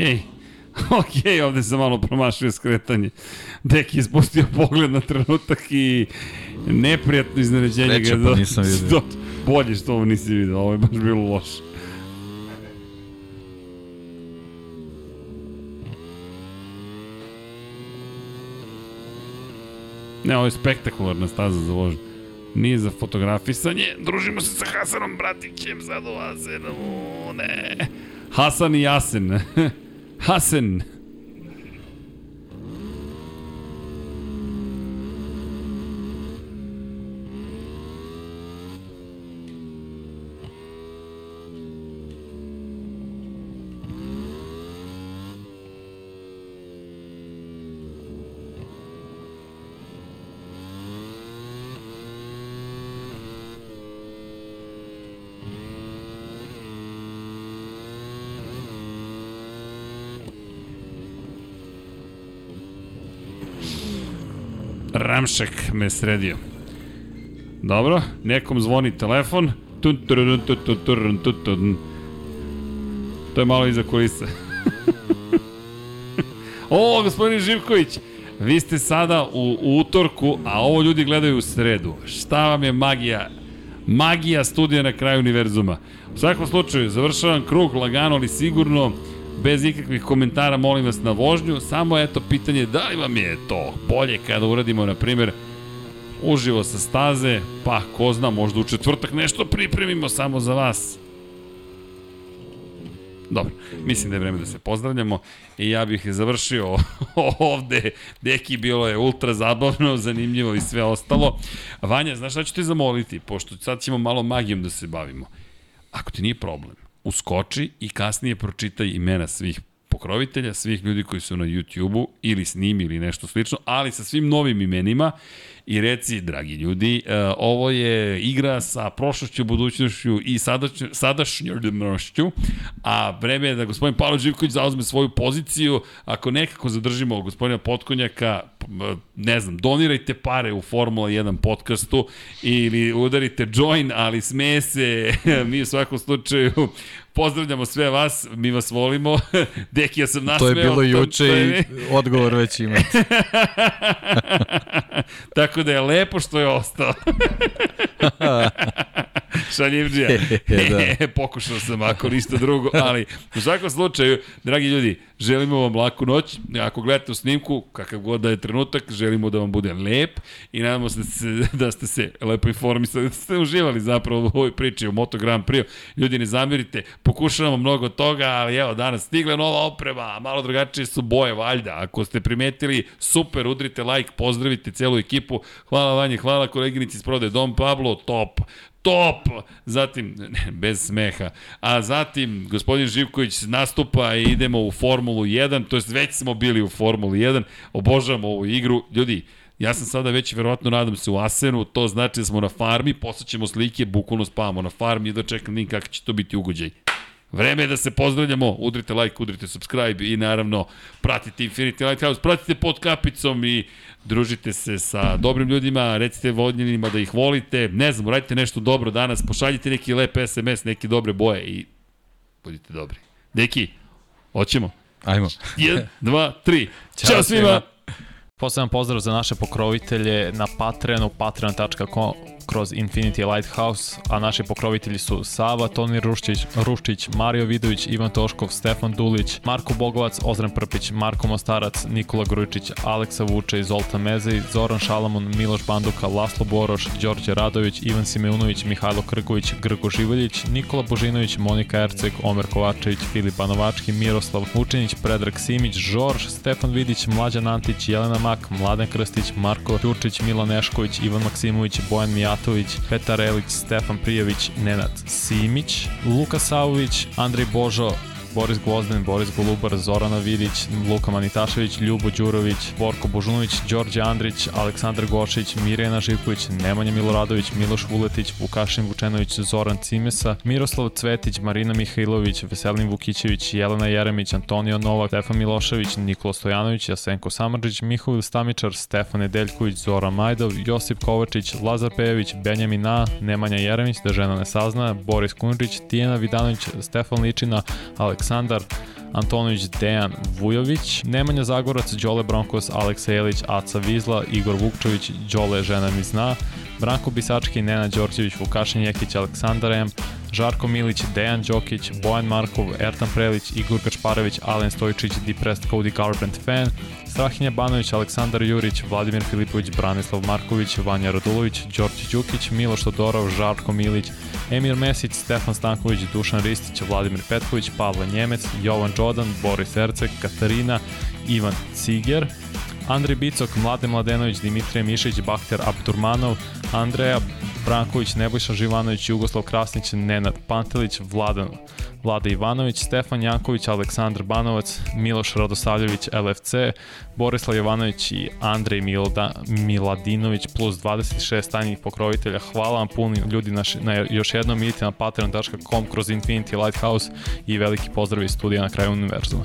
Okej. (laughs) Okej, ovde sam malo promašio skretanje. Deki je spustio pogled na trenutak i neprijatno iznenađenje Sreća, ga pa nisam vidio. (laughs) Do, bolje što ovo nisi vidio, ovo je baš bilo loše. Ne, ovo je spektakularna staza za vožnju. Nije za fotografisanje. Družimo se sa Hasanom Bratićem, sad u Hasenovu, ne. Hasan i Jasen. (laughs) Hassan. Ramšek me sredio. Dobro, nekom zvoni telefon. Turun, tun, tun, turun, tun, tun. To je malo iza kulisa. (laughs) o, gospodin Živković, vi ste sada u, u utorku, a ovo ljudi gledaju u sredu. Šta vam je magija? Magija studija na kraju univerzuma. U svakom slučaju, završavam krug lagano, ali sigurno bez ikakvih komentara, molim vas na vožnju, samo eto pitanje da li vam je to bolje kada uradimo, na primjer, uživo sa staze, pa ko zna, možda u četvrtak nešto pripremimo samo za vas. Dobro, mislim da je vreme da se pozdravljamo i ja bih završio (laughs) ovde. Deki, bilo je ultra zabavno, zanimljivo i sve ostalo. Vanja, znaš šta ću te zamoliti, pošto sad ćemo malo magijom da se bavimo. Ako ti nije problem, uskoči i kasnije pročitaj imena svih pokrovitelja, svih ljudi koji su na YouTube-u ili snimi ili nešto slično, ali sa svim novim imenima. I reci, dragi ljudi, uh, ovo je igra sa prošlošću, budućnošću i sadašnjošću, sadašnjošću, a vreme je da gospodin Pavlo Živković zauzme svoju poziciju, ako nekako zadržimo gospodina Potkonjaka, ne znam, donirajte pare u Formula 1 podcastu ili udarite join, ali sme se, (laughs) mi u svakom slučaju pozdravljamo sve vas, mi vas volimo. (laughs) Deki, ja sam nasmeo. To je bilo juče i odgovor već imate. (laughs) Tako da je lepo što je ostao. (laughs) (laughs) Šaljivđija. (laughs) da. Pokušao sam, ako ništa drugo, ali u svakom slučaju, dragi ljudi, želimo vam laku noć. Ako gledate u snimku, kakav god da je trenutak, želimo da vam bude lep i nadamo se da ste, da ste se lepo informisali, da ste uživali zapravo u ovoj priči o Moto Grand Prix. Ljudi, ne zamirite, pokušavamo mnogo toga, ali evo, danas stigla nova oprema, malo drugačije su boje, valjda. Ako ste primetili, super, udrite like, pozdravite celu ekipu. Hvala Vanje, hvala koleginici iz Prode Dom Pablo, top top, zatim, ne, bez smeha, a zatim gospodin Živković nastupa i idemo u Formulu 1, to jest već smo bili u Formulu 1, obožavamo ovu igru, ljudi, Ja sam sada već, verovatno, nadam se u Asenu, to znači da smo na farmi, posjećemo slike, bukvalno spavamo na farmi i da čekam nim kako će to biti ugođaj. Vreme je da se pozdravljamo, udrite like, udrite subscribe i naravno pratite Infinity Lighthouse, pratite pod kapicom i družite se sa dobrim ljudima, recite vodljenima da ih volite, ne znam, radite nešto dobro danas, pošaljite neki lep SMS, neke dobre boje i budite dobri. Deki, hoćemo? Ajmo. 1, 2, 3. Ćao svima! svima. Poseban pozdrav za naše pokrovitelje na Patreonu, patreon.com kroz Infinity Lighthouse, a naši pokrovitelji su Sava, Toni Ruščić, Ruščić, Mario Vidović, Ivan Toškov, Stefan Dulić, Marko Bogovac, Ozren Prpić, Marko Mostarac, Nikola Grujičić, Aleksa Vuče, Zoltan Mezej, Zoran Šalamun, Miloš Banduka, Laslo Boroš, Đorđe Radović, Ivan Simeunović, Mihajlo Krgović, Grgo Živaljić, Nikola Božinović, Monika Erceg, Omer Kovačević, Filip Banovački, Miroslav Vučinić, Predrag Simić, Žorž, Stefan Vidić, Mlađan Antić, Jelena Mak, Mladen Krstić, Marko Ćurčić, Milan Nešković, Ivan Maksimović, Bojan Mijat Mijatović, Petar Elić, Stefan Prijević, Nenad Simić, Luka Savović, Andrej Božo, Boris Gvozden, Boris Golubar, Zorana Vidić, Luka Manitašević, Ljubo Đurović, Borko Božunović, Đorđe Andrić, Aleksandar Gošić, Mirjana Živković, Nemanja Miloradović, Miloš Vuletić, Vukašin Vučenović, Zoran Cimesa, Miroslav Cvetić, Marina Mihajlović, Veselin Vukićević, Jelena Jeremić, Antonio Novak, Stefan Milošević, Nikola Stojanović, Jasenko Samarđić, Mihovil Stamičar, Stefan Nedeljković, Zora Majdov, Josip Kovačić, Lazar Pejević, Benjamin A, Nemanja Jeremić, da žena ne sazna, Boris Kunđić, Tijena Vidanović, Stefan Ličina, Aleksandar Aleksandar Antonović, Dejan Vujović, Nemanja Zagorac, Đole Bronkos, Aleksa Jelić, Aca Vizla, Igor Vukčević, Đole Žena mi zna, Branko Bisački, Nena Đorđević, Vukašin Jekić, Aleksandar M, Žarko Milić, Dejan Đokić, Bojan Markov, Ertan Prelić, Igor Gačparević, Alen Stojičić, Depressed Cody Garbrandt fan, Strahinja Banović, Aleksandar Jurić, Vladimir Filipović, Branislav Marković, Vanja Radulović, Đorđe Đukić, Miloš Todorov, Žarko Milić, Emir Mesić, Stefan Stanković, Dušan Ristić, Vladimir Petković, Pavle Njemec, Jovan Đodan, Boris Ercek, Katarina, Ivan Ciger, Andrej Bicok, Mlade Mladenović, Dimitrije Mišić, Bakter Abdurmanov, Andreja Branković, Nebojša Živanović, Jugoslav Krasnić, Nenad Pantelić, Vladan Vlada Ivanović, Stefan Janković, Aleksandar Banovac, Miloš Radosavljević, LFC, Borislav Jovanović i Andrej Milda, Miladinović plus 26 tajnih pokrovitelja. Hvala vam puni ljudi na, na još jednom idite na patreon.com kroz Infinity Lighthouse i veliki pozdrav iz studija na kraju univerzuma.